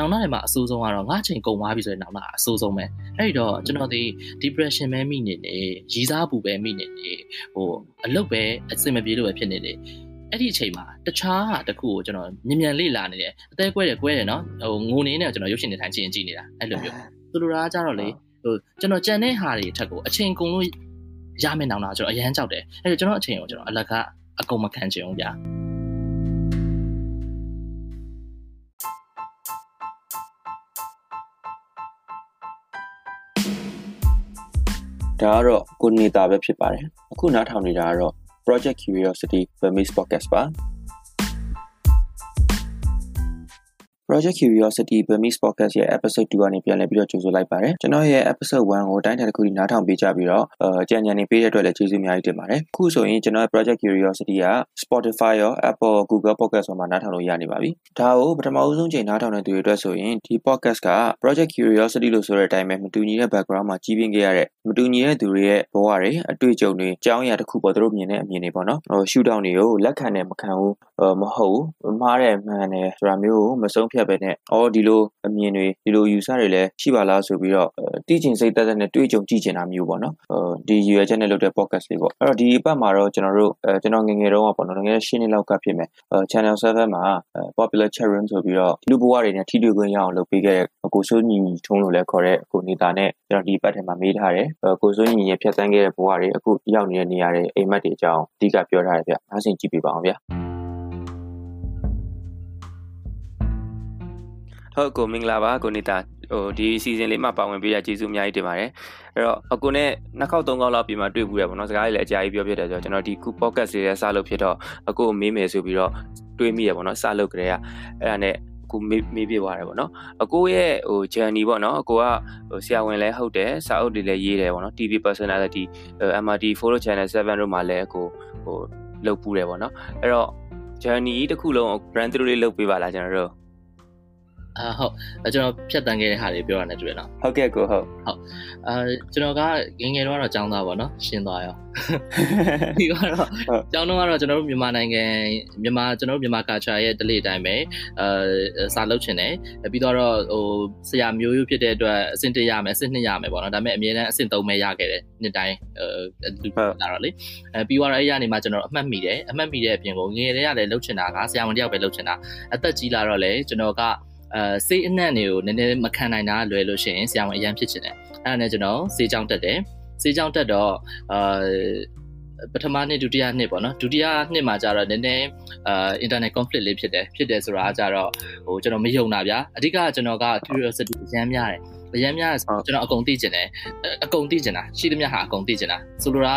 နောင်နာတွေမှာအဆိုးဆုံးကတော့ငါချိန်ကုန်သွားပြီဆိုရင်နောင်နာအဆိုးဆုံးပဲအဲ့ဒီတော့ကျွန်တော်ဒီ depression ပဲမိနေနေရည်စားပူပဲမိနေနေဟိုအလုပ်ပဲအဆင်မပြေလို့ပဲဖြစ်နေနေအဲ့ဒီအချိန်မှာတခြားတခုကိုကျွန်တော်မြန်မြန်လေ့လာနေတယ်အသေးကွဲတယ်ကွဲတယ်နော်ဟိုငိုနေနေကျွန်တော်ရုပ်ရှင်တွေထိုင်ကြည့်ရင်ကြည့်နေတာအဲ့လိုမျိုးသူလိုတာကြတော့လေဟိုကျွန်တော်ကြံတဲ့ဟာတွေထက်ကိုအချိန်ကုန်လို့ရမယ်နောင်တာကျွန်တော်အရန်ကြောက်တယ်အဲ့တော့ကျွန်တော်အချိန်ကိုကျွန်တော်အလကားအကုန်မခံချင်ဘူးဗျာ ဒါကတော့ကိုနေတာပဲဖြစ်ပါတယ်အခုနားထောင်နေတာကတော့ Project Curiosity Burmese Podcast ပါ Project Curiosity Burmese Podcast ရဲ့ episode 2ကနေပြန်လည်ပြီးတော့ကြိုဆိုလိုက်ပါတယ်ကျွန်တော်ရဲ့ episode 1ကိုတိုင်းတာတစ်ခုနားထောင်ပေးကြပြီးတော့အဲကြံညံနေပေးတဲ့အတွက်လည်းကျေးဇူးအများကြီးတင်ပါတယ်အခုဆိုရင်ကျွန်တော်ရဲ့ Project Curiosity က Spotify ရော Apple Google Podcast မှာနားထောင်လို့ရနေပါပြီဒါကိုပထမဦးဆုံးချိန်နားထောင်တဲ့သူတွေအတွက်ဆိုရင်ဒီ podcast က Project Curiosity လို့ဆိုတဲ့အတိုင်းပဲမတူညီတဲ့ background မှာကြီးပြင်းခဲ့ရတဲ့မတူညီတဲ့သူတွေရဲ့ဘဝတွေအတွေ့အကြုံတွေအကြောင်းအရာတစ်ခုပေါ်သူတို့မြင်တဲ့အမြင်တွေပေါ့နော်ဟို shoot down တွေကိုလက်ခံတယ်မခံဘူးမဟုတ်ဘူးမှားတယ်မှန်တယ်ဆိုတာမျိုးကိုမဆုံးဖြတ်ပဲနဲ့အော်ဒီလိုအမြင်တွေဒီလိုယူဆတွေလည်းရှိပါလားဆိုပြီးတော့တီးကျင်စိတ်သက်သက်နဲ့တွေးကြုံကြည့်ကျင်တာမျိုးပေါ့နော်ဒီ UR ချက်နဲ့လုပ်တဲ့ podcast လေးပေါ့အဲ့တော့ဒီအပတ်မှာတော့ကျွန်တော်တို့အဲကျွန်တော်ငငယ်တုန်းကပေါ့နော်ငယ်ရှင်းနေလောက်ကဖြစ်မယ် channel 7မှာ popular chat room ဆိုပြီးတော့လူဘဝတွေနဲ့ထိတွေ့ခွင့်ရအောင်လုပ်ပေးခဲ့တဲ့ကိုစိုးညီထုံးလို့လည်းခေါ်တဲ့ကိုနေတာနဲ့ကျွန်တော်ဒီပတ်ထဲမှာမေးထားတယ်ကိုစိုးညီရဲ့ဖြတ်သန်းခဲ့တဲ့ဘဝတွေအခုရောက်နေတဲ့နေရာတွေအိမ်မက်တွေအကြောင်းအဓိကပြောထားတယ်ဗျအားစင်ကြည့်ပြပါအောင်ဗျ ဟုတ်ကိုမင်္ဂလာပါကိုနေတာဟိုဒီ season လေးမှာပါဝင်ပေးရကျေးဇူးအများကြီးတင်ပါတယ်အဲ့တော့အကိုနဲ့နှစ်ခေါက်သုံးခေါက်လောက်ပြင်မှာတွေ့ဘူးရပေါ့နော်စကားလေးလည်းအကြာကြီးပြောပြတယ်ဆိုတော့ကျွန်တော်ဒီခု podcast လေးလည်းစလုပ်ဖြစ်တော့အကိုကိုမေးမယ်ဆိုပြီးတော့တွေးမိရပေါ့နော်စလုပ်ကြတဲ့ကအဲ့ဒါနဲ့ကိုမေးမေးပြသွားတယ်ပေါ့နော်အကိုရဲ့ဟို journey ပေါ့နော်အကိုကဟိုဆရာဝန်လည်းဟုတ်တယ်စာအုပ်တွေလည်းရေးတယ်ပေါ့နော် TV personality MRT Follow Channel 7တို့မှာလည်းအကိုဟိုလုပ်ပူးတယ်ပေါ့နော်အဲ့တော့ journey တစ်ခုလုံး brand through လေးလုပ်ပေးပါလားကျွန်တော်တို့ အာဟုတ်ကျွန်တော်ဖြတ်တန်းခဲ့တဲ့ဟာတွေပြောရနေတွေ့နော်ဟုတ်ကဲ့ကိုဟုတ်ဟုတ်အာကျွန်တော်ကငငယ်တော့တော့ចောင်းသားပေါ့နော်ရှင်းသွားရောဒီကတော့ចောင်းတော့ကတော့ကျွန်တော်တို့မြန်မာနိုင်ငံမြန်မာကျွန်တော်တို့မြန်မာ culture ရဲ့ဒလိအတိုင်းပဲအာစာလုပ်ချင်တယ်ပြီးတော့ဟိုဆရာမျိုးရိုးဖြစ်တဲ့အတွက်အဆင့်1ရမယ်အဆင့်2ရမယ်ပေါ့နော်ဒါပေမဲ့အမြဲတမ်းအဆင့်3ပဲရခဲ့တယ်နှစ်တိုင်းလူလာတော့လေအဲပြီးတော့အဲ့ရနေမှာကျွန်တော်အမှတ်မိတယ်အမှတ်မိတဲ့အပြင်ကိုငငယ်တည်းကလည်းလုပ်ချင်တာကဆရာဝန်တယောက်ပဲလုပ်ချင်တာအသက်ကြီးလာတော့လေကျွန်တော်က အဲစိတ်အနှံ့တွေကိုနည်းနည်းမခံနိုင်တာလွယ်လို့ရှိရင်ဆရာဝန်အရန်ဖြစ်ချင်တယ်အဲ့ဒါနဲ့ကျွန်တော်စေးကြောင်းတက်တယ်စေးကြောင်းတက်တော့အာပထမနှစ်ဒုတိယနှစ်ပေါ့နော်ဒုတိယနှစ်မှာကျတော့နည်းနည်းအာ internet conflict လေးဖြစ်တယ်ဖြစ်တယ်ဆိုတာကကျတော့ဟိုကျွန်တော်မယုံတာဗျာအဓိကကျွန်တော်က curiosity အရန်များတယ် အရင်များကျွန်တော်အကုန်သိကျင်တယ်အကုန်သိကျင်တာရှိသမျှဟာအကုန်သိကျင်တာဆိုလိုတာ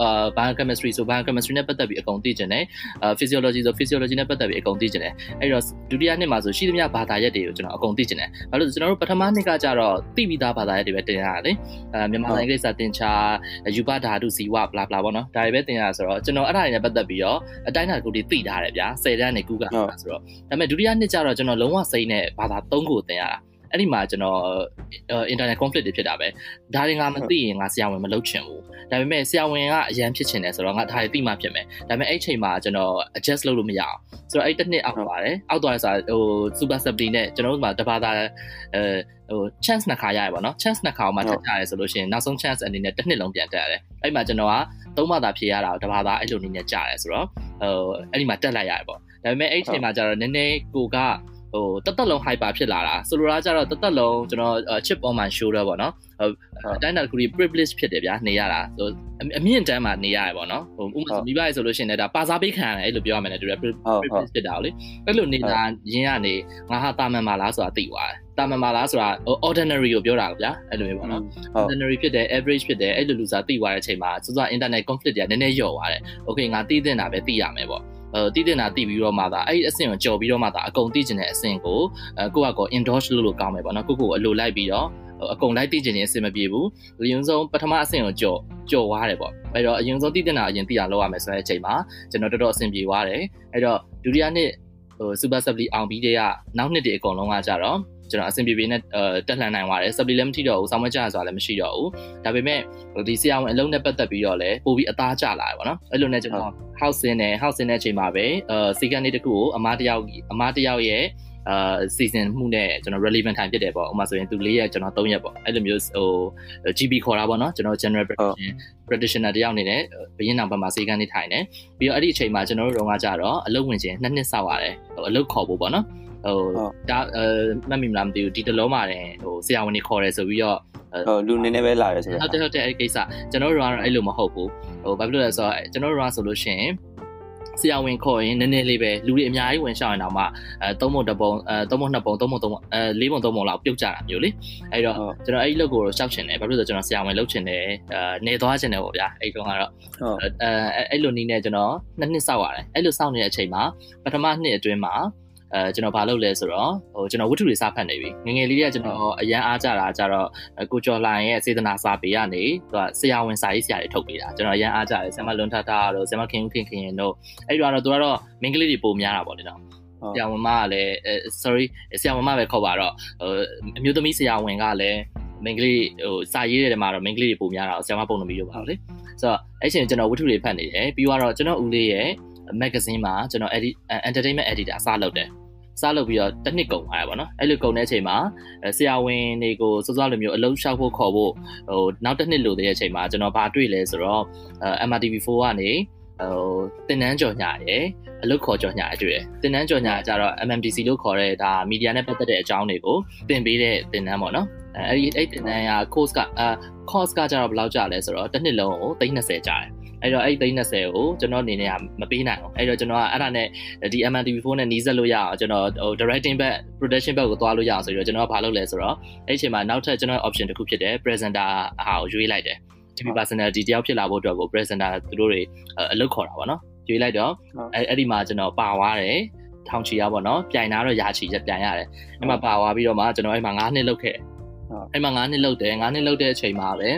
အာ biochemistry ဆို biochemistry နဲ့ပတ်သက်ပြီးအကုန်သိကျင်တယ်အာ physiology ဆို physiology နဲ့ပတ်သက်ပြီးအကုန်သိကျင်တယ်အဲ့တော့ဒုတိယနှစ်မှာဆိုရှိသမျှဘာသာရပ်တွေကိုကျွန်တော်အကုန်သိကျင်တယ်ဘာလို့ကျွန်တော်တို့ပထမနှစ်ကကြတော့သိပြီးသားဘာသာရပ်တွေပဲတင်ရတယ်လေအာမြန်မာနိုင်ငံကိစ္စတင်ချာယူပဓာတုဇီဝ bla bla ပေါ့နော်ဒါတွေပဲတင်ရဆိုတော့ကျွန်တော်အဲ့ဒါတွေနဲ့ပတ်သက်ပြီးတော့အတိုင်းအတာကိုဒီသိထားတယ်ဗျာ10တန်းနေကူးကဆိုတော့ဒါပေမဲ့ဒုတိယနှစ်ကျတော့ကျွန်တော်လုံးဝစိတ်နဲ့ဘာသာ3ခုတင်ရတာ အဲ့ဒီမှာကျွန်တော် internet conflict တွေဖြစ်တာပဲဒါတွေငါမသိရင်ငါဆရာဝန်မလုပ်ချင်ဘူးဒါပေမဲ့ဆရာဝန်ကအရန်ဖြစ်ချင်တယ်ဆိုတော့ငါဒါတွေသိမှဖြစ်မယ်ဒါပေမဲ့အဲ့ချိန်မှာကျွန်တော် adjust လုပ်လို့မရအောင်ဆိုတော့အဲ့တစ်နှစ်အောက်ပါတယ်အောက်သွားဆိုဟို super supply နဲ့ကျွန်တော်တို့မှာတပါးသားအဲဟို chance နှစ်ခါရရပါတော့ chance နှစ်ခါမှတက်ကြရဲဆိုလို့ရှိရင်နောက်ဆုံး chance အနေနဲ့တစ်နှစ်လုံးပြန်တက်ရတယ်အဲ့မှာကျွန်တော်ကသုံးမှသာဖြေရတာတပါးသားအဲ့လိုနေနဲ့ကြားရဲဆိုတော့ဟိုအဲ့ဒီမှာတက်လိုက်ရတယ်ပေါ့ဒါပေမဲ့အဲ့ချိန်မှာကျတော့နည်းနည်းကိုက ဟိုတသက်လုံး hyper ဖြစ်လာတာဆိုလိုတာကျတော့တသက်လုံးကျွန်တော် chip on my shoulder ပေါ့နော်အတိုင်းတာတစ်ခု privilege ဖြစ်တယ်ဗျာနေရတာဆိုအမြင့်တန်းမှာနေရတယ်ပေါ့နော်ဟိုဥပမာမိဘရေဆိုလို့ရှိရင်လည်းဒါပါစားပေးခံရတယ်အဲ့လိုပြောရမယ်လေတူ privilege ဖြစ်တာလေအဲ့လိုနေတာရင်းကနေငါဟာတာမန်မာလားဆိုတာသိသွားတယ်တာမန်မာလားဆိုတာ ordinary ကိုပြောတာဗျာအဲ့လိုမျိုးပေါ့နော် ordinary ဖြစ်တယ် average ဖြစ်တယ်အဲ့လိုလူစားသိသွားတဲ့အချိန်မှာစစ internet conflict တွေကနည်းနည်းလျော့သွားတယ် okay ငါသိတဲ့တာပဲသိရမယ်ပေါ့အဲ တည်တင်တာတည်ပြီးတော့မှသာအဲ့ဒီအဆင့်ကိုကြော်ပြီးတော့မှသာအကုန်တည်ကျင်တဲ့အဆင့်ကိုအဲကိုကကော endorse လုပ်လို့ကောင်းမယ်ပေါ့နော်ကိုကိုအလိုလိုက်ပြီးတော့အကုန်လိုက်တည်ကျင်နေအဆင်မပြေဘူးအရင်ဆုံးပထမအဆင့်ကိုကြော်ကြော်သွားတယ်ပေါ့အဲ့တော့အရင်ဆုံးတည်တင်တာအရင်တည်အောင်လုပ်ရမယ်ဆိုတဲ့အချိန်မှာကျွန်တော်တော်တော်အဆင်ပြေသွားတယ်အဲ့တော့ဒုတိယနှစ်ဟို super supply အောင်ပြီးတဲ့ကနောက်နှစ်တည်းအကုန်လုံးကကြတော့ ကျွန်တော်အဆင်ပြေပြေနဲ့တက်လှန်နိုင်သွားတယ် supply လည်းမထိတော့ဘူးဆောင်းမကြရဆိုတာလည်းမရှိတော့ဘူးဒါပေမဲ့ဒီဆရာဝန်အလုံးနဲ့ပတ်သက်ပြီးတော့လည်းပို့ပြီးအသားကျလာတယ်ပေါ့နော်အဲ့လိုနဲ့ကျွန်တော် house in နဲ့ house in တဲ့အချိန်မှာပဲအဲစီကန်လေးတစ်ခုကိုအမားတယောက်အမားတယောက်ရဲ့အာစီစဉ်မှုနဲ့ကျွန်တော် relevant time ဖြစ်တယ်ပေါ့ဥပမာဆိုရင်သူ၄ရက်ကျွန်တော်၃ရက်ပေါ့အဲ့လိုမျိုးဟို GB ခေါ်တာပေါ့နော်ကျွန်တော် general practitioner တယောက်အနေနဲ့ဘရင်နောင်ဘက်မှာစေကန်းနေထိုင်တယ်ပြီးတော့အဲ့ဒီအချိန်မှာကျွန်တော်တို့တော့ကကြတော့အလုပ်ဝင်ခြင်းနှစ်နှစ်ဆောက်ရတယ်ဟိုအလုပ်ခေါ်ဖို့ပေါ့နော် ဟိုဒါအဲမှတ်မိမလားမသိဘူးဒီတလုံးမှာတယ်ဟိုဆရာဝန်တွေခေါ်တယ်ဆိုပြီးတော့ဟိုလူနေနေပဲလာရဲဆိုတော့ဟုတ်တယ်ဟုတ်တယ်အဲ့ဒီကိစ္စကျွန်တော်တို့ကတော့အဲ့လိုမဟုတ်ဘူးဟိုဘာဖြစ်လို့လဲဆိုတော့ကျွန်တော်တို့ကဆိုလို့ရှိရင်ဆရာဝန်ခေါ်ရင်နည်းနည်းလေးပဲလူတွေအများကြီးဝင်ရှောင်းရင်တော့မှအဲသုံးပုံတစ်ပုံအဲသုံးပုံနှစ်ပုံသုံးပုံသုံးပုံအဲလေးပုံသုံးပုံလောက်ပြုတ်ကြတာမျိုးလေအဲ့တော့ကျွန်တော်အဲ့ဒီလုပ်ကိုရှောက်ချင်တယ်ဘာဖြစ်လို့လဲဆိုတော့ကျွန်တော်ဆရာဝန်လုပ်ချင်တယ်အဲနေသွားချင်တယ်ပေါ့ဗျာအဲ့ကောင်ကတော့အဲအဲ့လိုနည်းနဲ့ကျွန်တော်နှစ်နှစ်စောက်ရတယ်အဲ့လိုစောက်နေတဲ့အချိန်မှာပထမနှစ်အတွင်းမှာ အဲကျွန်တော်ဘာလုပ်လဲဆိုတော့ဟိုကျွန်တော်ဝတ္ထုတွေစဖတ်နေပြီငငယ်လေးကကျွန်တော်အရန်အားကြတာကြတော့ကိုကျော်လိုင်ရဲ့စေတနာစာပေကနေသူကဆရာဝန်စာရေးဆရာတွေထုတ်ပေးတာကျွန်တော်အရန်အားကြတယ်ဆရာမလွန်ထထတို့ဆရာမခင်ဦးခင်ခင်တို့အဲ့ဒီတော့သူကတော့မင်းကလေးတွေပုံများတာပေါ့လေနော်ဆရာဝန်မကလည်း sorry ဆရာဝန်မပဲခေါ်ပါတော့ဟိုအမျိုးသမီးဆရာဝန်ကလည်းမင်္ဂလိဟိုစာရေးတဲ့မှာတော့မင်္ဂလိတွေပုံများတာဆရာမပုံသမီးတို့ပါလေဆိုတော့အဲ့ချိန်ကျွန်တော်ဝတ္ထုတွေဖတ်နေတယ်ပြီးတော့ကျွန်တော်ဦးလေးရဲ့ magazine မှာကျွန်တော် edit entertainment editor စလုပ်တယ် စလုပ်ပြီးတော့တစ်နှစ်ကုန်သွားရပါတော့အဲ့လိုကုန်တဲ့အချိန်မှာဆရာဝန်တွေကိုစောစောလိုမျိုးအလုံးလျှောက်ဖို့ခေါ်ဖို့ဟိုနောက်တစ်နှစ်လိုတဲ့အချိန်မှာကျွန်တော်ဘာတွေ့လဲဆိုတော့ MRTV4 ကနေဟိုတင်နန်းကြော်ညာရယ်အလုတ်ခေါ်ကြော်ညာအတွေ့တယ်တင်နန်းကြော်ညာကျတော့ MMDC လို့ခေါ်တဲ့ဒါမီဒီယာနဲ့ပတ်သက်တဲ့အကြောင်းတွေကိုသင်ပေးတဲ့တင်နန်းပေါ့နော်အဲ့ဒီအဲ့တင်နန်းက course ကအာ course ကကျတော့ဘယ်လောက်ကျလဲဆိုတော့တစ်နှစ်လုံးကို320ကျတယ် အဲ့တော့အဲ့330ကိုကျွန်တော်အနေနဲ့ကမပေးနိုင်ဘူးအဲ့တော့ကျွန်တော်ကအဲ့ဒါနဲ့ဒီ MNTV4 နဲ့နီးစပ်လို့ရအောင်ကျွန်တော်ဟို directing back production back ကိုသွားလို့ရအောင်ဆိုပြီးတော့ကျွန်တော်ကဘာလုပ်လဲဆိုတော့အဲ့အချိန်မှာနောက်ထပ်ကျွန်တော် option တစ်ခုဖြစ်တယ် presenter အဟာကိုရွေးလိုက်တယ် TV personality တယောက်ဖြစ်လာဖို့အတွက်ကို presenter သူတို့တွေအလုပ်ခေါ်တာပေါ့နော်ရွေးလိုက်တော့အဲ့အဲ့ဒီမှာကျွန်တော်ပါသွားတယ်ထောင်ချီရပါတော့ပြိုင်တာတော့ရာချီချက်ပြန်ရတယ်အဲ့မှာပါသွားပြီးတော့မှကျွန်တော်အဲ့မှာ9နှစ်လုပ်ခဲ့အဲ့မှာ9နှစ်လုပ်တယ်9နှစ်လုပ်တဲ့အချိန်မှာပဲ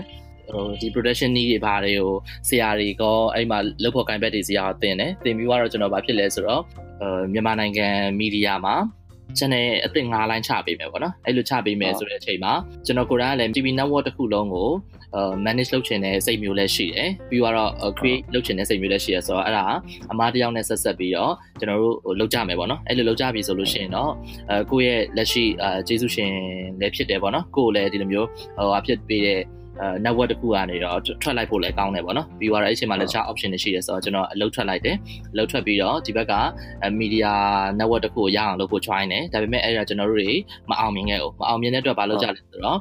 ဟိုဒီ production need တွေဘာတွေကိုဆရာတွေကအဲ့မှာလုပ်ဖို့ gain back တွေဆရာတင်တယ်တင်ပြီးတော့ကျွန်တော်ဘာဖြစ်လဲဆိုတော့အဲမြန်မာနိုင်ငံမီဒီယာမှာ channel အသစ်၅ line ချပေးမယ်ပေါ့နော်အဲ့လိုချပေးမယ်ဆိုတဲ့အချိန်မှာကျွန်တော်ကိုယ်တိုင်ကလည်း TV network တစ်ခုလုံးကိုအဲ manage လုပ်ချင်တဲ့စိတ်မျိုးလည်းရှိတယ်ပြီးတော့ create လုပ်ချင်တဲ့စိတ်မျိုးလည်းရှိရဆိုတော့အဲ့ဒါအမားတယောက်နဲ့ဆက်ဆက်ပြီးတော့ကျွန်တော်တို့လုပ်ကြမယ်ပေါ့နော်အဲ့လိုလုပ်ကြပြီဆိုလို့ရှိရင်တော့အဲကိုယ့်ရဲ့လက်ရှိအဲကျေးဇူးရှင်လည်းဖြစ်တယ်ပေါ့နော်ကိုယ်လည်းဒီလိုမျိုးဟိုအဖြစ်ပေးတဲ့အဲ network တစ်ခုကနေတော့ထွက်လိုက်ဖို့လည်းကောင်းတယ်ပေါ့နော်ပြီးတော့အဲ့အချိန်မှာလည်း chart option တွေရှိတယ်ဆိုတော့ကျွန်တော်အလုပ်ထွက်လိုက်တယ်အလုပ်ထွက်ပြီးတော့ဒီဘက်က media network တစ်ခုကိုရအောင်လုပ်ဖို့ join တယ်ဒါပေမဲ့အဲ့ဒါကျွန်တော်တို့တွေမအောင်မြင်ခဲ့ဘူးမအောင်မြင်တဲ့အတွက်ဘာလုပ်ကြလဲဆိုတော့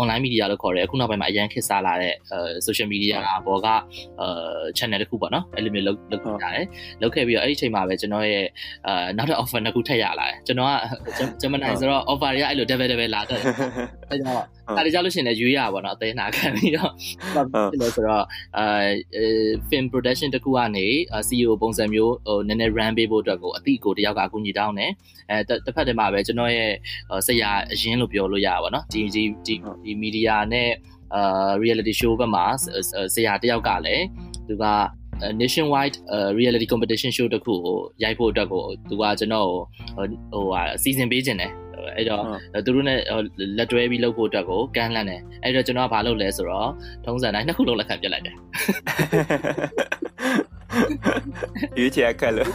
online media လို့ခေါ်တယ်အခုနောက်ပိုင်းမှာအရင်ခေတ်စားလာတဲ့ social media ဘောက channel တစ်ခုပေါ့နော်အဲ့လိုမျိုးလုပ်လုပ်ကြတယ်လုပ်ခဲ့ပြီးတော့အဲ့ဒီအချိန်မှာပဲကျွန်တော်ရဲ့အဲနောက်ထပ် offer တစ်ခုထပ်ရလာတယ်ကျွန်တော်က Gemini ဆိုတော့ offer တွေကအဲ့လို double double လာတော့အဲ့တော့ ဒါကြလို့ရှိရင်လည်းရွေးရပါဘောနော်အသေးနာခံပြီးတော့ဖြစ်လို့ဆိုတော့အဲ film production တခုကနေ CEO ပုံစံမျိုးဟိုနည်းနည်း run ပေးဖို့အတွက်ကိုအတိကိုတယောက်ကအကူညီတောင်းတယ်အဲတစ်ဖက်တည်းမှာပဲကျွန်တော်ရဲ့ဆရာအရင်လို့ပြောလို့ရပါဘောနော်ဒီဒီဒီ media နဲ့အာ reality show ဘက်မှာဆရာတယောက်ကလည်းသူက nationwide reality competition show တခုကိုရိုက်ဖို့အတွက်ကိုသူကကျွန်တော်ဟိုဟာစီစဉ်ပေးခြင်းတယ် အဲ့တော့သူတို့နဲ့လက်တွဲပြီးလုပ်ဖို့အတွက်ကိုကမ်းလှမ်းတယ်အဲ့တော့ကျွန်တော်ကဘာလုပ်လဲဆိုတော့ထုံးစံတိုင်းနှစ်ခုလုံးလက်ခံပြလိုက်တယ်ရွေးချယ်ခက်လို့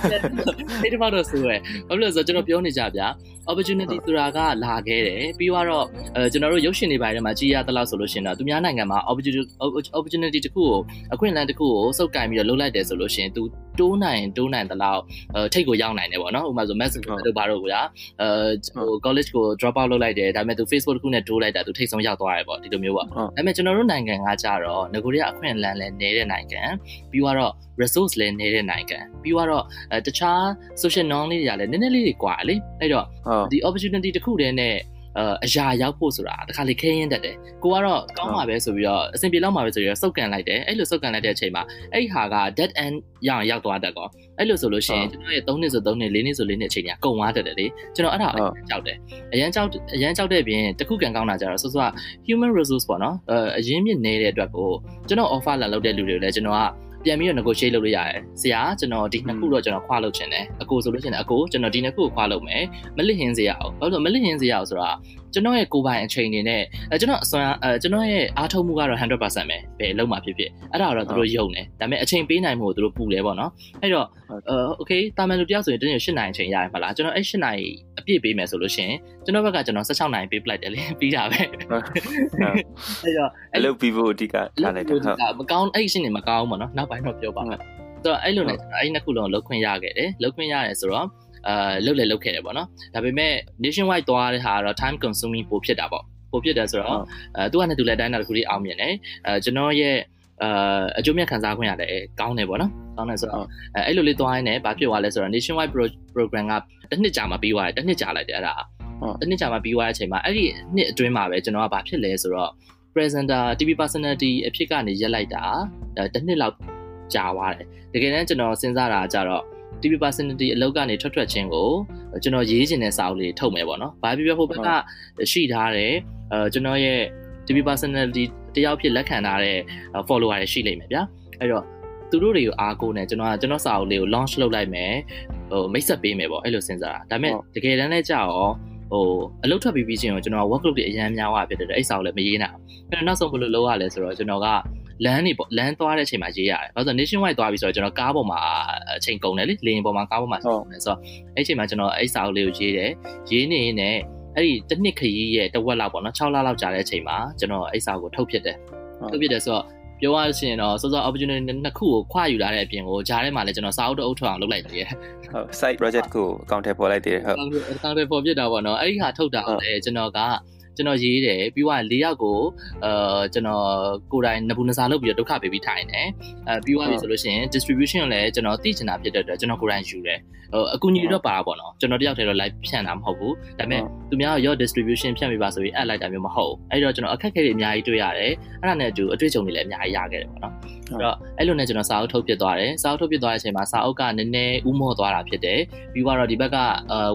အဲ့ဒီမှာတော့ဆိုရယ်ဘာလို့လဲဆိုတော့ကျွန်တော်ပြောနေကြဗျာ opportunity ဆိုတာကလာခဲ့တယ်ပြီးတော့အဲကျွန်တော်တို့ရုပ်ရှင်တွေပိုင်းထဲမှာကြည်ရသလောက်ဆိုလို့ရှိရင်တော့သူများနိုင်ငံမှာ opportunity opportunity တခုကိုအခွင့်အလမ်းတခုကိုစုပ်ကင်ပြီးတော့လုပ်လိုက်တယ်ဆိုလို့ရှိရင်သူ တိုးနိုင်တိုးနိုင်သလောက်အဲထိတ်ကိုရောက်နိုင်တယ်ပေါ့နော်ဥပမာဆို mass တို့ဘာလို့ကွာအဲဟို college ကို drop out လုပ်လိုက်တယ်ဒါပေမဲ့သူ Facebook တခုနဲ့တိုးလိုက်တာသူထိတ်ဆုံးရောက်သွားတယ်ပေါ့ဒီလိုမျိုးပေါ့ဒါပေမဲ့ကျွန်တော်တို့နိုင်ငံကကြတော့ငကိုရီးယားအခွင့်အလမ်းလည်းနေတဲ့နိုင်ငံပြီးတော့ resource လည်းနေတဲ့နိုင်ငံပြီးတော့တခြား social norm လေးတွေကလည်းနည်းနည်းလေးတွေကွာလေအဲ့တော့ဒီ opportunity တခုတည်းနဲ့ အရာရောက်ဖို့ဆိုတာတခါလေခဲရင်တက်တယ်ကိုကတော့ကောင်းပါပဲဆိုပြီးတော့အဆင်ပြေလောက်ပါပဲဆိုပြီးတော့စုပ်ကန်လိုက်တယ်အဲ့လိုစုပ်ကန်လိုက်တဲ့အချိန်မှာအဲ့ဟာက dead end ရအောင်ရောက်သွားတတ်ကောအဲ့လိုဆိုလို့ရှိရင်ကျွန်တော်ရဲ့3နှစ်ဆို3နှစ်4နှစ်ဆို4နှစ်အချိန်ကြီးကုန်သွားတတ်တယ်လေကျွန်တော်အဲ့ဒါအရင်ကြောက်တယ်အရင်ကြောက်အရင်ကြောက်တဲ့ပြင်တခုကန်ကောင်းတာကြတော့ဆိုဆို human resource ပေါ့နော်အရင်မြင့်နေတဲ့အတွက်ကိုကျွန်တော် offer လာလုပ်တဲ့လူတွေကိုလည်းကျွန်တော်က ပြန်ပြီးတော့ negotiate လုပ်လို့ရတယ်ဆရာကျွန်တော်ဒီနှစ်ခုတော့ကျွန်တော်ခွာလုပ်ချင်တယ်အကိုဆိုလို့ရှိရင်အကိုကျွန်တော်ဒီနှစ်ခုကိုခွာလုပ်မယ်မလစ်ဟင်းစေရအောင်ဘာလို့မလစ်ဟင်းစေရအောင်ဆိုတာကျွန်တော်ရဲ့ကိုယ်ပိုင်အချိန်နေနဲ့အဲကျွန်တော်အစွမ်းအဲကျွန်တော်ရဲ့အားထုတ်မှုကတော့100%ပဲပဲလုံးမှာဖြစ်ဖြစ်အဲ့ဒါတော့သူတို့ယုံတယ်ဒါပေမဲ့အချိန်ပေးနိုင်မှုကိုသူတို့ပူတယ်ပေါ့နော်အဲ့တော့အဲ okay တာမန်လူတယောက်ဆိုရင်တနေ့8နိုင်အချိန်ရတယ်မလားကျွန်တော်အဲ့8နိုင် အပြည့်ပေးမယ်ဆိုလို့ရှိရင်ကျွန်တော်ဘက်ကကျွန်တော်16နိုင်ပေးပလိုက်တယ်လေပြီးတာပဲအဲ့တော့အဲ့လိုပြီးဖို့အဓိကထားလိုက်တယ်ဟုတ်မကောင်းအဲ့ရှင်းနေမကောင်းဘူးပေါ့နော်နောက်ပိုင်းတော့ပြောပါမယ်ဆိုတော့အဲ့လိုနဲ့အဲ့နှစ်ခုလုံးလောက်ခွင့်ရခဲ့တယ်လောက်ခွင့်ရတယ်ဆိုတော့အာလုတ်လေလုတ်ခဲ့တယ်ပေါ့နော်ဒါပေမဲ့ nationwide သွားတဲ့ဟာတော့ time consuming ပိုဖြစ်တာပေါ့ပိုဖြစ်တယ်ဆိုတော့အဲသူကလည်းသူလည်းတိုင်းတာတစ်ခုလေးအောင်မြင်တယ်အဲကျွန်တော်ရဲ့ အာအကျိုးမြတ်ခံစားခွင့်ရတယ်ကောင်းတယ်ပေါ့နော်ကောင်းတယ်ဆိုတော့အဲအဲ့လိုလေးသွားရင်းနဲ့ဘာဖြစ်သွားလဲဆိုတော့ nationwide program ကတစ်နှစ်ကြာမှပြီးသွားတယ်တစ်နှစ်ကြာလိုက်တယ်အဲ့ဒါတစ်နှစ်ကြာမှပြီးသွားတဲ့အချိန်မှာအဲ့ဒီနှစ်အတွင်းမှာပဲကျွန်တော်ကဘာဖြစ်လဲဆိုတော့ presenter TV personality အဖြစ်ကနေရက်လိုက်တာတစ်နှစ်လောက်ကြာသွားတယ်တကယ်တမ်းကျွန်တော်စဉ်းစားတာကြတော့ TV personality အလုပ်ကနေထွက်ထွက်ချင်းကိုကျွန်တော်ရေးချင်တဲ့စာအုပ်လေးထုတ်မယ်ပေါ့နော်။ဘာဖြစ်ဖြစ်ဟိုဘက်ကရှိထားတယ်အဲကျွန်တော်ရဲ့ TV personality တယောက်ဖြစ်လက်ခံထားတဲ့ follower တွေရှိလိမ့်မယ်ဗျာ။အဲ့တော့သူတို့တွေကိုအားကိုးနေကျွန်တော်ကကျွန်တော်စာအုပ်လေးကို launch လုပ်လိုက်မယ်ဟိုမိတ်ဆက်ပေးမယ်ပေါ့အဲ့လိုစဉ်းစားတာဒါပေမဲ့တကယ်တမ်းလည်းကြာရောဟိုအလုပ်ထွက်ပြီးပြီးချင်းကိုကျွန်တော် workload တွေအများများသွားဖြစ်တယ်အဲ့စာအုပ်လည်းမရေးနိုင်ဘူးအဲ့တော့နောက်ဆုံးဘယ်လိုလုပ်ရလဲဆိုတော့ကျွန်တော်ကလမ်းနေပေါ့လမ်းသွားတဲ့အချိန်မှာရေးရတယ်။ဘာလို့ဆို nationwide သွားပြီဆိုတော့ကျွန်တော်ကားပေါ်မှာအချိန်ကုန်တယ်လေ။လေယာဉ်ပေါ်မှာကားပေါ်မှာကုန်တယ်ဆိုတော့အဲ့အချိန်မှာကျွန်တော်အဲ့စာအုပ်လေးကိုရေးတယ်။ရေးနေရင်လည်း အဲ့ဒီတစ်နှစ်ခရီးရဲ့တဝက်လောက်ပေါ့နော်6လလောက်ကြာတဲ့အချိန်မှာကျွန်တော်အဲ့စာကိုထုတ်ဖြစ်တယ်။ထုတ်ဖြစ်တယ်ဆိုတော့ပြောရရှင်တော့စောစော opportunity နှစ်ခုကိုခွာယူလာတဲ့အပြင်ကိုဂျားထဲမှာလည်းကျွန်တော်စာအုပ်တအုပ်ထွက်အောင်လုပ်လိုက်သေးတယ်။ဟုတ် site project ကို account ထဲပေါ်လိုက်သေးတယ်ဟုတ်။ account ထဲပေါ်ပြတာပေါ့နော်။အဲ့ဒီဟာထုတ်တာလည်းကျွန်တော်က ကျွန်တော်ရေးတယ်ပြီးတော့၄ယောက်ကိုအာကျွန်တော်ကိုယ်တိုင်နဘူးနစားလုပ်ပြီးတော့ဒုက္ခပေးပြီးထိုင်တယ်အဲပြီးသွားပြီဆိုလို့ရှိရင် distribution ကိုလည်းကျွန်တော်သိချင်တာဖြစ်တဲ့အတွက်ကျွန်တော်ကိုယ်တိုင်ယူတယ်ဟိုအကူအညီတော့ပါတာပေါ့နော်ကျွန်တော်တယောက်တည်းတော့ live ဖြန့်တာမဟုတ်ဘူးဒါပေမဲ့သူများရော distribution ဖြန့်ပေးပါဆိုပြီး add လိုက်တာမျိုးမဟုတ်အဲ့တော့ကျွန်တော်အခက်အခဲတွေအများကြီးတွေ့ရတယ်အဲ့ဒါနဲ့အတူအတွေ့အကြုံတွေလည်းအများကြီးရခဲ့တယ်ပေါ့နော် အဲ့တော့အဲ့လိုနဲ့ကျွန်တော်စာအုပ်ထုတ်ပြသွားတယ်စာအုပ်ထုတ်ပြသွားတဲ့အချိန်မှာစာအုပ်ကနည်းနည်းဥမော့သွားတာဖြစ်တယ်ပြီးတော့ဒီဘက်က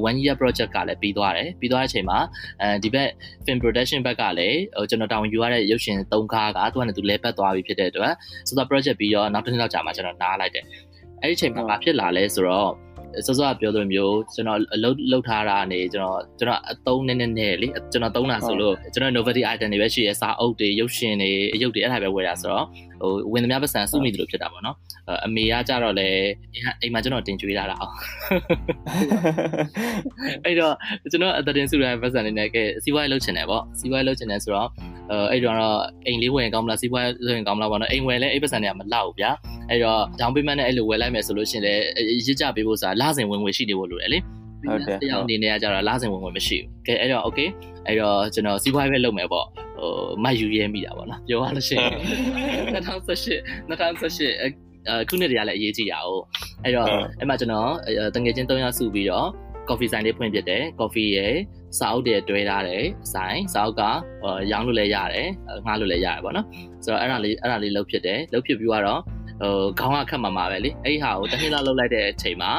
1 year project ကလည်းပြီးသွားတယ်ပြီးသွားတဲ့အချိန်မှာအဲဒီဘက် film production ဘက်ကလည်းဟိုကျွန်တော်တောင်းယူရတဲ့ရုပ်ရှင်၃ကားကသူကလည်းသူလဲပတ်သွားပြီဖြစ်တဲ့အတွက်ဆိုတော့ project ပြီးတော့နောက်တစ်နှစ်လောက်ကြာမှကျွန်တော်နားလိုက်တယ်အဲ့ဒီအချိန်မှာဘာဖြစ်လာလဲဆိုတော့စောစောကပြောသလိုမျိုးကျွန်တော်အလုပ်လုပ်ထားတာနေကျွန်တော်ကျွန်တော်အသုံးနည်းနည်းနဲ့လေကျွန်တော်သုံးတာဆိုလို့ကျွန်တော် novelty item တွေပဲရှိရစာအုပ်တွေရုပ်ရှင်တွေအယုတ်တွေအဲ့ဒါပဲဝယ်တာဆိုတော့ဟိုဝင်သမျှပတ်စံစုမိတယ်လို့ဖြစ်တာပေါ့နော်အမေကကြတော့လေအိမ်မှာကျွန်တော်တင်ကြွေးလာတာအောင်အဲ့တော့ကျွန်တော်အတတင်စုရပတ်စံနေနဲ့ကဲစီးပွားရေးလုပ်ချင်တယ်ပေါ့စီးပွားရေးလုပ်ချင်တယ်ဆိုတော့အဲ့တော့အိမ်လေးဝယ်ကောင်းမလားစီးပွားရေးလုပ်ရင်ကောင်းမလားပေါ့နော်အိမ်ဝယ်လဲအိမ်ပတ်စံတွေကမလောက်ဘူးဗျာအဲ့တော့ down payment နဲ့အဲ့လိုဝယ်လိုက်မယ်ဆိုလို့ရှိရင်လည်းရစ်ကြပေးဖို့ဆိုတာလစဉ်ဝင်ငွေရှိနေဖို့လိုတယ်လေဟုတ်တယ်တရားအနေနဲ့ကကြတော့လစဉ်ဝင်ငွေမရှိဘူးကဲအဲ့တော့ okay အဲ့တော့ကျွန်တော်စီးပွားရေးပဲလုပ်မယ်ပေါ့ ဟိုမယူရဲမိတာပေါ့နော်ပြောရလို့ရှိရင်2018 2018အခုနှစ်တည်းကလည်းအရေးကြီးတာ哦အဲ့တော့အဲ့မှာကျွန်တော်တငယ်ချင်း၃ယောက်စုပြီးတော့ coffee ဆိုင်လေးဖွင့်ပြတယ် coffee ရယ်စာအုပ်တွေတွဲထားတယ်ဆိုင်စာအုပ်ကရောင်းလို့လည်းရတယ်ငှားလို့လည်းရတယ်ပေါ့နော်ဆိုတော့အဲ့ဒါလေးအဲ့ဒါလေးလုပ်ဖြစ်တယ်လုပ်ဖြစ်ပြီးတော့ဟိုခေါင်းကခတ်မှာမှာပဲလေအဲ့ဒီဟာကိုတစ်နှစ်လောက်လုပ်လိုက်တဲ့အချိန်မှာ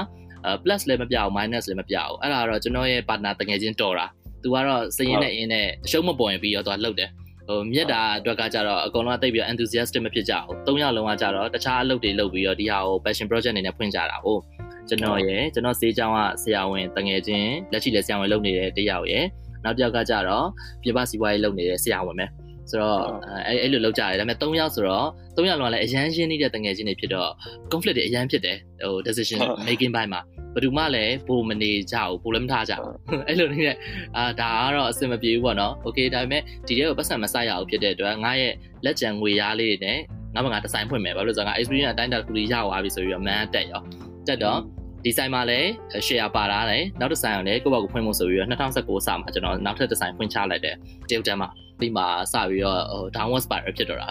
plus လည်းမပြအောင် minus လည်းမပြအောင်အဲ့ဒါတော့ကျွန်တော်ရဲ့ partner တကယ်ချင်းတော်တာ သူကတော့စရင်နဲ့အင်းနဲ့အရှုံးမပေါ်ရင်ပြီးတော့သူကလှုပ်တယ်ဟိုမြက်တာအတွက်ကကြတော့အကုန်လုံးကတိတ်ပြီး enthusiastic မဖြစ်ကြဘူး၃ယောက်လုံးကကြတော့တခြားအလုပ်တွေလုပ်ပြီးတော့ဒီဟာကို passion project အနေနဲ့ဖွင့်ကြတာဟုတ်ကျွန်တော်ရယ်ကျွန်တော်စေးချောင်းကဆရာဝန်တငယ်ချင်းလက်ရှိလည်းဆရာဝန်လုပ်နေတဲ့တယောက်ရယ်နောက်တစ်ယောက်ကကြတော့ပြပစီပွားရေးလုပ်နေတဲ့ဆရာဝန်ပဲ ဆိုတော့အဲ့အဲ့လိုလောက်ကြတယ်ဒါပေမဲ့3ယောက်ဆိုတော့3ယောက်လုံးကလည်းအရန်ရှင်းနေတဲ့တငယ်ချင်းတွေဖြစ်တော့ conflict တွေအရန်ဖြစ်တယ်ဟို decision making ဘိုင်းမှာဘယ်သူမှလည်းဘိုမနေကြဘူးဘိုလည်းမထားကြဘူးအဲ့လိုနေတဲ့အာဒါကတော့အဆင်မပြေဘူးပေါ့နော် okay ဒါပေမဲ့ဒီတဲ့ကိုပတ်စံမဆိုင်ရအောင်ဖြစ်တဲ့အတွက်ငါရဲ့လက်ကျန်ငွေရားလေးတွေနဲ့ငါမငါဒီဇိုင်းဖွင့်မယ်ဘာလို့လဲဆိုတော့ငါ experience အတိုင်းတာတစ်ခုလေးရသွားပြီဆိုပြီးတော့မန်အတက်ရောတက်တော့ဒီဇိုင်းမှာလည်း share ပါတာလည်းနောက်တစ်ဆိုင်အောင်လည်းကိုယ့်ဘောက်ကိုဖွင့်ဖို့ဆိုပြီးတော့2019စာမှာကျွန်တော်နောက်ထပ်ဒီဇိုင်းဖွင့်ချလိုက်တယ်တေယုတ်တန်းမှာ ဒီမှာစပြီးတော့ဟို downward spiral ဖြစ်တော့တာ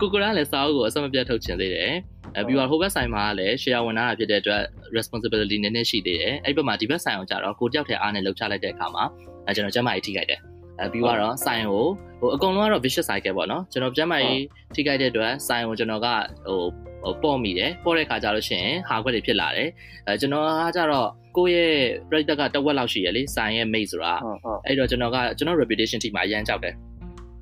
ကိုကိုရာလည်းစာအုပ်ကိုအစမပြတ်ထုတ်ချင်သေးတယ်အဲပြီးတော့ဟိုဘက်ဆိုင်မှာလည်း share ဝင်လာတာဖြစ်တဲ့အတွက် responsibility နည်းနည်းရှိသေးတယ်အဲ့ဘက်မှာဒီဘက်ဆိုင်အောင်ကြတော့ကိုတယောက်တည်းအားနဲ့လှုပ်ချလိုက်တဲ့အခါမှာအဲကျွန်တော်ကျမကြီးထိခိုက်တယ်အဲပြီးတော့ဆိုင်ကိုဟိုအကုန်လုံးကတော့ vicious cycle ပေါ့နော်ကျွန်တော်ကျမကြီးထိခိုက်တဲ့အတွက်ဆိုင်ကိုကျွန်တော်ကဟိုဟို ပေါ့မိတယ်ပေါ့တဲ့ခါကျလို့ရှိရင်ဟာခွက်တွေဖြစ်လာတယ်အဲကျွန်တော်ကကြတော့ကိုယ့်ရဲ့ project ကတဝက်လောက်ရှိရလေဆိုင်ရဲ့ mate ဆိုတာအဲ့တော့ကျွန်တော်ကကျွန်တော် reputation team မှာအရန်ကြောက်တယ်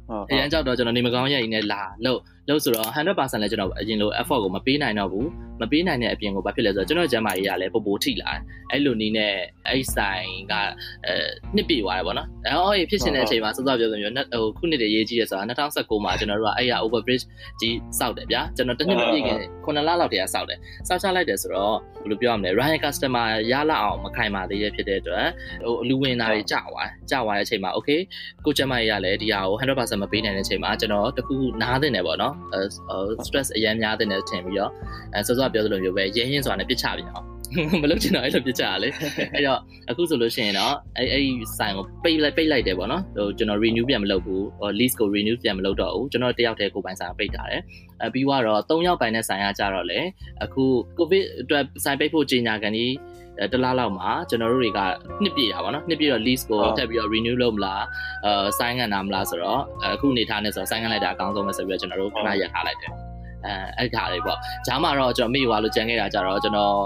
ဟုတ်အရန်ကြောက်တော့ကျွန်တော်နေမကောင်းရဲ့အင်းနဲ့လာလို့ လို့ဆိုတော့100%လည်းကျွန်တော်အရင်လို effort ကိုမပေးနိုင်တော့ဘူးမပေးနိုင်တဲ့အပြင်ကိုဘာဖြစ်လဲဆိုတော့ကျွန်တော်ကျမ်းမာရေးကလည်းပိုပိုထိလာတယ်အဲ့လိုနီးနဲ့အဲ့ဆိုင်ကအဲနှစ်ပြည့်သွားတယ်ပေါ့နော်အော်အေးဖြစ်ရှင်တဲ့အချိန်မှာစောစောပြောသလိုမျိုးဟိုခုနှစ်တည်းရေးကြီးရဆိုတာ2019မှာကျွန်တော်တို့ကအဲ့ရ overbridge ကြီးစောက်တယ်ဗျာကျွန်တော်တစ်နှစ်မပြည့်ခင်9လလောက်တည်းကစောက်တယ်စောက်ချလိုက်တယ်ဆိုတော့ဘယ်လိုပြောရမလဲ Ryan customer ရလာအောင်မခိုင်ပါသေးတဲ့ဖြစ်တဲ့အတွက်ဟိုလူဝင်သားတွေကြာသွားကြာသွားတဲ့အချိန်မှာ okay ကိုကျမ်းမာရေးကလည်းဒီဟာကို100%မပေးနိုင်တဲ့အချိန်မှာကျွန်တော်တခုခုနားတင်တယ်ပေါ့နော် stress အရင်များတင်တယ်ထင်ပြီးတော့အဲစောစောပြောသလိုမျိုးပဲရင်းရင်းဆိုတာနဲ့ပြစ်ချပြန်အောင်မလုပ်ချင်တော့အဲ့လိုပြစ်ချရလေအဲ့တော့အခုဆိုလို့ရှိရင်တော့အဲ့အဲ့ဆိုင်ကိုပိတ်လိုက်ပိတ်လိုက်တယ်ပေါ့နော်ဟိုကျွန်တော် renew ပြန်မလုပ်ဘူးဟို lease ကို renew ပြန်မလုပ်တော့ဘူးကျွန်တော်တယောက်တည်းကိုပိုင်ဆိုင်ပိတ်ထားတယ်အပြီးတော့၃ယောက်ပိုင်တဲ့ဆိုင်ကကြတော့လေအခု covid အတွက်ဆိုင်ပိတ်ဖို့ကြီးညာကန်ဒီ တလားလောက်မှာကျွန်တော်တို့တွေကနှစ်ပြည့်တာပေါ့နော်နှစ်ပြည့်တော့ lease ကိုထပ်ပြီးတော့ renew လုပ်မလားအဲ sign ခံတာမလားဆိုတော့အခုနေထားနေဆိုတော့ sign ခံလိုက်တာအကောင်းဆုံးပဲဆိုပြီးတော့ကျွန်တော်တို့ခဏရက်ထားလိုက်တယ်အဲအဲ့ခါလေးပေါ့ဂျားမှာတော့ကျွန်တော်မေ့ရွာလို့ကြံခဲ့တာကြတော့ကျွန်တော်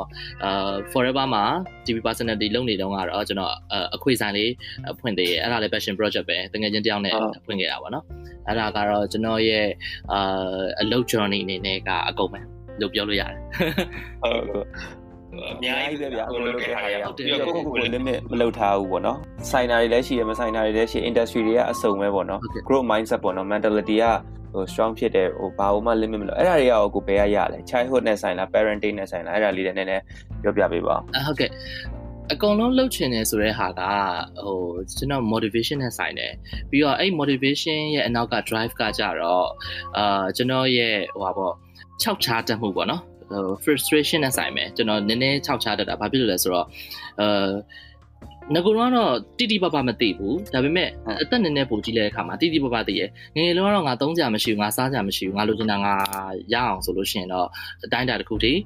အာ forever မှာ TV personality လုပ်နေတော့ကတော့ကျွန်တော်အခွေဆိုင်လေးဖွင့်သေးတယ်အဲ့ဒါလည်း passion project ပဲတကယ်ချင်းတယောက်နဲ့ဖွင့်ခဲ့တာပေါ့နော်အဲ့ဒါကတော့ကျွန်တော်ရဲ့အာအလုပ် journey အနေနဲ့ကအကုန်ပဲလို့ပြောလို့ရတယ်ဟုတ် အများကြီးပဲဗျာအခုလုပ်တဲ့ဟာရပြီးတော့ကိုကိုကို limit မလုပ်ထားဘူးပေါ့နော်ဆိုင်နာတွေလည်းရှိတယ်မဆိုင်နာတွေလည်းရှိ industry တွေကအစုံပဲပေါ့နော် growth mindset ပေါ့နော် mentality ကဟို strong ဖြစ်တယ်ဟိုဘာမှ limit မလို့အဲ့ဒါတွေကကိုဘယ်ရရလဲ childhood နဲ့ဆိုင်လား parenting နဲ့ဆိုင်လားအဲ့ဒါလေးတွေနည်းနည်းပြောပြပေးပါဦးဟုတ်ကဲ့အကုန်လုံးလှုပ်ချင်တယ်ဆိုတဲ့ဟာကဟိုကျွန်တော် motivation နဲ့ဆိုင်တယ်ပြီးတော့အဲ့ motivation ရဲ့အနောက်က drive ကကြတော့အာကျွန်တော်ရဲ့ဟိုပါပေါ့ခြောက်ချားတတ်မှုပေါ့နော် ဟို frustration နဲ့ဆိုင်မယ်ကျွန်တော်နည်းနည်းခြောက်ချားတတ်တာဘာဖြစ်လို့လဲဆိုတော့အာ ငကိုတော့တိတိပပမသိဘူးဒါပေမဲ့အသက်နည်းနည်းပိုကြီးတဲ့အခါမှာတိတိပပသိရငယ်ငယ်လုံးကတော့ငါသုံးကြမရှိဘူးငါစားကြမရှိဘူးငါလိုချင်တာငါရအောင်ဆိုလို့ရှိရင်တော့အတိုင်းတာတစ်ခုတည်း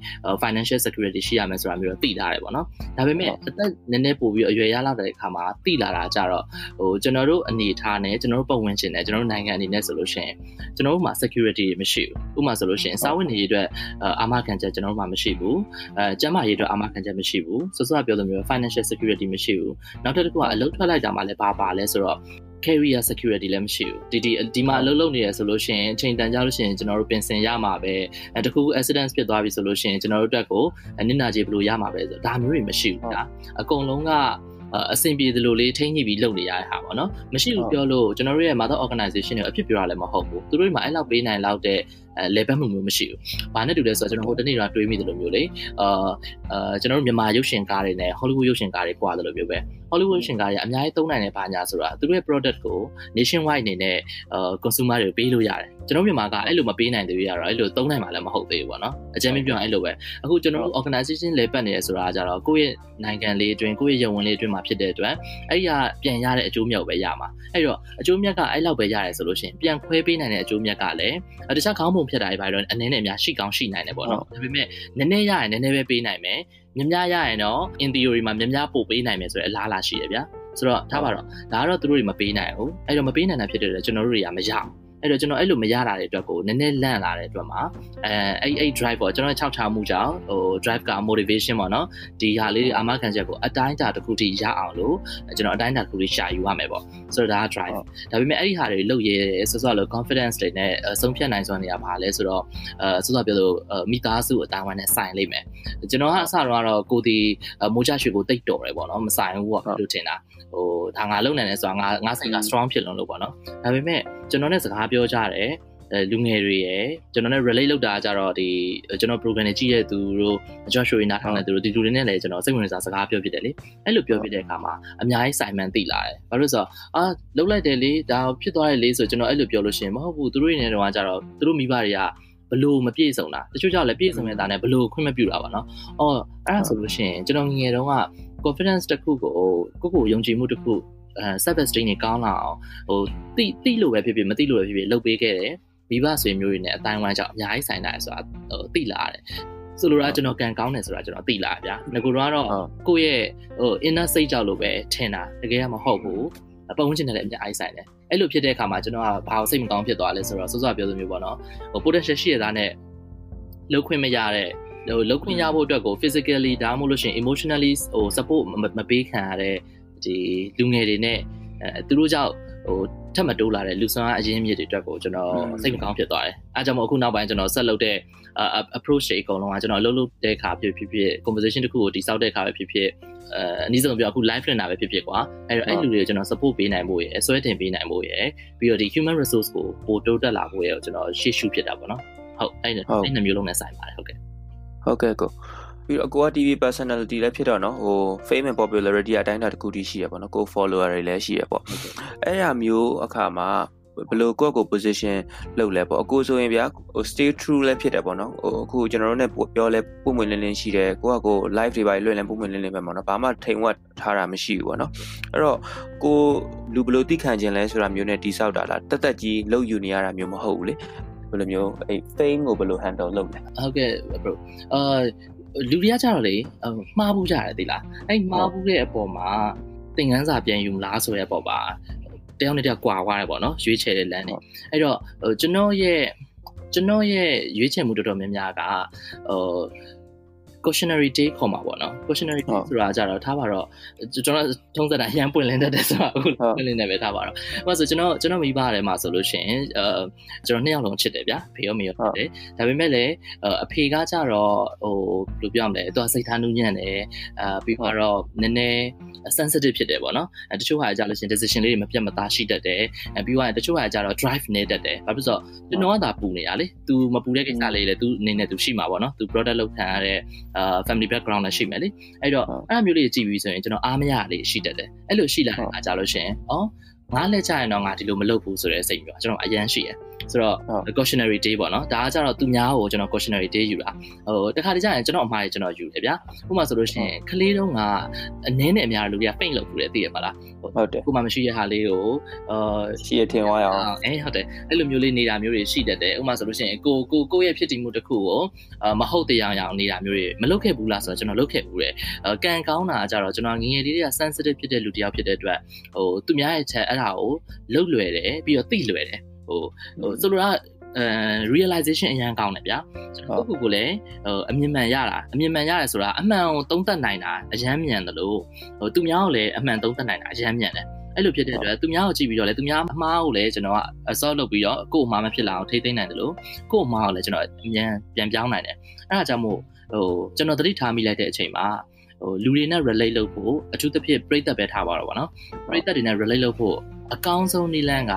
financial security ရှိရမယ်ဆိုတာမျိုးတော့သိထားတယ်ပေါ့နော်ဒါပေမဲ့အသက်နည်းနည်းပိုပြီးအရွယ်ရလာတဲ့အခါမှာသိလာတာကြတော့ဟိုကျွန်တော်တို့အနေထားနဲ့ကျွန်တော်တို့ပတ်ဝန်းကျင်နဲ့ကျွန်တော်တို့နိုင်ငံအနေနဲ့ဆိုလို့ရှိရင်ကျွန်တော်တို့မှာ security မရှိဘူးဥပမာဆိုလို့ရှိရင်စာဝတ်နေရေးအတွက်အာမခံချက်ကျွန်တော်တို့မှာမရှိဘူးအဲကျန်းမာရေးအတွက်အာမခံချက်မရှိဘူးစောစောပြောလိုမျိုး financial security မရှိဘူးနောက်တစ်ခုကအလုပ်ထွက်လိုက်တာမှလည်းဘာပါလဲဆိုတော့ carrier security လည်းမရှိဘူးဒီဒီဒီမှာအလုပ်လုပ်နေရဆိုလို့ရှိရင်အချိန်တန်ကြလို့ရှိရင်ကျွန်တော်တို့ပြင်ဆင်ရမှာပဲအဲတခု accident ဖြစ်သွားပြီဆိုလို့ရှိရင်ကျွန်တော်တို့အတွက်ကိုနစ်နာကြေးဘယ်လိုရမှာပဲဆိုတော့ဒါမျိုးတွေမရှိဘူးဒါအကုန်လုံးကအဆင်ပြေသလိုလေးထိန်းညှိပြီးလုပ်နေရတဲ့ဟာပေါ့နော်မရှိဘူးပြောလို့ကျွန်တော်တို့ရဲ့ mother organization တွေအဖြစ်ပြောရလည်းမဟုတ်ဘူးသူတို့မှာအဲ့လောက်ပေးနိုင်လောက်တဲ့ အဲ level မှုမျိုးမရှိဘူး။ဘာနဲ့တူလဲဆိုတော့ကျွန်တော်ဟိုတနေ့ကတွေးမိတယ်လို့မျိုးလေအာအာကျွန်တော်တို့မြန်မာရုပ်ရှင်ကားတွေနဲ့ Hollywood ရုပ်ရှင်ကားတွေကွာတယ်လို့မျိုးပဲ Hollywood ရုပ်ရှင်ကားတွေအများကြီးသုံးနိုင်တဲ့ဘာညာဆိုတာသူတို့ရဲ့ product ကို nationwide အနေနဲ့အာ consumer တွေပေးလို့ရတယ်။ကျွန်တော်မြန်မာကအဲ့လိုမပေးနိုင်သေးဘူးရတော့အဲ့လိုသုံးနိုင်မှလည်းမဟုတ်သေးဘူးပေါ့နော်။အကြမ်းပြောရင်အဲ့လိုပဲအခုကျွန်တော်တို့ organization လေပတ်နေရဆိုတာကြတော့ကိုယ့်ရဲ့နိုင်ငံလေးအတွင်းကိုယ့်ရဲ့ရုံဝင်လေးအတွင်းမှာဖြစ်တဲ့အတွက်အဲ့ဒီကပြန်ရတဲ့အကျိုးမြတ်ပဲရမှာ။အဲ့တော့အကျိုးမြတ်ကအဲ့လောက်ပဲရတယ်ဆိုလို့ရှိရင်ပြန်ခွဲပေးနိုင်တဲ့အကျိုးမြတ်ကလည်းတခြားခေါင်းပုံဖြတ်တာတွေပါတော့အနည်းနဲ့အများရှိကောင်းရှိနိုင်တယ်ပေါ့နော်ဒါပေမဲ့နည်းနည်းရရင်နည်းနည်းပဲပေးနိုင်မယ်များများရရင်တော့ in theory မှာများများပို့ပေးနိုင်မယ်ဆိုတဲ့အလားအလာရှိရဗျာဆိုတော့ထားပါတော့ဒါကတော့သူတို့တွေမပေးနိုင်ဘူးအဲ့တော့မပေးနိုင်တာဖြစ်တဲ့အတွက်ကျွန်တော်တို့တွေကမရအောင် အဲ့တော့ကျွန်တော်အဲ့လိုမရတာတဲ့အတွက်ကိုနည်းနည်းလန့်လာတဲ့အတွက်မှာအဲအဲ့အဲ့ drive ပေါ့ကျွန်တော်၆ချမှုကြောင့်ဟို drive က motivation ပေါ့နော်ဒီဟာလေးအာမခံချက်ကိုအတိုင်းတာတစ်ခုထိရအောင်လို့ကျွန်တော်အတိုင်းတာတစ်ခုထိရှာယူရမယ်ပေါ့ဆိုတော့ဒါက drive ဒါပေမဲ့အဲ့ဒီဟာတွေလုပ်ရဲဆောဆောလို့ confidence တွေနဲ့ဆုံးဖြတ်နိုင်စွမ်းနေရပါလဲဆိုတော့အဲဆောဆောပြောလို့မိသားစုအတိုင်းဝိုင်းနဲ့ဆိုင်လိမ့်မယ်ကျွန်တော်ကအစတော့ကတော့ကိုဒီမိုးချရွှေကိုတိတ်တော်တယ်ပေါ့နော်မဆိုင်ဘူးပေါ့လို့ထင်တာဟိုဒါငါလုံနိုင်တယ်ဆိုတာငါငါစိတ်က strong ဖြစ်လုံးလို့ပေါ့နော်ဒါပေမဲ့ကျွန်တော်နဲ့စကားပြောကြတယ်လူငယ်တွေရယ်ကျွန်တော်နဲ့ relate လုပ်တာကြတော့ဒီကျွန်တော် program တွေကြည့်ရတဲ့သူတို့အကျော်ရှိုးရနားထောင်တဲ့သူတို့ဒီလူတွေနဲ့လည်းကျွန်တော်စိတ်ဝင်စားစကားပြောပြတယ်လေအဲ့လိုပြောပြတဲ့အခါမှာအများကြီးဆိုင်မန်သိလာတယ်ဘာလို့ဆိုတော့အာလှုပ်လိုက်တယ်လေဒါဖြစ်သွားတယ်လေဆိုကျွန်တော်အဲ့လိုပြောလို့ရှိရင်မဟုတ်ဘူးသူတို့နေတော့ကြတော့သူတို့မိဘတွေကဘလို့မပြည့်စုံတာတချို့ကြောင့်လည်းပြည့်စုံနေတာနဲ့ဘလို့ခွင့်မပြုတာပါနော်။အော်အဲ့ဒါဆိုလို့ရှိရင်ကျွန်တော်ငငယ်တုန်းက confidence တစ်ခုကိုကိုကိုယုံကြည်မှုတစ်ခုအဲ service team တွေကောင်းလာအောင်ဟိုတိတိလို့ပဲဖြစ်ဖြစ်မတိလို့ပဲဖြစ်ဖြစ်လုပ်ပေးခဲ့တယ်မိဘဆွေမျိုးတွေနဲ့အတိုင်းဝိုင်းကြောင့်အများကြီးဆိုင်တာဆိုတာဟိုတိလာတယ်ဆိုလိုတာကျွန်တော်ကန်ကောင်းတယ်ဆိုတာကျွန်တော်သိလာဗျာငကိုတော့ကိုယ့်ရဲ့ဟို inner စိတ်ကြောက်လို့ပဲထင်တာတကယ်ကမဟုတ်ဘူးအပုံဝင်ချင်တယ်လည်းအများကြီးဆိုင်တယ်အဲ့လိုဖြစ်တဲ့အခါမှာကျွန်တော်ကဘာလို့စိတ်မကောင်းဖြစ်သွားလဲဆိုတော့စောစောပြောသလိုမျိုးပေါ့နော်ဟို potential ရှိရတာနဲ့လောက်ခွင့်မရတဲ့ဟိုလောက်ခွင့်ရဖို့အတွက်ကို physically ဒါမှမဟုတ်လို့ရှိရင် emotionally ဟို support မပေးခံရတဲ့ ဒီလူငယ်တွေနဲ့အဲသူတို့ကြောင့်ဟိုထပ်မတိုးလာတဲ့လူဆောင်အရင်းမြစ်တွေအတွက်ကိုကျွန်တော်စိတ်မကောင်းဖြစ်သွားတယ်အဲဒါကြောင့်မို့အခုနောက်ပိုင်းကျွန်တော်ဆက်လုပ်တဲ့ approach တွေအကုန်လုံးကကျွန်တော်အလုပ်လုပ်တဲ့အခါဖြစ်ဖြစ်ဖြစ် conversation တစ်ခုကိုတိစောက်တဲ့အခါပဲဖြစ်ဖြစ်အဲအနည်းဆုံးပြောအခု live trainer ပဲဖြစ်ဖြစ်ကွာအဲ့တော့အဲ့လူတွေကိုကျွန်တော် support ပေးနိုင်ဖို့ရယ်ဆွဲတင်ပေးနိုင်ဖို့ရယ်ပြီးတော့ဒီ human resource ကိုပိုတိုးတက်လာဖို့ရယ်ကျွန်တော်ရှေ့ရှုဖြစ်တာပေါ့နော်ဟုတ်အဲ့အဲ့နှစ်မျိုးလုံးနဲ့ဆိုင်ပါတယ်ဟုတ်ကဲ့ဟုတ်ကဲ့ကို ပြီးတော့ကိုက TV personality လည်းဖြစ်တော့နော်ဟို fame and popularity အတိုင်းအတာတစ်ခုတည်းရှိရပေါ့နော်ကို follower တွေလည်းရှိရပေါ့အဲ့ရမျိုးအခါမှာဘယ်လိုကိုယ့်ကို position လုပ်လဲပေါ့အခုဆိုရင်ဗျာဟို stay true လည်းဖြစ်တယ်ပေါ့နော်ဟိုအခုကျွန်တော်တို့ ਨੇ ပြောလဲပုံမှန်လင်းလင်းရှိတယ်ကိုကကို live တွေပါလွှင့်လဲပုံမှန်လင်းလင်းပဲပေါ့နော်ဘာမှထိန်ဝက်ထားတာမရှိဘူးပေါ့နော်အဲ့တော့ကိုလူဘယ်လိုသိခံခြင်းလဲဆိုတာမျိုးနဲ့တိဆောက်တာလားတက်တက်ကြီးလှုပ်ယူနေရတာမျိုးမဟုတ်ဘူးလေဘယ်လိုမျိုးအဲ့ fame ကိုဘယ်လို handle လုပ်လဲဟုတ်ကဲ့ bro အာ လူတွေကကြတော့လေမှားဘူးကြတယ်သိလားအဲ့မှားဘူးတဲ့အပေါ်မှာသင်ခန်းစာပြန်ယူမလားဆိုတဲ့အပေါ်ပါတယောက်နဲ့တယောက်ကွာသွားတယ်ပေါ့နော်ရွေးချယ်တဲ့လမ်းနေအဲ့တော့ကျွန်တော်ရဲ့ကျွန်တော်ရဲ့ရွေးချယ်မှုတော်တော်များများကဟို cautionary day ခေါ်မှာပေါ့နော် cautionary day ဆိုတာကြတော့ထားပါတော့ကျွန်တော်ထုံးစံတိုင်းရမ်းပွင့်လင်းတတ်တယ်ဆိုတာအခုပွင့်လင်းနေပဲထားပါတော့ဟိုဆိုကျွန်တော်ကျွန်တော်မိဘထဲမှာဆိုလို့ရှိရင်အဲကျွန်တော်နှစ်ယောက်လုံးချစ်တယ်ဗျာဖေရောမေရောဖြစ်တယ်ဒါပေမဲ့လည်းအဖေကကြတော့ဟိုဘယ်လိုပြောမလဲသူကစိတ်ထားနှူးညံ့တယ်အာပြီးတော့နည်းနည်း sensitive ဖြစ်တယ်ပေါ့နော်အဲတချို့ဟာကြလို့ရှိရင် decision လေးတွေမပြတ်မသားရှိတတ်တယ်အဲပြီးတော့တချို့ဟာကြတော့ drive နေတတ်တယ်ဘာဖြစ်လို့ဆိုတော့ကျွန်တော်ကသာပူနေတာလေ तू မပူတဲ့ကိစ္စလေးလေ तू အနေနဲ့ तू ရှိမှာပေါ့နော် तू product လောက်ခံရတဲ့ အာ family background လည်းရှိမယ်လေအဲ့တော့အဲ့လိုမျိုးလေးကြည့်ပြီးဆိုရင်ကျွန်တော်အားမရလေးရှိတတ်တယ်အဲ့လိုရှိလာတဲ့အခါကြလို့ရှိရင်ဩငါလက်ချရင်တော့ငါဒီလိုမလုပ်ဘူးဆိုတဲ့စိတ်မျိုးကျွန်တော်အရန်ရှိရယ် ဆိုတော့ cautionary day ပေါ့နော်ဒါကကြတော့သူများကိုကျွန်တော် cautionary day ယူတာဟိုတခါတည်းကျရင်ကျွန်တော်အမှားရကျွန်တော်ယူတယ်ဗျာဥပမာဆိုလို့ရှိရင်ကလေးတုန်းကအနည်းနဲ့အများလူတွေကပိတ်လုပ်ဘူးလေသိရပါလားဟုတ်တယ်ခုမှမရှိရဟာလေးကိုအာရှိရထင်သွားရအောင်အေးဟုတ်တယ်အဲ့လိုမျိုးလေးနေတာမျိုးတွေရှိတတ်တယ်ဥပမာဆိုလို့ရှိရင်ကိုကိုကိုရဲ့ဖြစ်တည်မှုတစ်ခုကိုအာမဟုတ်တရားအောင်နေတာမျိုးတွေမလုပ်ခဲ့ဘူးလားဆိုတော့ကျွန်တော်လုပ်ခဲ့ဘူးတယ်ကံကောင်းတာကြတော့ကျွန်တော်ငငယ်လေးတွေက sensitive ဖြစ်တဲ့လူတယောက်ဖြစ်တဲ့အတွက်ဟိုသူများရဲ့ချက်အဲ့ဒါကိုလှုပ်လွယ်တယ်ပြီးတော့သိလွယ်တယ် ဟိုဟိုဆိုလိုတာအဲ realization အရန်ကောင်းတယ်ဗျာကျွန်တော်ကိုကိုလည်းဟိုအမြင်မှန်ရတာအမြင်မှန်ရတယ်ဆိုတာအမှန်ကိုသုံးသပ်နိုင်တာအရန်မြန်တယ်လို့ဟိုသူများကိုလည်းအမှန်သုံးသပ်နိုင်တာအရန်မြန်တယ်အဲ့လိုဖြစ်တဲ့အတွက်သူများကိုကြည့်ပြီးတော့လည်းသူများအမှားကိုလည်းကျွန်တော်က assault လုပ်ပြီးတော့ကို့အမှားမဖြစ်လာအောင်ထိသိမ်းနိုင်တယ်လို့ကို့အမှားကိုလည်းကျွန်တော်အမြန်ပြန်ပြောင်းနိုင်တယ်အဲ့ဒါကြောင့်မို့ဟိုကျွန်တော်သတိထားမိလိုက်တဲ့အချိန်မှာဟိုလူတွေနဲ့ relate လုပ်ဖို့အထူးသဖြင့်ပြိသက်ပဲထားပါတော့ဗောနော်ပြိသက်တွေနဲ့ relate လုပ်ဖို့ အကောင်းဆုံးနည်းလမ်းက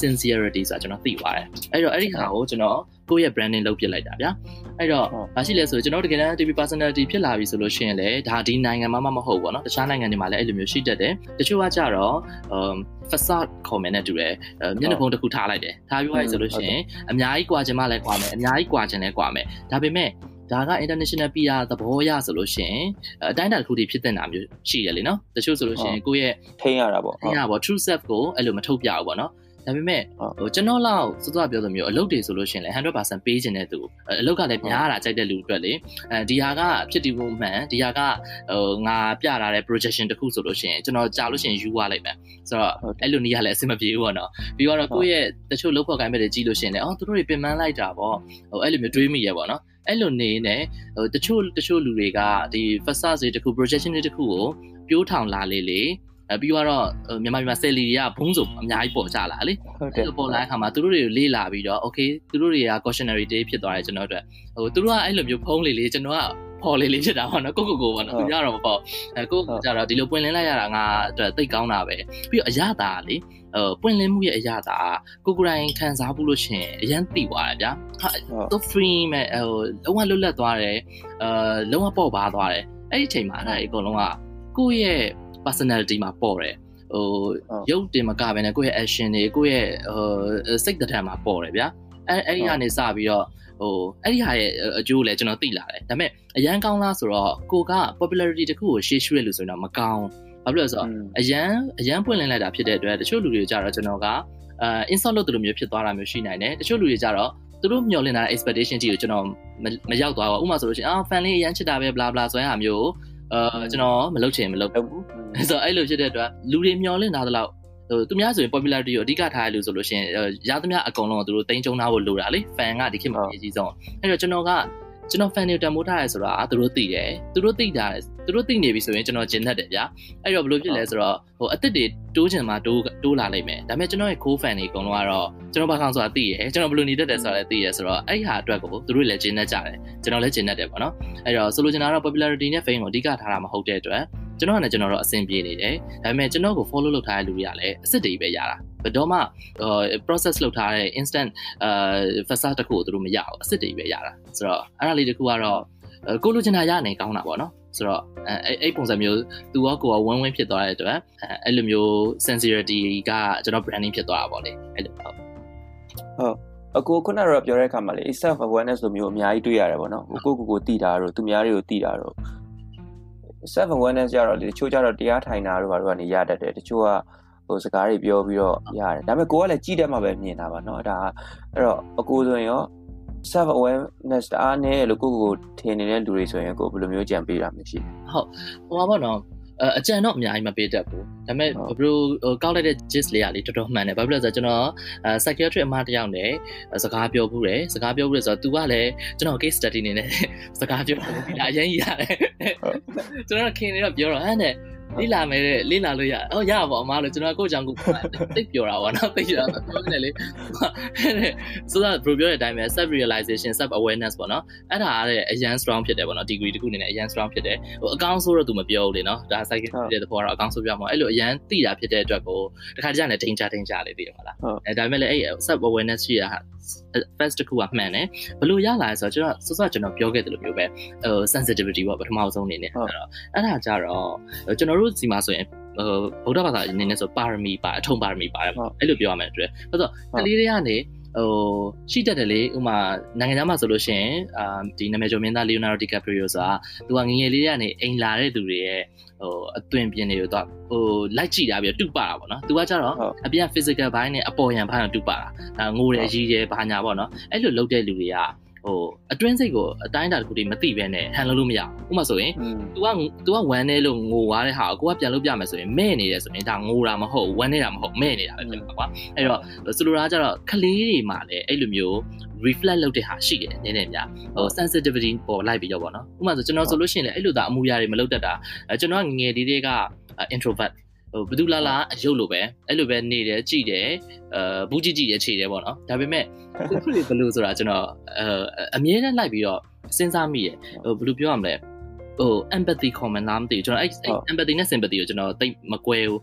sincerity ဆိုတာကျွန်တော်သိပါတယ်အဲ့တော့အဲ့ဒီဟာကိုကျွန်တော်ကိုယ့်ရဲ့ branding လုပ်ပြလိုက်တာဗျာအဲ့တော့ဘာရှိလဲဆိုကျွန်တော်တကယ်တမ်း TV personality ဖြစ်လာပြီဆိုလို့ရှိရင်လည်းဒါဒီနိုင်ငံမှာမဟုတ်ဘူးပေါ့နော်တခြားနိုင်ငံတွေမှာလည်းအဲ့လိုမျိုးရှိတတ်တယ်တချို့ကကြတော့ um facade comment နဲ့တူတယ်မျက်နှာဖုံးတစ်ခုထားလိုက်တယ်ထားပြီးသွားပြီဆိုလို့ရှိရင်အများကြီးကွာချင်မှလည်းကွာမယ်အများကြီးကွာချင်လည်းကွာမယ်ဒါပေမဲ့ ဒါက international PR သဘောရဆိုလို့ရှိရင်အတိုင်းအတာတစ်ခုတည်းဖြစ်တဲ့နာမျိုးရှိတယ်လေနော်တချို့ဆိုလို့ရှိရင်ကိုယ့်ရဲ့ထိန်းရတာပေါ့ထိန်းရပါ true self ကိုအဲ့လိုမထုတ်ပြဘူးပေါ့နော် ဒါပေမဲ့ဟိုကျွန်တော်လောက်စောစောပြောသလိုမျိုးအလုပ်တွေဆိုလို့ရှိရင်လည်း100%ပေးခြင်းတဲ့သူအလုပ်ကလည်းများတာကြိုက်တဲ့လူအတွက်လေအဲဒီဟာကဖြစ်တည်မှုမှန်ဒီဟာကဟိုငါပြလာတဲ့ projection တစ်ခုဆိုလို့ရှိရင်ကျွန်တော်ကြာလို့ရှိရင်ယူရလိုက်မယ်ဆိုတော့အဲ့လိုနေရာလည်းအဆင်မပြေဘူးပေါ့နော်ပြီးတော့ကိုယ့်ရဲ့တချို့လုပ်ဖို့ကိုင်းမဲ့တွေကြီးလို့ရှိရင်လည်းအော်သူတို့တွေပြင်ပန်းလိုက်တာပေါ့ဟိုအဲ့လိုမျိုးတွေးမိရပေါ့နော်အဲ့လိုနေနေဟိုတချို့တချို့လူတွေကဒီ facade တွေတခု projection တွေတခုကိုပြိုးထောင်လာလေလေ အဲပြီးတော့မြန်မာပြည်မှာဆယ်လီတွေကဘုံဆိုအများကြီးပေါ်ကြလာလေဟုတ်တယ်ပေါ်လာတဲ့အခါမှာသူတို့တွေကိုလေးလာပြီးတော့ okay သူတို့တွေက cautionary day ဖြစ်သွားတယ်ကျွန်တော်တို့ဟိုသူတို့ကအဲ့လိုမျိုးဖုံးလေးလေးကျွန်တော်ကဖော်လေးလေးဖြစ်တာပေါ့နော်ကိုကိုကိုပေါ့နော်သူများတော့မပေါ့အဲကိုကြတော့ဒီလိုပွင့်လင်းလိုက်ရတာငါအတွက်သိကောင်းတာပဲပြီးတော့အရသာလေဟိုပွင့်လင်းမှုရဲ့အရသာကိုကိုတိုင်းခံစားဖို့လို့ရှင်အရန်သိသွားတယ်ဗျာဟာသူ free မဲ့ဟိုလုံးဝလွတ်လပ်သွားတယ်အဲလုံးဝပေါ့ပါသွားတယ်အဲ့ဒီအချိန်မှာအဲ့ဒါအကုန်လုံးကကိုယ့်ရဲ့ personality မှာပေါ်တယ်ဟိုရုပ်တင်မကပဲနဲ့ကိုယ့်ရဲ့ action တွေကိုယ့်ရဲ့ဟိုစိတ်တံမှာပေါ်တယ်ဗျာအဲအဲ့ဒီကနေစပြီးတော့ဟိုအဲ့ဒီဟာရဲ့အကျိုးလည်းကျွန်တော်သိလာတယ်ဒါပေမဲ့အရန်ကောင်းလားဆိုတော့ကိုက popularity တခုကိုရှေ့ရွှေ့လို့ဆိုရင်တော့မကောင်းဘာဖြစ်လို့လဲဆိုတော့အရန်အရန်ပွင့်လင်းလိုက်တာဖြစ်တဲ့အတွက်တချို့လူတွေကြတော့ကျွန်တော်ကအဲ insult လုပ်တယ်လို့မျိုးဖြစ်သွားတာမျိုးရှိနိုင်တယ်တချို့လူတွေကြတော့သူတို့မျှော်လင့်တာ expectation ကြီးကိုကျွန်တော်မရောက်သွားဘူးဥပမာဆိုလို့ရှိရင်အာ fan လေးအရန်ချစ်တာပဲ bla bla ဆိုရဟာမျိုး အာကျွန်တော်မလုပ်ချင်မလုပ်ဘူးဆိုတော့အဲ့လိုဖြစ်တဲ့အတွက်လူတွေမျှော်လင့်ထားသလောက်ဟိုသူများဆိုရင် popularity ကိုအဓိကထားရလို့ဆိုလို့ရှိရင်ရသမျှအကုန်လုံးကိုသူတို့တင်းကျုံထားဖို့လိုတာလေ fan ကဒီခေတ်မှာအရေးကြီးဆုံးအဲ့တော့ကျွန်တော်ကကျွန်တော် fan တွေတန်ဖိုးထားရဲဆိုတာသူတို့သိတယ်သူတို့သိတာ သူတို့သိနေပြီဆိုရင်ကျွန်တော်ဂျင်သက်တယ်ဗျာအဲ့တော့ဘယ်လိုဖြစ်လဲဆိုတော့ဟိုအစ်စ်တွေတိုးချင်မှတိုးတိုးလာလိမ့်မယ်ဒါပေမဲ့ကျွန်တော်ရဲ့ core fan တွေအကုန်လုံးကတော့ကျွန်တော်ဘာကောင်ဆိုတာသိရယ်ကျွန်တော်ဘယ်လိုနေတတ်တယ်ဆိုတာလည်းသိရယ်ဆိုတော့အဲ့ဟာအတွက်ကိုသူတို့လည်းဂျင်သက်ကြတယ်ကျွန်တော်လည်းဂျင်သက်တယ်ပေါ့နော်အဲ့တော့ဆိုလိုချင်တာကတော့ popularity နဲ့ fame ကိုအဓိကထားတာမဟုတ်တဲ့အတွက်ကျွန်တော်ကလည်းကျွန်တော်တော့အဆင်ပြေနေတယ်ဒါပေမဲ့ကျွန်တော်ကို follow လုပ်ထားတဲ့လူတွေကလည်းအစ်စ်တွေပဲရတာဘယ်တော့မှ process လုပ်ထားတဲ့ instant အာ facade တခုကိုသူတို့မရဘူးအစ်စ်တွေပဲရတာဆိုတော့အဲ့ဒါလေးတခုကတော့ကိုလိုချင်တာရနေကောင်းတာပေါ့နော် ဆိုတော့အဲအဲ့ပုံစံမျိုးသူကကိုကဝင်းဝင်းဖြစ်သွားတဲ့အတွက်အဲ့လိုမျိုး sincerity ကကျွန်တော် branding ဖြစ်သွားတာပေါ့လေအဲ့လိုဟုတ်ဟုတ်အကိုခုနကတော့ပြောတဲ့အခါမှာလေ self awareness လိုမျိုးအများကြီးတွေ့ရတယ်ပေါ့နော်ကိုကိုကိုတည်တာတော့သူများတွေကိုတည်တာတော့ self awareness ကြတော့လေတချို့ကြတော့တရားထိုင်တာတို့ဘာတို့ကနေရတတ်တယ်တချို့ကဟိုစကားတွေပြောပြီးတော့ရတယ်ဒါပေမဲ့ကိုကလည်းကြည့်တယ်မှပဲမြင်တာပါเนาะဒါအဲ့တော့အကိုဆိုရင်ရော self awareness အားနည်းလို့ကိုကိုထင်နေတဲ့လူတွေဆိုရင်ကိုဘယ်လိုမျိုးကြံပေးတာမရှိဟုတ်ဟိုပါဘောနော်အကြံတော့အများကြီးမပေးတတ်ဘူးဒါပေမဲ့ဘယ်လိုကောက်လိုက်တဲ့ gist လေးကလေတော်တော်မှန်တယ်ဘာဖြစ်လို့လဲဆိုတော့ကျွန်တော် psychiatric အမတယောက်နဲ့စကားပြောဘူးတယ်စကားပြောဘူးတယ်ဆိုတော့ तू ကလည်းကျွန်တော် case study နေနဲ့စကားပြောတယ်အရင်ကြီးရတယ်ကျွန်တော်ခင်နေတော့ပြောတော့ဟမ်တဲ့ လေးလာမယ်တဲ့လေးလာလို့ရအော်ရပါအမားလို့ကျွန်တော်ကိုယ့်ကြောင့်ကိုတိတ်ပြောတာပေါ့နော်တိတ်ပြောတာပြောနေလေဆိုတော့ bro ပြောတဲ့အတိုင်းပဲ self realization self awareness ပေါ့နော်အဲ့ဒါကအရန် strong ဖြစ်တယ်ပေါ့နော် degree တခုအနေနဲ့အရန် strong ဖြစ်တယ်ဟိုအကောင်းဆိုးတော့ तू မပြောဘူးလေနော်ဒါ psychiatrist တဲ့ဘောကတော့အကောင်းဆိုးပြောမှာအဲ့လိုအရန်သိတာဖြစ်တဲ့အတွက်ကိုတခါတည်းကလည်း danger danger လေးသိရမှာလားအဲဒါပေမဲ့လည်းအဲ့ self awareness ရှိတာ first တခုကမှန်တယ်ဘလို့ရလာလဲဆိုတော့ကျွန်တော်စောစောကျွန်တော်ပြောခဲ့တယ်လို့မျိုးပဲဟို sensitivity ပေါ့ပထမဆုံးအနေနဲ့အဲ့တော့အဲ့ဒါကြတော့ကျွန်တော်တို့စီမှာဆိုရင်ဟိုဗုဒ္ဓဘာသာအနေနဲ့ဆိုပါရမီပါအထုံပါရမီပါတယ်အဲ့လိုပြောရမယ်အတွက်ဆိုတော့ကလေးတွေကနေဟိုရှိတတ်တယ်လေဥမာနိုင်ငံသားမှာဆိုလို့ရှိရင်အာဒီနာမည်ကျော်မင်းသား Leonardo DiCaprio ဆိုတာသူကငငယ်လေးကနေအိမ်လာတဲ့သူတွေရဲ့ဟိုအသွင်ပြင်တွေကိုတော့ဟိုလိုက်ကြည့်တာပြီးတူပါတာပေါ့နော်သူကကြတော့အပြင် physical ဘိုင်းနဲ့အပေါ်ယံဘိုင်းကိုတူပါတာငိုတယ်ကြီးတယ်ဘာညာပေါ့နော်အဲ့လိုလုပ်တဲ့လူတွေက ဟိုအတွင်းစိတ်ကိုအတိုင်းအတာတစ်ခုတည်းမသိဘဲနဲ့ဟန်လို့လို့မရဘူးဥပမာဆိုရင် तू က तू ကဝမ်းနေလို့ငိုသွားတဲ့ဟာကိုကိုကပြန်လုပ်ပြမယ်ဆိုရင်မဲ့နေတယ်ဆိုရင်ဒါငိုတာမဟုတ်ဝမ်းနေတာမဟုတ်မဲ့နေတာပဲဖြစ်မှာကွာအဲ့တော့ဆိုလိုတာကကျတော့ကလေးတွေမှာလည်းအဲ့လိုမျိုး reflect လုပ်တဲ့ဟာရှိတယ်နည်းနည်းများဟို sensitivity ပေါ်လိုက်ပြီးတော့ပေါ့နော်ဥပမာဆိုကျွန်တော်ဆိုလို့ရှိရင်လည်းအဲ့လိုသာအမူအရာတွေမလုပ်တတ်တာကျွန်တော်ငငယ်လေးတွေက introvert ဟိုဘယ်သူလာလာအယုတ်လိုပဲအဲ့လိုပဲနေတယ်ကြည်တယ်အဲဘူးကြည့်ကြည့်ရခြေတယ်ပေါ့နော်ဒါပေမဲ့ခုတွေဘယ်လိုဆိုတာကျွန်တော်အဲအမြဲတမ်းလိုက်ပြီးတော့စဉ်းစားမိတယ်ဟိုဘယ်လိုပြောရမလဲဟို empathy comment လားမသိဘူးကျွန်တော်အဲ့ empathy နဲ့ sympathy ကိုကျွန်တော်တိတ်မကွဲဘူး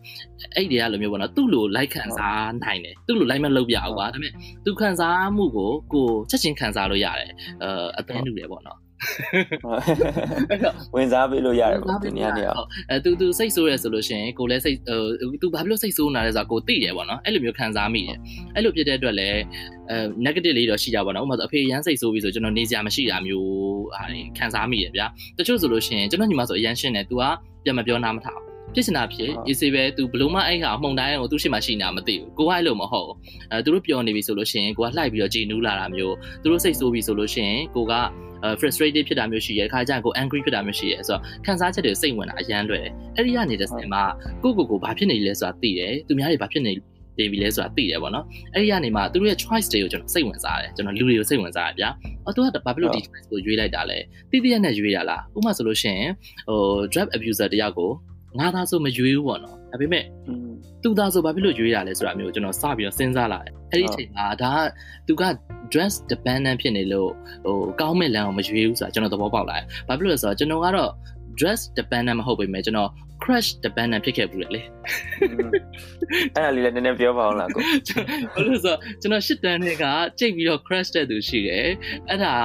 အဲ့ဒီကလိုမျိုးပေါ့နော်သူ့လို like ခံစားနိုင်တယ်သူ့လို like မလုပ်ပြဘူးကွာဒါပေမဲ့သူခံစားမှုကိုကိုချက်ချင်းခံစားလို့ရတယ်အဲအသွင်းလူတယ်ပေါ့နော် ဝင်စားပေးလို့ရတယ်ပေါ့ဒီနေရာနေအောင်အဲသူသူစိတ်ဆိုးရဆိုလို့ရှိရင်ကိုလည်းစိတ်ဟိုသူဘာဖြစ်လို့စိတ်ဆိုးနေလဲဆိုတာကိုသိတယ်ပေါ့နော်အဲ့လိုမျိုးခံစားမိတယ်အဲ့လိုဖြစ်တဲ့အတွက်လည်းအဲ negative လေးတော့ရှိကြပါတော့ဥပမာဆိုအဖေရမ်းစိတ်ဆိုးပြီးဆိုကျွန်တော်နေစရာမရှိတာမျိုးဟာခံစားမိရဗျာတချို့ဆိုလို့ရှိရင်ကျွန်တော်ညီမဆိုအရန်ရှင်းတယ် तू ကပြန်မပြောနားမထားဖြစ်စင်တာဖြစ်အေးစေပဲ तू ဘလို့မှအဲ့ဟာမှုန်တိုင်းကိုသူ့ရှိမှရှိနေတာမသိဘူးကိုကအဲ့လိုမဟုတ်အဲသူတို့ပြောနေပြီဆိုလို့ရှိရင်ကိုကလှိုက်ပြီးတော့ကြည်နူးလာတာမျိုးသူတို့စိတ်ဆိုးပြီဆိုလို့ရှိရင်ကိုက frustrated ဖြစ်တာမျိုးရှိရဲခါကျရင်ကို angry ဖြစ်တာမျိုးရှိရဲဆိုတော့ခံစားချက်တွေစိတ်ဝင်တာအရန်လွယ်တယ်အဲ့ဒီကနေတဲ့စင်မှာကိုကိုကိုဘာဖြစ်နေလဲဆိုတာသိတယ်သူများတွေဘာဖြစ်နေနေပြီလဲဆိုတာသိတယ်ပေါ့နော်အဲ့ဒီကနေမှသူတို့ရဲ့ choice တွေကိုကျွန်တော်စိတ်ဝင်စားတယ်ကျွန်တော်လူတွေကိုစိတ်ဝင်စားတယ်ဗျာအော်သူကဘာဖြစ်လို့ဒီ choice ကိုရွေးလိုက်တာလဲတိတိရနဲ့ရွေးရလားဥပမာဆိုလို့ရှိရင်ဟို drug abuser တယောက်ကိုငါသားဆိုမရွေးဘူးပေါ့နော် ဒါပေမဲ့သူသားဆိုဘာဖြစ်လို့ရွေးရလဲဆိုတာမျိုးကျွန်တော်စပြီးတော့စဉ်းစားလာတယ်အဲ့ဒီအချိန်မှာဒါကသူက dress dependent ဖြစ်နေလို့ဟိုကောင်းမဲ့လမ်းကိုမရွေးဘူးဆိုတာကျွန်တော်သဘောပေါက်လာတယ်ဘာဖြစ်လို့လဲဆိုတော့ကျွန်တော်ကတော့ dress dependent မဟုတ်ပေမဲ့ကျွန်တော် crush dependent ဖြစ်ခဲ့ဘူးလေအဲ့ဒါလေးလည်းနည်းနည်းပြောပါအောင်လားကိုဘာလို့ဆိုတော့ကျွန်တော်ရှစ်တန်းတွေကကြိတ်ပြီးတော့ crush တဲ့သူရှိတယ်အဲ့ဒါ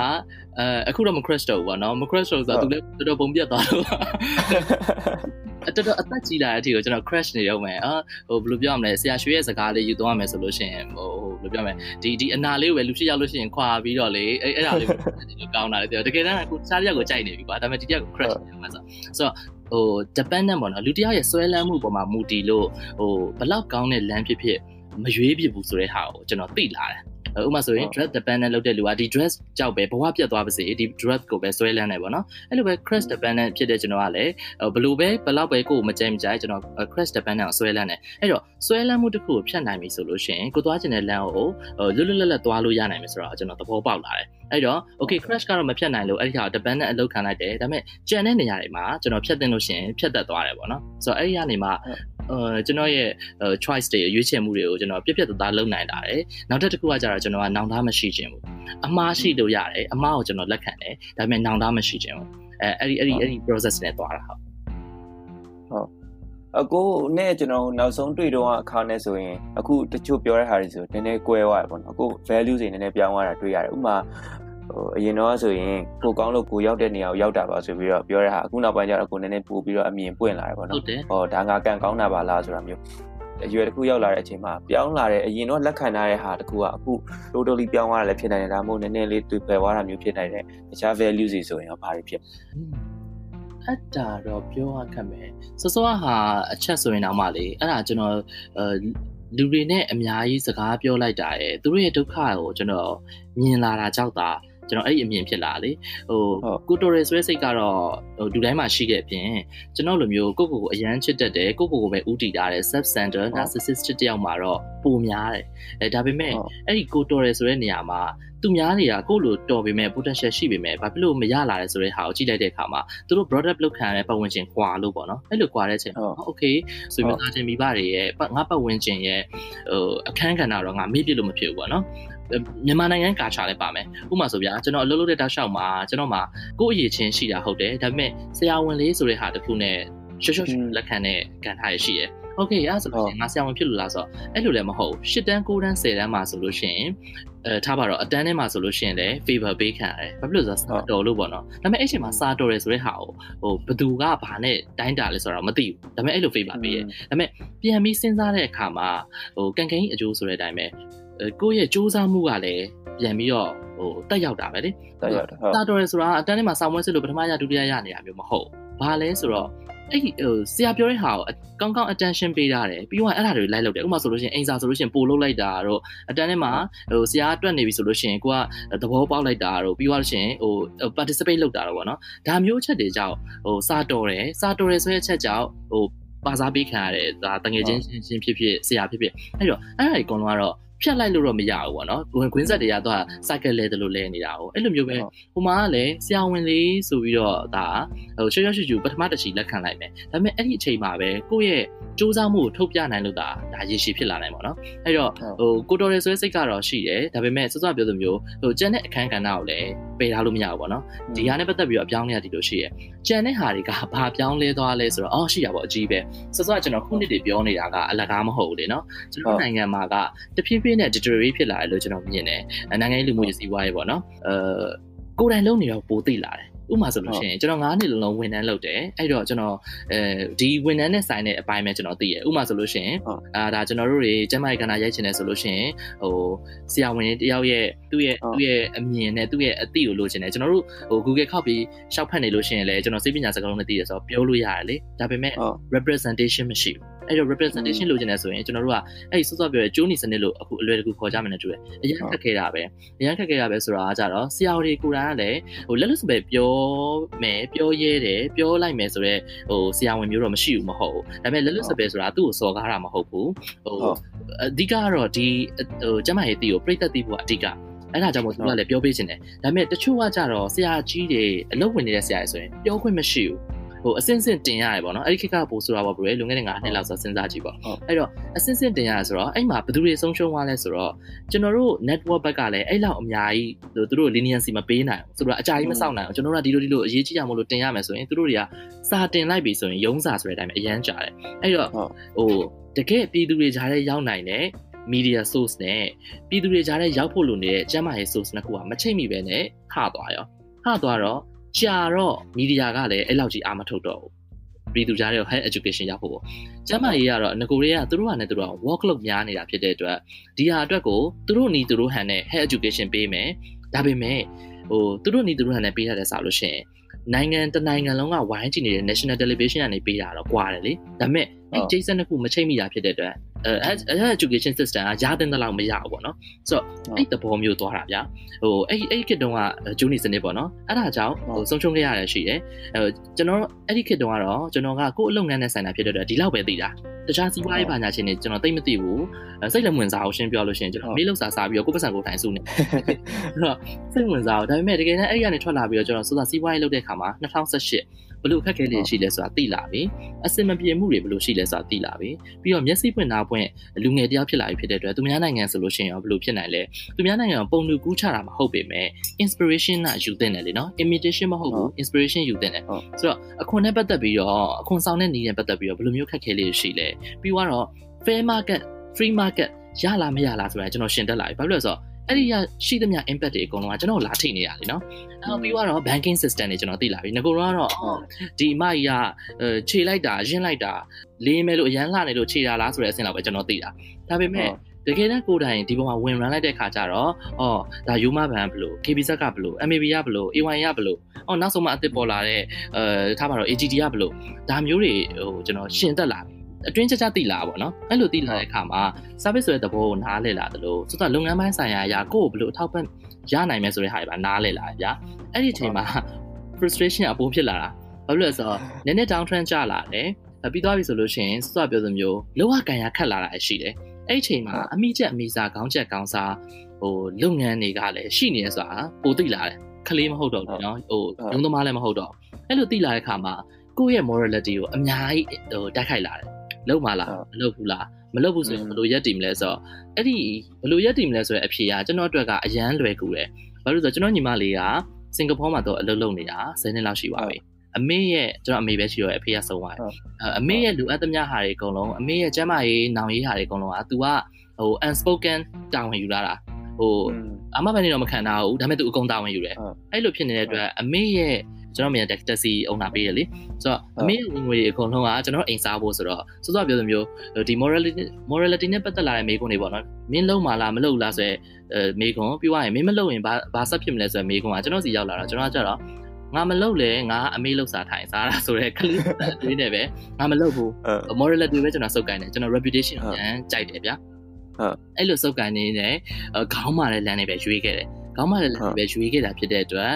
အဲအခုတော့မ crush တော့ဘူးပေါ့နော်မ crush တော့ဆိုတော့သူလည်းတော်တော်ပုံပြတ်သွားတော့ အတော်တော်အသက်ကြီးလာတဲ့အထိကိုကျွန်တော် crash နေရုံပဲအာဟိုဘယ်လိုပြောရမလဲဆရာရွှေရဲ့စကားလေးယူသွားမယ်ဆိုလို့ရှိရင်ဟိုဘယ်လိုပြောမလဲဒီဒီအနာလေးကိုပဲလူရှိရောက်လို့ရှိရင်ခွာပြီးတော့လေအဲ့အဲ့ဒါလေးကိုကောင်းတာလေတကယ်တမ်းကိုစားရကိုကြိုက်နေပြီကွာဒါပေမဲ့ဒီတယောက်ကို crash နေမှာဆိုဆိုတော့ဟို dependent ပေါ့နော်လူတယောက်ရဲ့ဆွဲလန်းမှုပေါ်မှာမူတည်လို့ဟိုဘလောက်ကောင်းတဲ့လမ်းဖြစ်ဖြစ်မရွေးပြဘူးဆိုတဲ့ဟာကိုကျွန်တော်သိလာတယ် ဥပမာဆိုရင် drug dependent လုပ်တဲ့လူကဒီ drug ကြောက်ပဲဘဝပြတ်သွားပါစေဒီ drug ကိုပဲဆွဲလန်းနေပေါ့နော်အဲ့လိုပဲ crash dependent ဖြစ်တဲ့ကျွန်တော်ကလည်းဘယ်လိုပဲဘယ်လောက်ပဲကိုယ်မကြိုက်မကြိုက်ကျွန်တော် crash dependent ကိုဆွဲလန်းတယ်အဲ့တော့ဆွဲလန်းမှုတစ်ခုကိုဖြတ်နိုင်ပြီဆိုလို့ရှိရင်ကိုသွားချင်တဲ့လမ်းကိုလွတ်လွတ်လပ်လပ်သွားလို့ရနိုင်မယ်ဆိုတော့ကျွန်တော်သဘောပေါက်လာတယ်အဲ့တော့ okay crash ကတော့မဖြတ်နိုင်လို့အဲ့ဒီဟာ dependent အလုပ်ခံလိုက်တယ်ဒါပေမဲ့ကြံတဲ့နေရာတွေမှာကျွန်တော်ဖြတ်တင်လို့ရှိရင်ဖြတ်သက်သွားတယ်ပေါ့နော်ဆိုတော့အဲ့ဒီကနေမှအဲ ကျွန်တော်ရဲ့ choice တွေရွေးချယ်မှုတွေကိုကျွန်တော်ပြက်ပြက်သားသားလုပ်နိုင်တာတယ်နောက်တစ်ခုကကြတော့ကျွန်တော်ကနောင်တမရှိခြင်းဘူးအမှားရှိလို့ရတယ်အမှားကိုကျွန်တော်လက်ခံတယ်ဒါပေမဲ့နောင်တမရှိခြင်းဘူးအဲအဲ့ဒီအဲ့ဒီအဲ့ဒီ process နဲ့သွားတာဟုတ်ဟုတ်အကိုနဲ့ကျွန်တော်နောက်ဆုံးတွေ့တော့အခါနဲ့ဆိုရင်အခုတချို့ပြောတဲ့ဟာတွေဆိုနည်းနည်းကွဲသွားတယ်ပေါ့နော်အခု value တွေနည်းနည်းပြောင်းသွားတာတွေ့ရတယ်ဥပမာ ဟိုအရင်တော့ဆိုရင်ကိုကောင်းလို့ကိုရောက်တဲ့နေရာကိုရောက်တာပါဆိုပြီးတော့ပြောတဲ့ဟာအခုနောက်ပိုင်းကျတော့ကိုနည်းနည်းပို့ပြီးတော့အမြင်ပွင့်လာတယ်ပေါ့နော်ဟောဒါငါကန်ကောင်းတာပါလားဆိုတာမျိုးအရွယ်တစ်ခုရောက်လာတဲ့အချိန်မှာပြောင်းလာတဲ့အရင်တော့လက်ခံထားတဲ့ဟာတစ်ခုကအခု totally ပြောင်းသွားတာလည်းဖြစ်နိုင်တယ်ဒါမှမဟုတ်နည်းနည်းလေးတွေ့ပယ်သွားတာမျိုးဖြစ်နိုင်တယ်တခြား value တွေဆိုရင်ရောဘာတွေဖြစ်အဲ့ဒါတော့ပြောရခက်မယ်စောစောဟာအချက်ဆိုရင်တော့မှလေအဲ့ဒါကျွန်တော်လူတွေနဲ့အများကြီးစကားပြောလိုက်တာရယ်သူတို့ရဲ့ဒုက္ခကိုကျွန်တော်မြင်လာတာကြောက်တာ ကျွန်တော်အဲ့ဒီအမြင်ဖြစ်လာလေဟိုကိုတိုရဲဆိုတဲ့စိတ်ကတော့ဟိုလူတိုင်းမှာရှိခဲ့ပြင်ကျွန်တော်လိုမျိုးကိုကိုကိုအရန်ချစ်တတ်တယ်ကိုကိုကိုပဲဥတီထားတယ် self center narcissistic တယောက်မှာတော့ပုံများတယ်အဲဒါပေမဲ့အဲ့ဒီကိုတိုရဲဆိုတဲ့နေရာမှာသူများတွေကကိုယ့်လိုတော်ပေမဲ့ potential ရှိပေမဲ့ဘာဖြစ်လို့မရလာလဲဆိုတဲ့ဟာကိုကြည့်လိုက်တဲ့အခါမှာသူတို့ broad up လုပ်ခံရတဲ့ပတ်ဝန်းကျင်ကွာလို့ပေါ့နော်အဲ့လိုကွာတဲ့အချိန်မှာ okay ဆိုပြီးသားချင်းမိဘတွေရဲ့ငါပတ်ဝန်းကျင်ရဲ့ဟိုအခန်းကဏ္ဍတော့ငါမေ့ပြလို့မဖြစ်ဘူးပေါ့နော် မြန်မာနိုင်ငံကာချာလည်းပါမယ်ဥပမာဆိုဗျာကျွန်တော်အလုပ်လုပ်တဲ့တောက်လျှောက်မှာကျွန်တော်မှာကိုယ့်အရေးချင်းရှိတာဟုတ်တယ်ဒါပေမဲ့ဆရာဝန်လေးဆိုတဲ့ဟာတခုနဲ့ရှော့ရှော့လက်ခံတဲ့ကန်ထားရရှိတယ်โอเคအဲ့ဆိုလို့ရှိရင်ငါဆရာဝန်ဖြစ်လို့လားဆိုတော့အဲ့လိုလည်းမဟုတ်၈တန်း9တန်း10တန်းမှာဆိုလို့ရှိရင်အဲထားပါတော့အတန်းထဲမှာဆိုလို့ရှိရင်လည်း favor ပေးခံရတယ်ဘာဖြစ်လို့ဆိုတော့တော်လို့ပေါ့နော်ဒါပေမဲ့အဲ့ချိန်မှာစာတော်တယ်ဆိုတဲ့ဟာကိုဟိုဘသူကဘာနဲ့တိုင်းတာလဲဆိုတော့မသိဘူးဒါပေမဲ့အဲ့လို favor ပေးရတယ်ဒါပေမဲ့ပြန်ပြီးစဉ်းစားတဲ့အခါမှာဟိုကန်ကန်ကြီးအကျိုးဆိုတဲ့အတိုင်းပဲ ကိုယ့်ရဲ့စူးစမ်းမှုကလည်းပြန်ပြီးတော့ဟိုတက်ရောက်တာပဲလေတက်ရောက်တာဟုတ်တာတော်ရယ်ဆိုတာအတန်းထဲမှာစာမွေးစစ်လို့ပထမရဒုတိယရနေတာမျိုးမဟုတ်ဘာလဲဆိုတော့အဲ့ဟိုဆရာပြောတဲ့ဟာကိုကောင်းကောင်း attention ပေးရတယ်ပြီးတော့အဲ့ဒါတွေလိုက်လုပ်တယ်ဥပမာဆိုလို့ရှိရင်အိမ်စာဆိုလို့ရှိရင်ပို့လုပ်လိုက်တာတို့အတန်းထဲမှာဟိုဆရာတွက်နေပြီဆိုလို့ရှိရင်ကိုကသဘောပေါက်လိုက်တာတို့ပြီးတော့လို့ရှိရင်ဟို participate လုပ်တာတော့ဗောနော်ဒါမျိုးအချက်တွေကြောင့်ဟိုစာတော်တယ်စာတော်တယ်ဆိုတဲ့အချက်ကြောင့်ဟိုပါစားပေးခံရတယ်ဒါတငယ်ချင်းချင်းဖြစ်ဖြစ်ဆရာဖြစ်ဖြစ်အဲ့တော့အဲ့ဒါကြီးကောင်ကတော့ ဖြတ်လိုက်လို့တော့မရဘူးပေါ့နော်ဝင်ခွင်းဆက်တွေကသူက cycle လဲတယ်လို့လဲနေတာ哦အဲ့လိုမျိုးပဲဟိုမှာကလည်းဆရာဝန်လေးဆိုပြီးတော့ဒါဟိုရှေ့ရှေ့ရှူပထမတစ်ချီလက်ခံလိုက်မယ်ဒါပေမဲ့အဲ့ဒီအချိန်မှာပဲကိုယ့်ရဲ့စူးစမ်းမှုကိုထုတ်ပြနိုင်လို့ဒါဒါရည်ရှိဖြစ်လာနိုင်ပါတော့အဲ့တော့ဟိုကိုတော်ရဲဆွဲစိတ်ကတော့ရှိတယ်ဒါပေမဲ့စောစောပြောသလိုမျိုးဟိုကျန်တဲ့အခန်းကဏ္ဍကိုလည်းပယ်ထားလို့မရဘူးပေါ့နော်ဒီဟာနဲ့ပတ်သက်ပြီးတော့အပြောင်းလဲရဒီလိုရှိရကျန်တဲ့ဟာတွေကဘာပြောင်းလဲသွားလဲဆိုတော့အော်ရှိရပါအကြီးပဲစောစောကကျွန်တော်ခုနှစ်တွေပြောနေတာကအလကားမဟုတ်ဘူးလေနော်ကျွန်တော်နိုင်ငံမှာကတဖြည်းဖြည်းနဲ့ deteriorate ဖြစ်လာတယ်လို့ကျွန်တော်မြင်တယ်နိုင်ငံရေးလူမှုရေးစီးပွားရေးပေါ့နော်အဲကိုယ်တိုင်လုံးနေတော့ပိုသိလာတယ်ဥမာဆိုလို့ရှိရင်ကျွန်တော်9နှစ်လုံးလုံးဝန်ထမ်းလုပ်တယ်အဲ့တော့ကျွန်တော်အဲဒီဝန်ထမ်းနဲ့ဆိုင်တဲ့အပိုင်းပဲကျွန်တော်သိရဥမာဆိုလို့ရှိရင်အာဒါကျွန်တော်တို့တွေကျမကြီးကဏ္ဍရိုက်ချင်တယ်ဆိုလို့ရှိရင်ဟိုဆရာဝန်တယောက်ရဲ့သူ့ရဲ့သူ့ရဲ့အမြင်နဲ့သူ့ရဲ့အသိကိုလိုချင်တယ်ကျွန်တော်တို့ဟို Google ခောက်ပြီးရှောက်ဖတ်နေလို့ရှိရင်လည်းကျွန်တော်စိတ်ပညာစကားလုံးနဲ့သိရဆိုတော့ပြောလို့ရတယ်လေဒါပေမဲ့ representation မရှိဘူး အဲ့တော့ representation လိုချင်တယ်ဆိုရင်ကျွန်တော်တို့ကအဲ့ဒီစောစောပြောတဲ့ကျိုးနီစနစ်လို့အခုအလွယ်တကူခေါ်ကြမယ်နဲ့တူတယ်အရင်ခက်ခဲတာပဲအရင်ခက်ခဲတာပဲဆိုတာကကြတော့ဆရာတွေကိုယ်တိုင်ကလည်းဟိုလက်လက်စပယ်ပြောမယ်ပြောရဲတယ်ပြောလိုက်မယ်ဆိုတော့ဟိုဆရာဝန်မျိုးတော့မရှိဘူးမဟုတ်ဘူးဒါပေမဲ့လက်လက်စပယ်ဆိုတာသူ့ကိုစော်ကားတာမဟုတ်ဘူးဟိုအဓိကကတော့ဒီဟိုကျမရဲ့တီကိုပြိသက်တီဖို့အဓိကအဲ့ဒါကြောင့်မို့သူကလည်းပြောပေးခြင်းတယ်ဒါပေမဲ့တချို့ကကြတော့ဆရာကြီးတွေအလုပ်ဝင်နေတဲ့ဆရာတွေဆိုရင်ပြောခွင့်မရှိဘူး ဟိုအစင်းစင်းတင်ရတယ်ပေါ့နော်အဲ့ဒီခေတ်ကပို့ဆိုတာပေါ့ဘယ်လွန်ခဲ့တဲ့9နှစ်လောက်ဆိုစဉ်းစားကြည့်ပေါ့အဲ့တော့အစင်းစင်းတင်ရတယ်ဆိုတော့အဲ့မှာဘယ်သူတွေဆုံးရှုံးသွားလဲဆိုတော့ကျွန်တော်တို့ network ဘက်ကလည်းအဲ့လောက်အများကြီးသူတို့ leniency မပေးနိုင်ဘူးဆိုတော့အကြိုက်မစောင့်နိုင်အောင်ကျွန်တော်တို့ကဒီလိုဒီလိုအရေးကြီးကြမို့လို့တင်ရမယ်ဆိုရင်သူတို့တွေကစာတင်လိုက်ပြီဆိုရင်ရုံးစာဆိုတဲ့အတိုင်းပဲအရန်ကြာတယ်အဲ့တော့ဟိုတကယ်ပြည်သူတွေကြားထဲရောက်နိုင်တဲ့ media source နဲ့ပြည်သူတွေကြားထဲရောက်ဖို့လိုနေတဲ့ကျမ်းမာရေး source နှစ်ခုကမချိတ်မိပဲနဲ့ဟသွားရောဟသွားတော့ ကြာတော့မီဒီယာကလည်းအဲ့လောက်ကြီးအာမထုတ်တော့ဘူးပြည်သူကြားတဲ့ health education ရဖို့ပေါ့ကျမ်းမာရေးကတော့ငကိုတွေကသူတို့ကလည်းသူတို့က work load များနေတာဖြစ်တဲ့အတွက်ဒီဟာအတွက်ကိုသူတို့နီသူတို့ဟန်နဲ့ health education ပေးမယ်ဒါပေမဲ့ဟိုသူတို့နီသူတို့ဟန်နဲ့ပေးထားတဲ့စာလို့ရှိရင်နိုင်ငံတနိုင်ငံလုံးကဝိုင်းကြည့်နေတဲ့ national television ကနေပေးတာတော့ကွာတယ်လေဒါပေမဲ့အဲ့ Jason နှစ်ခုမချိတ်မိတာဖြစ်တဲ့အတွက် အဲ education system ကရားတဲ့လောက်မရဘူးပေါ့နော်ဆိုတော့အဲ့တဘောမျိုးသွားတာဗျာဟိုအဲ့အဲ့ခေတ်တုန်းကဂျူနီစနစ်ပေါ့နော်အဲ့ဒါကြောင့်ဟိုဆုံးရှုံးခဲ့ရတဲ့ရှိတယ်အဲကျွန်တော်အဲ့ဒီခေတ်တုန်းကတော့ကျွန်တော်ကကိုယ့်အလုပ်ငန်းနဲ့ဆိုင်တာဖြစ်တဲ့အတွက်ဒီလောက်ပဲသိတာတခြားစီးပွားရေးဘာညာချင်းတွေကျွန်တော်သိမသိဘူးစိတ်လည်းဝင်စားအောင်ရှင်းပြောလို့ရှိရင်ကျွန်တော်မေးလောက်စားစားပြီးတော့ကိုယ့်ပတ်စံကိုထိုင်စုနေအဲ့တော့စိတ်ဝင်စားအောင်ဒါပေမဲ့တကယ်တမ်းအဲ့ဒီကနေထွက်လာပြီးတော့ကျွန်တော်စူးစမ်းစီးပွားရေးလုပ်တဲ့ခါမှာ2018 ဘလို့ခက်ခဲလေးရှိလဲဆိုတာသိလာပြီအစင်မပြေမှုတွေဘလို့ရှိလဲဆိုတာသိလာပြီပြီးတော့မျက်စိပွင့်နာပွင့်လူငယ်တယောက်ဖြစ်လာပြီဖြစ်တဲ့အတွက်သူများနိုင်ငံဆိုလို့ရှိရင်ရောဘလို့ဖြစ်နိုင်လဲသူများနိုင်ငံပုံလူကူးချတာမဟုတ်ပေမဲ့ inspiration ကယူသင့်တယ်လေနော် imitation မဟုတ်ဘူး inspiration ယူသင့်တယ်ဆိုတော့အခွန်နဲ့ပတ်သက်ပြီးတော့အခွန်ဆောင်တဲ့နည်းနဲ့ပတ်သက်ပြီးတော့ဘလို့မျိုးခက်ခဲလေးရှိလဲပြီးတော့ fair market free market ရလားမရလားဆိုတာကျွန်တော်ရှင်းတက်လာပြီဘာလို့လဲဆိုတော့ အဲ့ဒီရရှိသမျှ impact တွေအကုန်လုံးကကျွန်တော်လာထိနေရတယ်နော်အဲ့တော့ပြီးတော့ banking system တွေကျွန်တော်သိလာပြီငကိုတော့ဒီအမကြီးကခြေလိုက်တာရင်းလိုက်တာလေးမဲလို့အရန်လှနေလို့ခြေတာလားဆိုတဲ့အဆင့်လောက်ပဲကျွန်တော်သိတာဒါပေမဲ့တကယ်တမ်းကိုယ်တိုင်ဒီပုံမှာဝင် run လိုက်တဲ့ခါကျတော့အော်ဒါယူမဘန်ဘလို့ KBZ ကဘလို့ MAB ကဘလို့ AY ကဘလို့အော်နောက်ဆုံးမှအစ်စ်ပေါ်လာတဲ့အဲထားပါတော့ AGD ကဘလို့ဒါမျိုးတွေဟိုကျွန်တော်ရှင်းတက်လာပြီ အတွင်းကြကြသိလာပါတော့အဲ့လိုသိလာတဲ့အခါမှာ service ဆိုတဲ့သဘောကိုနားလည်လာတယ်လို့ဆိုတော့လုပ်ငန်းပိုင်းဆိုင်ရာအရာကိုဘယ်လိုအထောက်ပံ့ရနိုင်မယ်ဆိုတဲ့ဟာတွေပါနားလည်လာတယ်ဗျာအဲ့ဒီအချိန်မှာ frustration အပိုးဖြစ်လာတာဘာလို့လဲဆိုတော့နည်းနည်း down trend ကျလာတယ်ပြီးသွားပြီဆိုလို့ရှိရင်စစပြောသမျိုးလောကကန်ရခတ်လာတာရှိတယ်အဲ့ဒီအချိန်မှာအမိချက်အမိစားခေါင်းချက်ခေါင်းစားဟိုလုပ်ငန်းတွေကလည်းရှိနေရဆိုတာပိုသိလာတယ်ခလေးမဟုတ်တော့ဘူးเนาะဟိုလုံးသမားလည်းမဟုတ်တော့အဲ့လိုသိလာတဲ့အခါမှာကိုယ့်ရဲ့ morality ကိုအများကြီးဟိုတိုက်ခိုက်လာတယ် လုပ်မလားမလုပ်ဘူးလားမလုပ်ဘူးဆိုရင်ဘယ်လိုရက်တည်မလဲဆိုတော့အဲ့ဒီဘယ်လိုရက်တည်မလဲဆိုတဲ့အဖြေကကျွန်တော်အတွက်ကအရန်လွယ်ကူတယ်ဘာလို့လဲဆိုတော့ကျွန်တော်ညီမလေးကစင်ကာပူမှာတော့အလုပ်လုပ်နေတာ10နှစ်လောက်ရှိပါပြီအမေရဲ့ကျွန်တော်အမေပဲရှိရောအဖေကဆုံးသွားတယ်အမေရဲ့လူအပ်သမျှဟာတွေအကုန်လုံးအမေရဲ့ကျမ်းမာရေးနောင်ရေးဟာတွေအကုန်လုံးက तू ကဟို unspoken တာဝန်ယူလာတာဟိုအမဘယ်နေတော့မခံတာဘူးဒါပေမဲ့ तू အကုန်တာဝန်ယူတယ်အဲ့လိုဖြစ်နေတဲ့အတွက်အမေရဲ့ ကျွန်တော်မြန်တက်စီအုံနာပေးရလေဆိုတော့အမေရဲ့ဝင်ငွေတွေအကုန်လုံးကကျွန်တော်အိမ်စားဖို့ဆိုတော့စောစောပြောသမျိုးဒီ morality morality နဲ့ပတ်သက်လာတဲ့မေးခွန်းတွေပေါ့နော်မင်းလုံမလားမလုံလားဆိုရဲမေးခွန်းပြီးသွားရင်မင်းမလုံရင်ဘာဘာဆက်ဖြစ်မလဲဆိုရဲမေးခွန်းကကျွန်တော်စီရောက်လာတော့ကျွန်တော်ကကြတော့ငါမလုပ်လဲငါအမေလုပ်စားထိုင်စားတာဆိုတော့ကလေးအတွေးနဲ့ပဲငါမလုပ်ဘူး morality ပဲကျွန်တော်စုပ်ကိုင်းတယ်ကျွန်တော် reputation ကိုပြန်ကြိုက်တယ်ဗျာဟုတ်အဲ့လိုစုပ်ကိုင်းနေနဲ့ခေါင်းမာတဲ့လမ်းတွေပဲရွေးခဲ့တယ် ခေါင်းမလည်းလည်းပဲရွေးခဲ့တာဖြစ်တဲ့အတွက်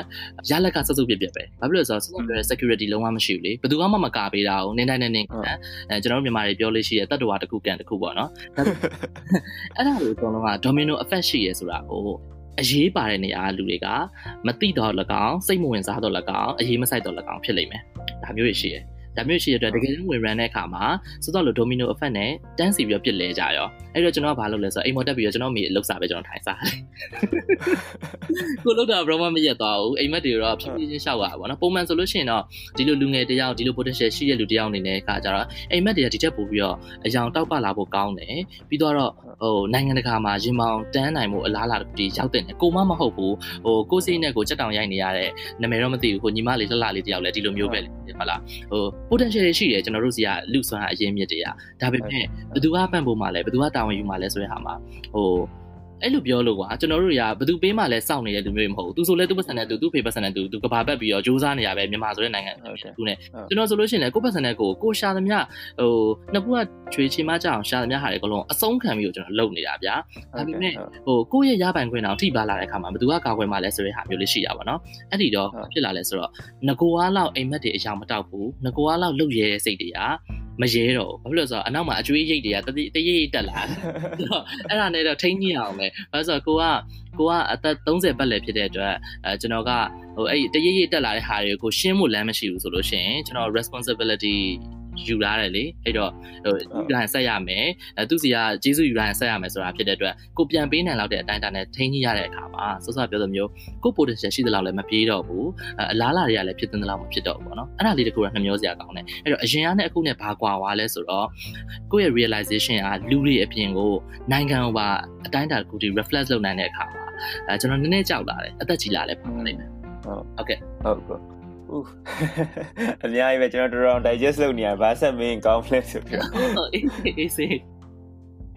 ရလက်ကစစုပ်ပြပြပဲဘာဖြစ်လို့လဲဆိုတော့ security လုံးဝမရှိဘူးလေဘယ်သူမှမကာပေးတာကိုနင်းတိုင်းနဲ့နင်းအဲကျွန်တော်တို့မြန်မာတွေပြောလို့ရှိရတတ္တဝါတစ်ခုကန်တစ်ခုပေါ့နော်အဲ့ဒါလိုအကုန်လုံးက domino effect ရှိရဲဆိုတာကိုအရေးပါတဲ့နေရာလူတွေကမသိတော့၎င်းစိတ်မဝင်စားတော့၎င်းအရေးမဆိုင်တော့၎င်းဖြစ်လိမ့်မယ်ဒါမျိုးရှိရဲ ဒါမျိုးရှိတဲ့အတွက်တကယ်ဝင် run တဲ့အခါမှာစောစောလို domino effect နဲ့တန်းစီပြီးတော့ပြစ်လဲကြရောအဲ့တော့ကျွန်တော်ကဘာလုပ်လဲဆိုတော့အိမ်မော်တက်ပြီးတော့ကျွန်တော်မိအလုပ်စားပဲကျွန်တော်ထိုင်စားတယ်ကိုလုပ်တာဘယ်တော့မှမရက်သွားဘူးအိမ်မက်တွေတော့ဖြည်းဖြည်းချင်းရှောက်ရတာပေါ့နော်ပုံမှန်ဆိုလို့ရှိရင်တော့ဒီလိုလူငယ်တယောက်ဒီလို potential ရှိတဲ့လူတယောက်အနေနဲ့ကကြတော့အိမ်မက်တွေကဒီချက်ပို့ပြီးတော့အယောင်တောက်ပလာဖို့ကောင်းတယ်ပြီးတော့ဟိုနိုင်ငံတကာမှာရင်မောင်တန်းနိုင်မှုအလားအလာတွေရောက်တဲ့ကိုမမဟုတ်ဘူးဟိုကိုစိတ်နဲ့ကိုချက်တောင်ရိုက်နေရတဲ့နာမည်တော့မသိဘူးဟိုညီမလေးလှလှလေးတယောက်လည်းဒီလိုမျိုးပဲဟုတ်လားဟို potential ရှိတယ်ကျွန်တော်တို့စီကလူစွမ်းအရင်မြစ်တွေကဒါပေမဲ့ဘယ်သူကပံ့ပိုးမှလဲဘယ်သူကတာဝန်ယူမှလဲဆိုတဲ့ဟာမှာဟို အဲ့လိုပြောလို့ကွာကျွန်တော်တို့တွေကဘယ်သူပေးမှလဲစောင့်နေတဲ့လူမျိုးတွေမဟုတ်ဘူးသူဆိုလဲသူပတ်စံနဲ့သူသူဖေပတ်စံနဲ့သူသူကဘာပတ်ပြီးတော့စူးစမ်းနေရပဲမြန်မာဆိုတဲ့နိုင်ငံသူနဲ့ကျွန်တော်ဆိုလို့ရှိရင်လည်းကိုပတ်စံနဲ့ကိုကိုရှာသမျှဟိုနှစ်ခုကချွေချီမကြအောင်ရှာသမျှဟာတွေအကုန်လုံးအဆုံးခံပြီးတော့ကျွန်တော်လုပ်နေတာဗျာဒါပေမဲ့ဟိုကိုယ့်ရဲ့ရပိုင်ခွင့်အောင်ထိပါလာတဲ့အခါမှာဘယ်သူကကာကွယ်မှလဲဆိုတဲ့ဟာမျိုးလေးရှိရပါတော့အဲ့ဒီတော့ဖြစ်လာလဲဆိုတော့ငကိုအားလောက်အိမ်မက်တွေအယောင်မတောက်ဘူးငကိုအားလောက်လုတ်ရဲတဲ့စိတ်တွေကမရဲတော့ဘူးဘာဖြစ်လို့ဆိုတော့အနောက်မှာအကျွေးရိတ်တွေကတတိတရိတ်တက်လာအဲ့ဒါနဲ့တော့ထိန်းညှိအောင်ပဲဘာလို့ဆိုတော့ကိုကကိုကအသက်30ပတ်လည်ဖြစ်တဲ့အတွက်အဲကျွန်တော်ကဟိုအဲ့တရိတ်ရိတ်တက်လာတဲ့ဟာတွေကိုရှင်းဖို့လမ်းမရှိဘူးဆိုလို့ရှိရင်ကျွန်တော် responsibility ယူလာတယ်လေအဲ့တော့ဟိုယူလာဆက်ရမယ်အဲသူစီကကျေးဇူးယူလာဆက်ရမယ်ဆိုတာဖြစ်တဲ့အတွက်ကိုပြန်ပေးနိုင်လောက်တဲ့အတိုင်းအတာနဲ့ထိန်းကြီးရတဲ့အခါမှာစောစောပြောသမျိုးကို potential ရှိသလောက်လည်းမပြေးတော့ဘူးအလားလာတွေကလည်းဖြစ်တဲ့လောက်မဖြစ်တော့ဘူးပေါ့နော်အဲ့ဒါလေးတကူကနှမျောစရာကောင်းတယ်အဲ့တော့အရင်ကနဲ့အခုနဲ့ဘာကွာွားလဲဆိုတော့ကိုယ့်ရဲ့ realization ကလူတွေအပြင်ကိုနိုင်ငံကိုပါအတိုင်းအတာတကူဒီ reflect လုပ်နိုင်တဲ့အခါမှာအဲကျွန်တော်နည်းနည်းကြောက်လာတယ်အသက်ကြီးလာလဲပါလိမ့်မယ်ဟုတ်ဟုတ်ကဲ့ဟုတ်ကဲ့ ဦးအများကြီးပဲကျွန်တော်တော်တော် digest လုပ်နေရဘာဆက်မင်း conflict ဆိုပြီးတော့အေးအေးစေး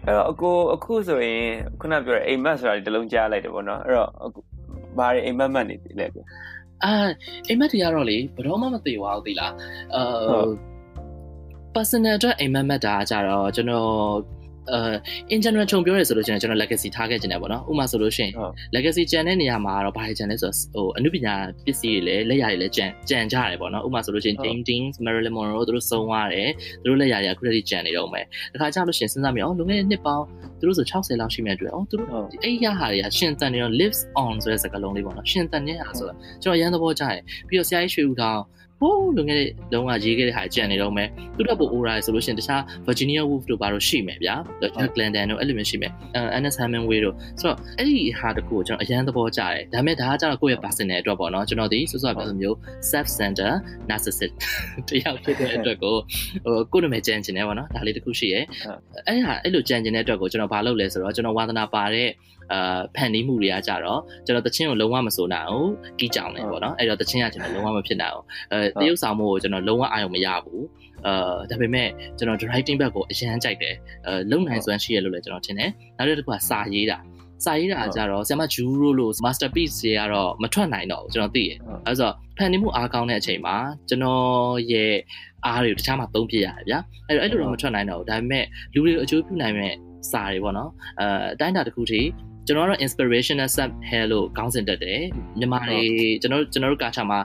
အဲ့တော့အခုအခုဆိုရင်ခုနပြောတဲ့အိမ်မက်ဆိုတာဒီလုံးကြားလိုက်တယ်ပေါ့နော်အဲ့တော့အခုဘာတွေအိမ်မက်မက်နေလဲပြအာအိမ်မက်တွေကတော့လေဘယ်တော့မှမသိပါဘူးသိလားအာ personal အတွက်အိမ်မက်မက်တာကြတော့ကျွန်တော်အဲ in general ခြုံပြောရဲဆိုလို့ရှိရင်ကျွန်တော် legacy ထားခဲ့ခြင်းတယ်ပေါ့နော်ဥပမာဆိုလို့ရှိရင် legacy ကျန်တဲ့နေရာမှာတော့ဘာတွေကျန်လဲဆိုတော့ဟိုအနုပညာပစ္စည်းတွေလည်းလက်ရာတွေလည်းကျန်ကျန်ကြတယ်ပေါ့နော်ဥပမာဆိုလို့ရှိရင် painting Marilyn Monroe သူတို့ဆုံးသွားတယ်သူတို့လက်ရာတွေအခုတည်းကျန်နေတော့မယ်တခါကျလို့ရှိရင်စဉ်းစားမိအောင်လွန်ခဲ့တဲ့နှစ်ပေါင်းသူတို့ဆို60လောက်ရှိမဲ့အတွက်အော်သူတို့အဲ့ရဟာတွေကရှင်တန်နေတော့ lives on ဆိုတဲ့စကားလုံးလေးပေါ့နော်ရှင်တန်နေဟာဆိုတော့ကျွန်တော်ရန်သဘောကျတယ်ပြီးတော့ဆရာကြီးရွှေဦးထောင် ဟိုးလုံခဲ့တဲ့လုံကရေးခဲ့တဲ့ဟာကြံနေတော့မယ်သူတို့ပို aura ဆိုလို့ရှိရင်တခြား Virginia Woolf တို့ဘာလို့ရှိမယ်ဗျာ Jack London တို့အဲ့လိုမျိုးရှိမယ် Ernest Hemingway တို့ဆိုတော့အဲ့ဒီဟာတခုကိုကျွန်တော်အရန်သဘောကျတယ်ဒါပေမဲ့ဒါကကျတော့ကိုယ့်ရဲ့ personal အတွက်ပေါ့နော်ကျွန်တော်ဒီစောစောပြောလိုမျိုး self center narcissist တယောက်ဖြစ်တဲ့အတွက်ကိုဟိုကိုယ့်နာမည်ကြံချင်တယ်ပေါ့နော်ဒါလေးတခုရှိရဲအဲ့ဟာအဲ့လိုကြံချင်တဲ့အတွက်ကိုကျွန်တော်ဘာလုပ်လဲဆိုတော့ကျွန်တော်ဝါသနာပါတဲ့ အာဖန်နီးမှုတွေကကြတော့ကျွန်တော်တချင်းကိုလုံးဝမစိုးနိုင်ဘူးကြီးကြောင်နေပေါ့နော်အဲ့တော့တချင်းကကျွန်တော်လုံးဝမဖြစ်နိုင်ဘူးအဲတရုပ်ဆောင်မှုကိုကျွန်တော်လုံးဝအာရုံမရဘူးအာဒါပေမဲ့ကျွန်တော် writing back ကိုအရန်ကြိုက်တယ်အဲလုံနိုင်စွမ်းရှိရလို့လည်းကျွန်တော်ထင်တယ်နောက်တစ်ခုကစာရေးတာစာရေးတာကြတော့ဆရာမဂျူးရိုလို့ masterpiece တွေကတော့မထွက်နိုင်တော့ဘူးကျွန်တော်သိတယ်အဲဆိုဖန်နေမှုအားကောင်းတဲ့အချိန်မှာကျွန်တော်ရဲ့အားတွေတခြားမှာသုံးပြရတယ်ဗျာအဲ့တော့အဲ့လိုတော့မထွက်နိုင်တော့ဘူးဒါပေမဲ့လူတွေအကျိုးပြုနိုင်မဲ့စာတွေပေါ့နော်အဲတိုင်းတာတစ်ခုထိ ကျွန်တော်တို့ inspirational sub hair လို့ခေါင်းစဉ်တက်တယ်မြန်မာတွေကျွန်တော်ကျွန်တော်တို့ကာချာမှာ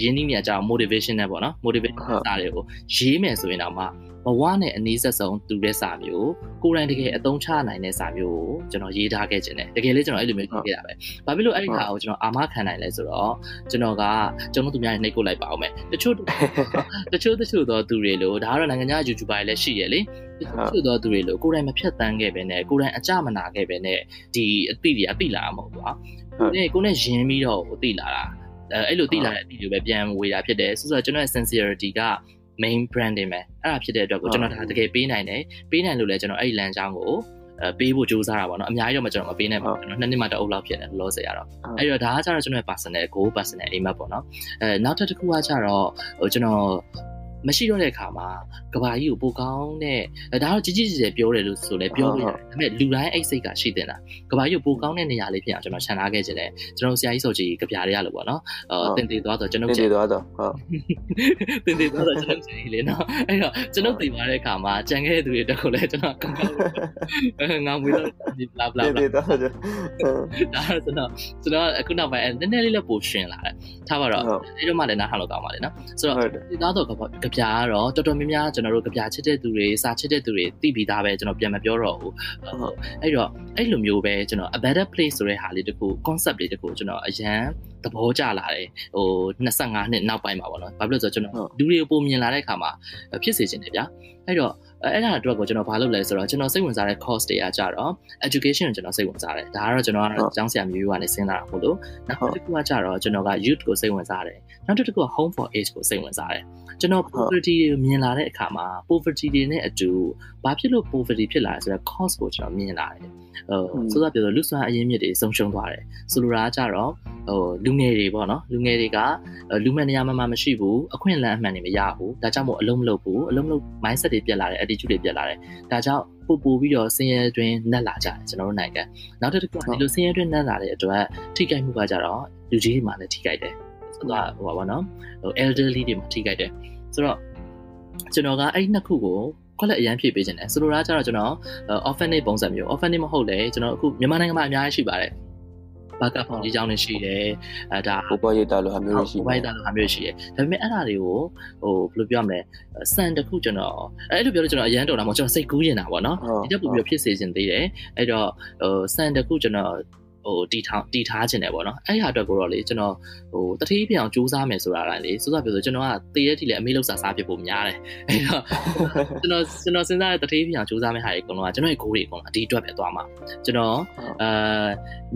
ရင်းနှီးနေကြအောင် motivation နဲ့ပေါ့နော် motivation စာတွေကိုရေးမယ်ဆိုရင်တော့မှ ဘဝနဲ့အနည်းဆက်ဆုံးတူတဲ့စာမျိုးကိုယ်တိုင်တကယ်အသုံးချနိုင်တဲ့စာမျိုးကိုကျွန်တော်ရေးထားခဲ့ခြင်းတယ်တကယ်လေးကျွန်တော်အဲ့လိုမျိုးရေးခဲ့တာပဲဘာဖြစ်လို့အဲ့ဒီဟာကိုကျွန်တော်အာမခံနိုင်လဲဆိုတော့ကျွန်တော်ကကျွန်တော်သူများနှိပ်ကိုလိုက်ပါအောင်မယ်တချို့တချို့တချို့သောသူတွေလို့ဒါကတော့နိုင်ငံခြား YouTuber တွေလည်းရှိရလေတချို့သောသူတွေလို့ကိုယ်တိုင်မဖြတ်တန်းခဲ့ပဲနဲ့ကိုယ်တိုင်အကြမနာခဲ့ပဲနဲ့ဒီအသိတွေအသိလာမှာမဟုတ်ဘူးကွာကိုယ်နဲ့ကိုယ်နဲ့ယဉ်ပြီးတော့သိလာတာအဲ့လိုသိလာတဲ့အသိတွေပဲပြန်ဝေတာဖြစ်တယ်ဆိုတော့ကျွန်တော်ရဲ့ sincerity က main branding ပဲအဲ့ဒါဖြစ်တဲ့အတွက်ကိုကျွန်တော်ဒါတကယ်ပေးနိုင်တယ်ပေးနိုင်လို့လည်းကျွန်တော်အဲ့ဒီလမ်းကြောင်းကိုအဲပေးဖို့ကြိုးစားတာပေါ့နော်အများကြီးတော့မကျွန်တော်မပေးနိုင်ပါဘူးကျွန်တော်နှစ်နှစ်မှတအုပ်လောက်ဖြစ်တယ်လောဆယ်ရတော့အဲ့တော့ဒါကကျတော့ကျွန်တော်ရဲ့ personal goal personal aim ပေါ့နော်အဲနောက်တစ်ခုကကျတော့ဟိုကျွန်တော် မရှိတော့တဲ့အခါမှာကဘာကြီးကိုပိုကောင်းတဲ့ဒါတော့ကြီးကြီးကျယ်ကျယ်ပြောတယ်လို့ဆိုလဲပြောလို့ရတယ်ဒါပေမဲ့လူတိုင်းအဲ့စိတ်ကရှိတင်တာကဘာကြီးကိုပိုကောင်းတဲ့နေရာလေးဖြစ်အောင်ကျွန်တော်ခြံထားခဲ့ခြင်းတယ်ကျွန်တော်ဆရာကြီးဆိုကြည်ကြပြားရရလို့ပေါ့နော်အဲတင်တည်သွားတော့ကျွန်တော်တင်တည်သွားတော့ဟုတ်တင်တည်သွားတော့ကျွန်တော်ကြည်လေနော်အဲ့တော့ကျွန်တော်တည်သွားတဲ့အခါမှာကြံခဲ့တဲ့သူတွေတက်ကိုလည်းကျွန်တော်ကောင်းကောင်းငောင်းပြီးတော့ဒီ bla bla bla တင်တည်သွားတော့ဒါကျွန်တော်ကျွန်တော်အခုနောက်ပိုင်းနည်းနည်းလေးလည်းပိုရှင်လာတယ်ထားပါတော့အဲ့တော့မှလည်းနားထောင်လို့ကောင်းပါလေနော်ဆိုတော့တည်သွားတော့ကပြားကတော့တော်တော်များများကျွန်တော်တို့ကြပြချစ်တဲ့သူတွေစာချစ်တဲ့သူတွေသိပြီးသားပဲကျွန်တော်ပြန်မပြောတော့ဘူးအဲ့တော့အဲ့လိုမျိုးပဲကျွန်တော် a better place ဆိုတဲ့ဟာလေးတခု concept လေးတခုကျွန်တော်အရန်သဘောကျလာတယ်ဟို25နှစ်နောက်ပိုင်းမှာပေါ့နော်ဘာဖြစ်လို့ဆိုတော့ကျွန်တော်လူတွေကိုပုံမြင်လာတဲ့အခါမှာဖြစ်စေချင်တယ်ဗျာအဲ့တော့အဲ့ဒါအတွက်ကိုကျွန်တော်ဘာလုပ်လဲဆိုတော့ကျွန်တော်စိတ်ဝင်စားတဲ့ course တွေကကြတော့ education ကိုကျွန်တော်စိတ်ဝင်စားတယ်ဒါကတော့ကျွန်တော်ကတော့ကျောင်းဆရာမျိုးကနေစဉ်းစားတာမဟုတ်လို့နောက်တစ်ခုကကြတော့ကျွန်တော်က youth ကိုစိတ်ဝင်စားတယ်နောက်တစ်ခုက home for age ကိုစိတ်ဝင်စားတယ် ကျွန်တော် poverty ကိုမြင်လာတဲ့အခါမှာ poverty တွေနဲ့အတူဘာဖြစ်လို့ poverty ဖြစ်လာလဲဆိုတော့ cause ကိုကျွန်တော်မြင်လာတယ်ဟိုဆိုတော့ပြောလို့လူစွမ်းအရင်းမြစ်တွေဆုံးရှုံးသွားတယ်ဆိုလိုတာကကြတော့ဟိုလူငယ်တွေပေါ့နော်လူငယ်တွေကလူမှန်နေရာမှမရှိဘူးအခွင့်အလမ်းအမှန်တွေမရဘူးဒါကြောင့်မို့အလုံးမလုပ်ဘူးအလုံးမလုပ် mindset တွေပြက်လာတယ် attitude တွေပြက်လာတယ်ဒါကြောင့်ပို့ပို့ပြီးတော့ဆင်းရဲတွင်နှက်လာကြတယ်ကျွန်တော်တို့နိုင်ငံနောက်တစ်ခုကဒီလိုဆင်းရဲတွင်နှက်လာတဲ့အတွက်ထိခိုက်မှုကကြတော့လူကြီးတွေမှာလည်းထိခိုက်တယ်ဆိုတော့ ဟိုပါဘောနော်ဟို elderly တွေမှာထိခိုက်တယ်ဆိုတော့ကျွန်တော်ကအဲ့ဒီနှစ်ခုကိုခွက်လက်အရန်ဖြည့်ပေးခြင်းတယ်ဆိုလိုတာကျတော့ကျွန်တော် orphanage ပုံစံမျိုး orphanage မဟုတ်လေကျွန်တော်အခုမြန်မာနိုင်ငံမှာအများကြီးရှိပါတယ်ဘာကဖောင်ကြီးကြောင်းနေရှိတယ်အဲဒါဘိုးဘွားရိတ်တာလိုဟာမျိုးရှိတယ်ဘိုးဘွားရိတ်တာလိုဟာမျိုးရှိတယ်ဒါပေမဲ့အဲ့ဒါတွေကိုဟိုဘယ်လိုပြောရမလဲစံတစ်ခုကျွန်တော်အဲ့လိုပြောလို့ကျွန်တော်အရန်တော်တာမဟုတ်ကျွန်တော်စိတ်ကူးနေတာပေါ့နော်ဒီတက်ပူပြီးဖြစ်စေခြင်းသေးတယ်အဲ့တော့ဟိုစံတစ်ခုကျွန်တော် ဟိုတီထားတီထားခြင်းတယ်ပေါ့နော်အဲ့ဟာအတွက်ကိုတော့လေကျွန်တော်ဟိုတတိပြအောင်စူးစမ်းမယ်ဆိုတာလည်းလေစူးစမ်းပြောဆိုကျွန်တော်ကတည်ရတိလေအမေလောက်စားစားဖြစ်ဖို့များတယ်အဲ့တော့ကျွန်တော်ကျွန်တော်စဉ်းစားတဲ့တတိပြအောင်စူးစမ်းမယ့်ဟာတွေအကုန်လုံးကကျွန်တော်ရဲ့ goal တွေအကုန်လုံးအဒီအတွက်ပဲသွားမှာကျွန်တော်အာ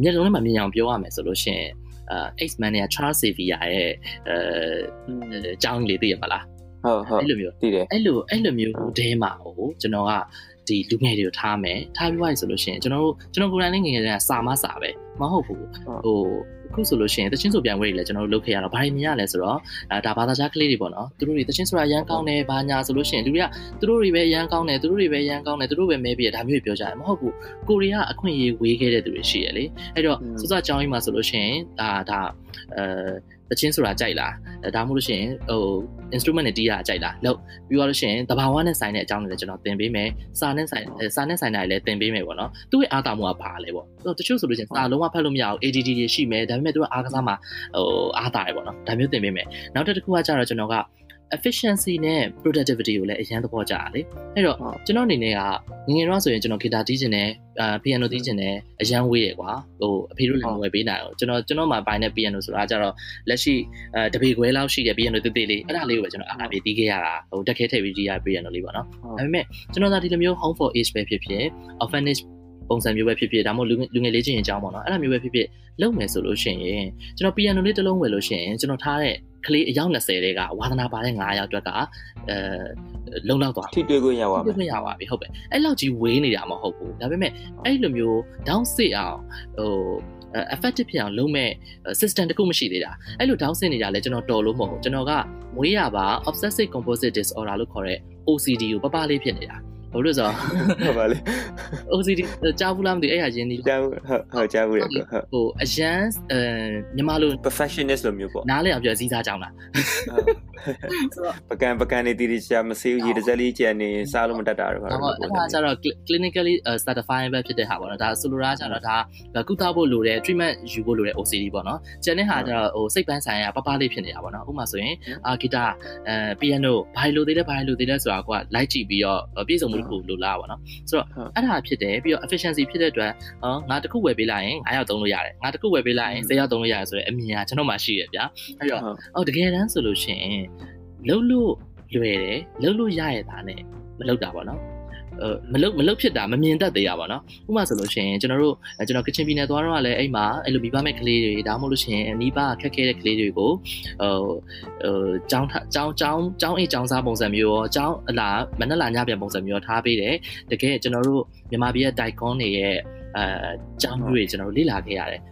မျက်လုံးထဲမှာမြင်အောင်ပြောရမယ်ဆိုလို့ရှိရင်အာ X-Man နဲ့ Charles Xavier ရဲ့အဲအကြောင်းလေးသိရမလားဟုတ်ဟုတ်အဲ့လိုမျိုးသိတယ်အဲ့လိုအဲ့လိုမျိုးတဲမှာဟိုကျွန်တော်က ဒီလူငယ်တွေကိုထားမယ်ထားပြီးွားပြီဆိုလို့ရှိရင်ကျွန်တော်တို့ကျွန်တော်ကိုယ်တိုင်လည်းငယ်ငယ်တည်းကစာမစာပဲမဟုတ်ဘူးဟိုအခုဆိုလို့ရှိရင်တချင်းဆိုပြန်ဝဲတွေလည်းကျွန်တော်တို့လုပ်ခဲ့ရတော့ဘာတွေမြင်ရလဲဆိုတော့အဲဒါဘာသာကြားကလေးတွေပေါ့နော်သူတို့တွေတချင်းဆိုတာရန်ကောင်းတယ်ဘာညာဆိုလို့ရှိရင်လူတွေကသူတို့တွေပဲရန်ကောင်းတယ်သူတို့တွေပဲရန်ကောင်းတယ်သူတို့ပဲမဲပြီးဒါမျိုးပြောကြတယ်မဟုတ်ဘူးကိုရီးယားအခွင့်အရေးဝေးခဲ့တဲ့သူတွေရှိရလေအဲ့တော့စစကြောင်းကြီးမှာဆိုလို့ရှိရင်ဒါဒါအဲ တချင်းဆိုတာကြိုက်လားအဲဒါမှမဟုတ်လို့ရှိရင်ဟို instrument နဲ့တီးရအကြိုက်လားလို့ပြီးတော့လို့ရှိရင်တဘာဝနဲ့ဆိုင်တဲ့အကြောင်းတွေလည်းကျွန်တော်သင်ပေးမယ်စာနဲ့ဆိုင်စာနဲ့ဆိုင်တာတွေလည်းသင်ပေးမယ်ပေါ့နော်သူ့ရဲ့အားသာမှုကဘာလဲပေါ့တချို့ဆိုလို့ရှိရင်စာလုံးဝဖတ်လို့မရအောင် ADD တွေရှိမယ်ဒါပေမဲ့သူကအားကစားမှာဟိုအားသာတယ်ပေါ့နော်ဒါမျိုးသင်ပေးမယ်နောက်တစ်ခုကကျတော့ကျွန်တော်က efficiency နဲ့ productivity ကိုလည်းအရင်သဘောကျတာလေအဲ့တော့ကျွန်တော်အနေနဲ့ကငငယ်တော့ဆိုရင်ကျွန်တော်ဂီတာတီးကျင်တယ်အာ piano တီးကျင်တယ်အရန်ဝေးရယ်ကွာဟိုအဖေတို့လည်းမဝယ်ပေးနိုင်ဘူးကျွန်တော်ကျွန်တော်မှာပိုင်းတဲ့ piano ဆိုတာကျတော့လက်ရှိအဲတပေခွဲလောက်ရှိတဲ့ piano တိတိလေးအဲ့ဒါလေးကိုပဲကျွန်တော်အားပြေတီးခဲ့ရတာဟိုတက်ခဲထည့်ပြီးတီးရ piano လေးပေါ့နော်ဒါပေမဲ့ကျွန်တော်သာဒီလိုမျိုး home for age ပဲဖြစ်ဖြစ် orphanage ပုံစံမျိုးပဲဖြစ်ဖြစ်ဒါမှမဟုတ်လူငယ်လေးချင်းအကြောင်းပေါ့နော်အဲ့ဒါမျိုးပဲဖြစ်ဖြစ်လုပ်မယ်ဆိုလို့ရှိရင်ကျွန်တော် piano လေးတစ်လုံးဝယ်လို့ရှိရင်ကျွန်တော်ထားတဲ့ကလေးအယောက်20တဲ့ကဝါသနာပါတဲ့9ယောက်အတွက်ကအဲလုံလောက်သွားထိတွေ့ခွင့်ရပါမယ်ထိတွေ့ခွင့်ရပါပြီဟုတ်ပဲအဲ့လောက်ကြီးဝေးနေတာမဟုတ်ဘူးဒါပေမဲ့အဲ့လိုမျိုး down sit အောင်ဟို effective ဖြစ်အောင်လုပ်မဲ့ system တခုမရှိသေးတာအဲ့လို down sit နေတာလဲကျွန်တော်တော်လို့မဟုတ်ဘူးကျွန်တော်ကမွေးရပါ obsessive compulsive disorder လို့ခေါ်တဲ့ OCD ကိုပပလေးဖြစ်နေတာ ဘာလို့ဆိုဟုတ်ပါလေ OCD ကြားဘူးလားမသိအဲ့ဟာရင်းဒီကြားဟုတ်ဟုတ်ကြားဘူးရဟုတ်ဟိုအရန်အဲမြန်မာလို perfectionist လိုမျိုးပေါ့နားလေအောင်ပြောစည်းစားကြောင်းလားပကံပကံနေတီတီရှာမစေးရေတစ်စက်လေးကျန်နေစားလို့မတတ်တာတော့ဟုတ်အဲ့ဒါကျတော့ clinically certified ပဲဖြစ်တဲ့ဟာပေါ့နော်ဒါဆိုလိုတာကျတော့ဒါကုသဖို့လိုတဲ့ treatment ယူဖို့လိုတဲ့ OCD ပေါ့နော်ကျန်တဲ့ဟာကျတော့ဟိုစိတ်ပိုင်းဆိုင်ရာပပလေးဖြစ်နေတာပေါ့နော်ဥပမာဆိုရင်အာဂီတာအဲ piano ဘာလို့သေးလဲဘာလို့သေးလဲဆိုတာကလိုက်ကြည့်ပြီးတော့ပြည့်စုံမှုတစ်ခုလိုလားပေါ့နော်ဆိုတော့အဲ့ဒါဖြစ်တယ်ပြီးတော့ efficiency ဖြစ်တဲ့အတွက်ဟောငါတစ်ခုဝယ်ပေးလိုက်ရင်9ယောက်သုံးလို့ရတယ်ငါတစ်ခုဝယ်ပေးလိုက်ရင်10ယောက်သုံးလို့ရတယ်ဆိုတော့အမြင်ကကျွန်တော်မှရှိရဗျာအဲ့တော့အော်တကယ်တမ်းဆိုလို့ရှိရင်လှုပ်လို့လွယ်တယ်လှုပ်လို့ရရတာနဲ့မလှုပ်တာပေါ့နော်မလုတ်မလုတ်ဖြစ်တာမမြင်တတ်သေးရပါတော့ဥပမာဆိုလို့ရှိရင်ကျွန်တော်တို့ကျွန်တော်ကချင်ပြည်နယ်သွားတော့လည်းအဲ့မှာအဲ့လိုမိဘမဲ့ကလေးတွေဒါမှမဟုတ်လို့ရှိရင်နီးပါခက်ခဲတဲ့ကလေးတွေကိုဟိုဟိုကျောင်းကျောင်းကျောင်းကျောင်းအိတ်ကျောင်းစားပုံစံမျိုးရောကျောင်းအလားမနက်လာညပြန်ပုံစံမျိုးရောထားပေးတယ်တကယ်ကျွန်တော်တို့မြန်မာပြည်ရဲ့ Daikon တွေရဲ့အဲကျောင်းတွေကျွန်တော်တို့လေ့လာခဲ့ရတယ်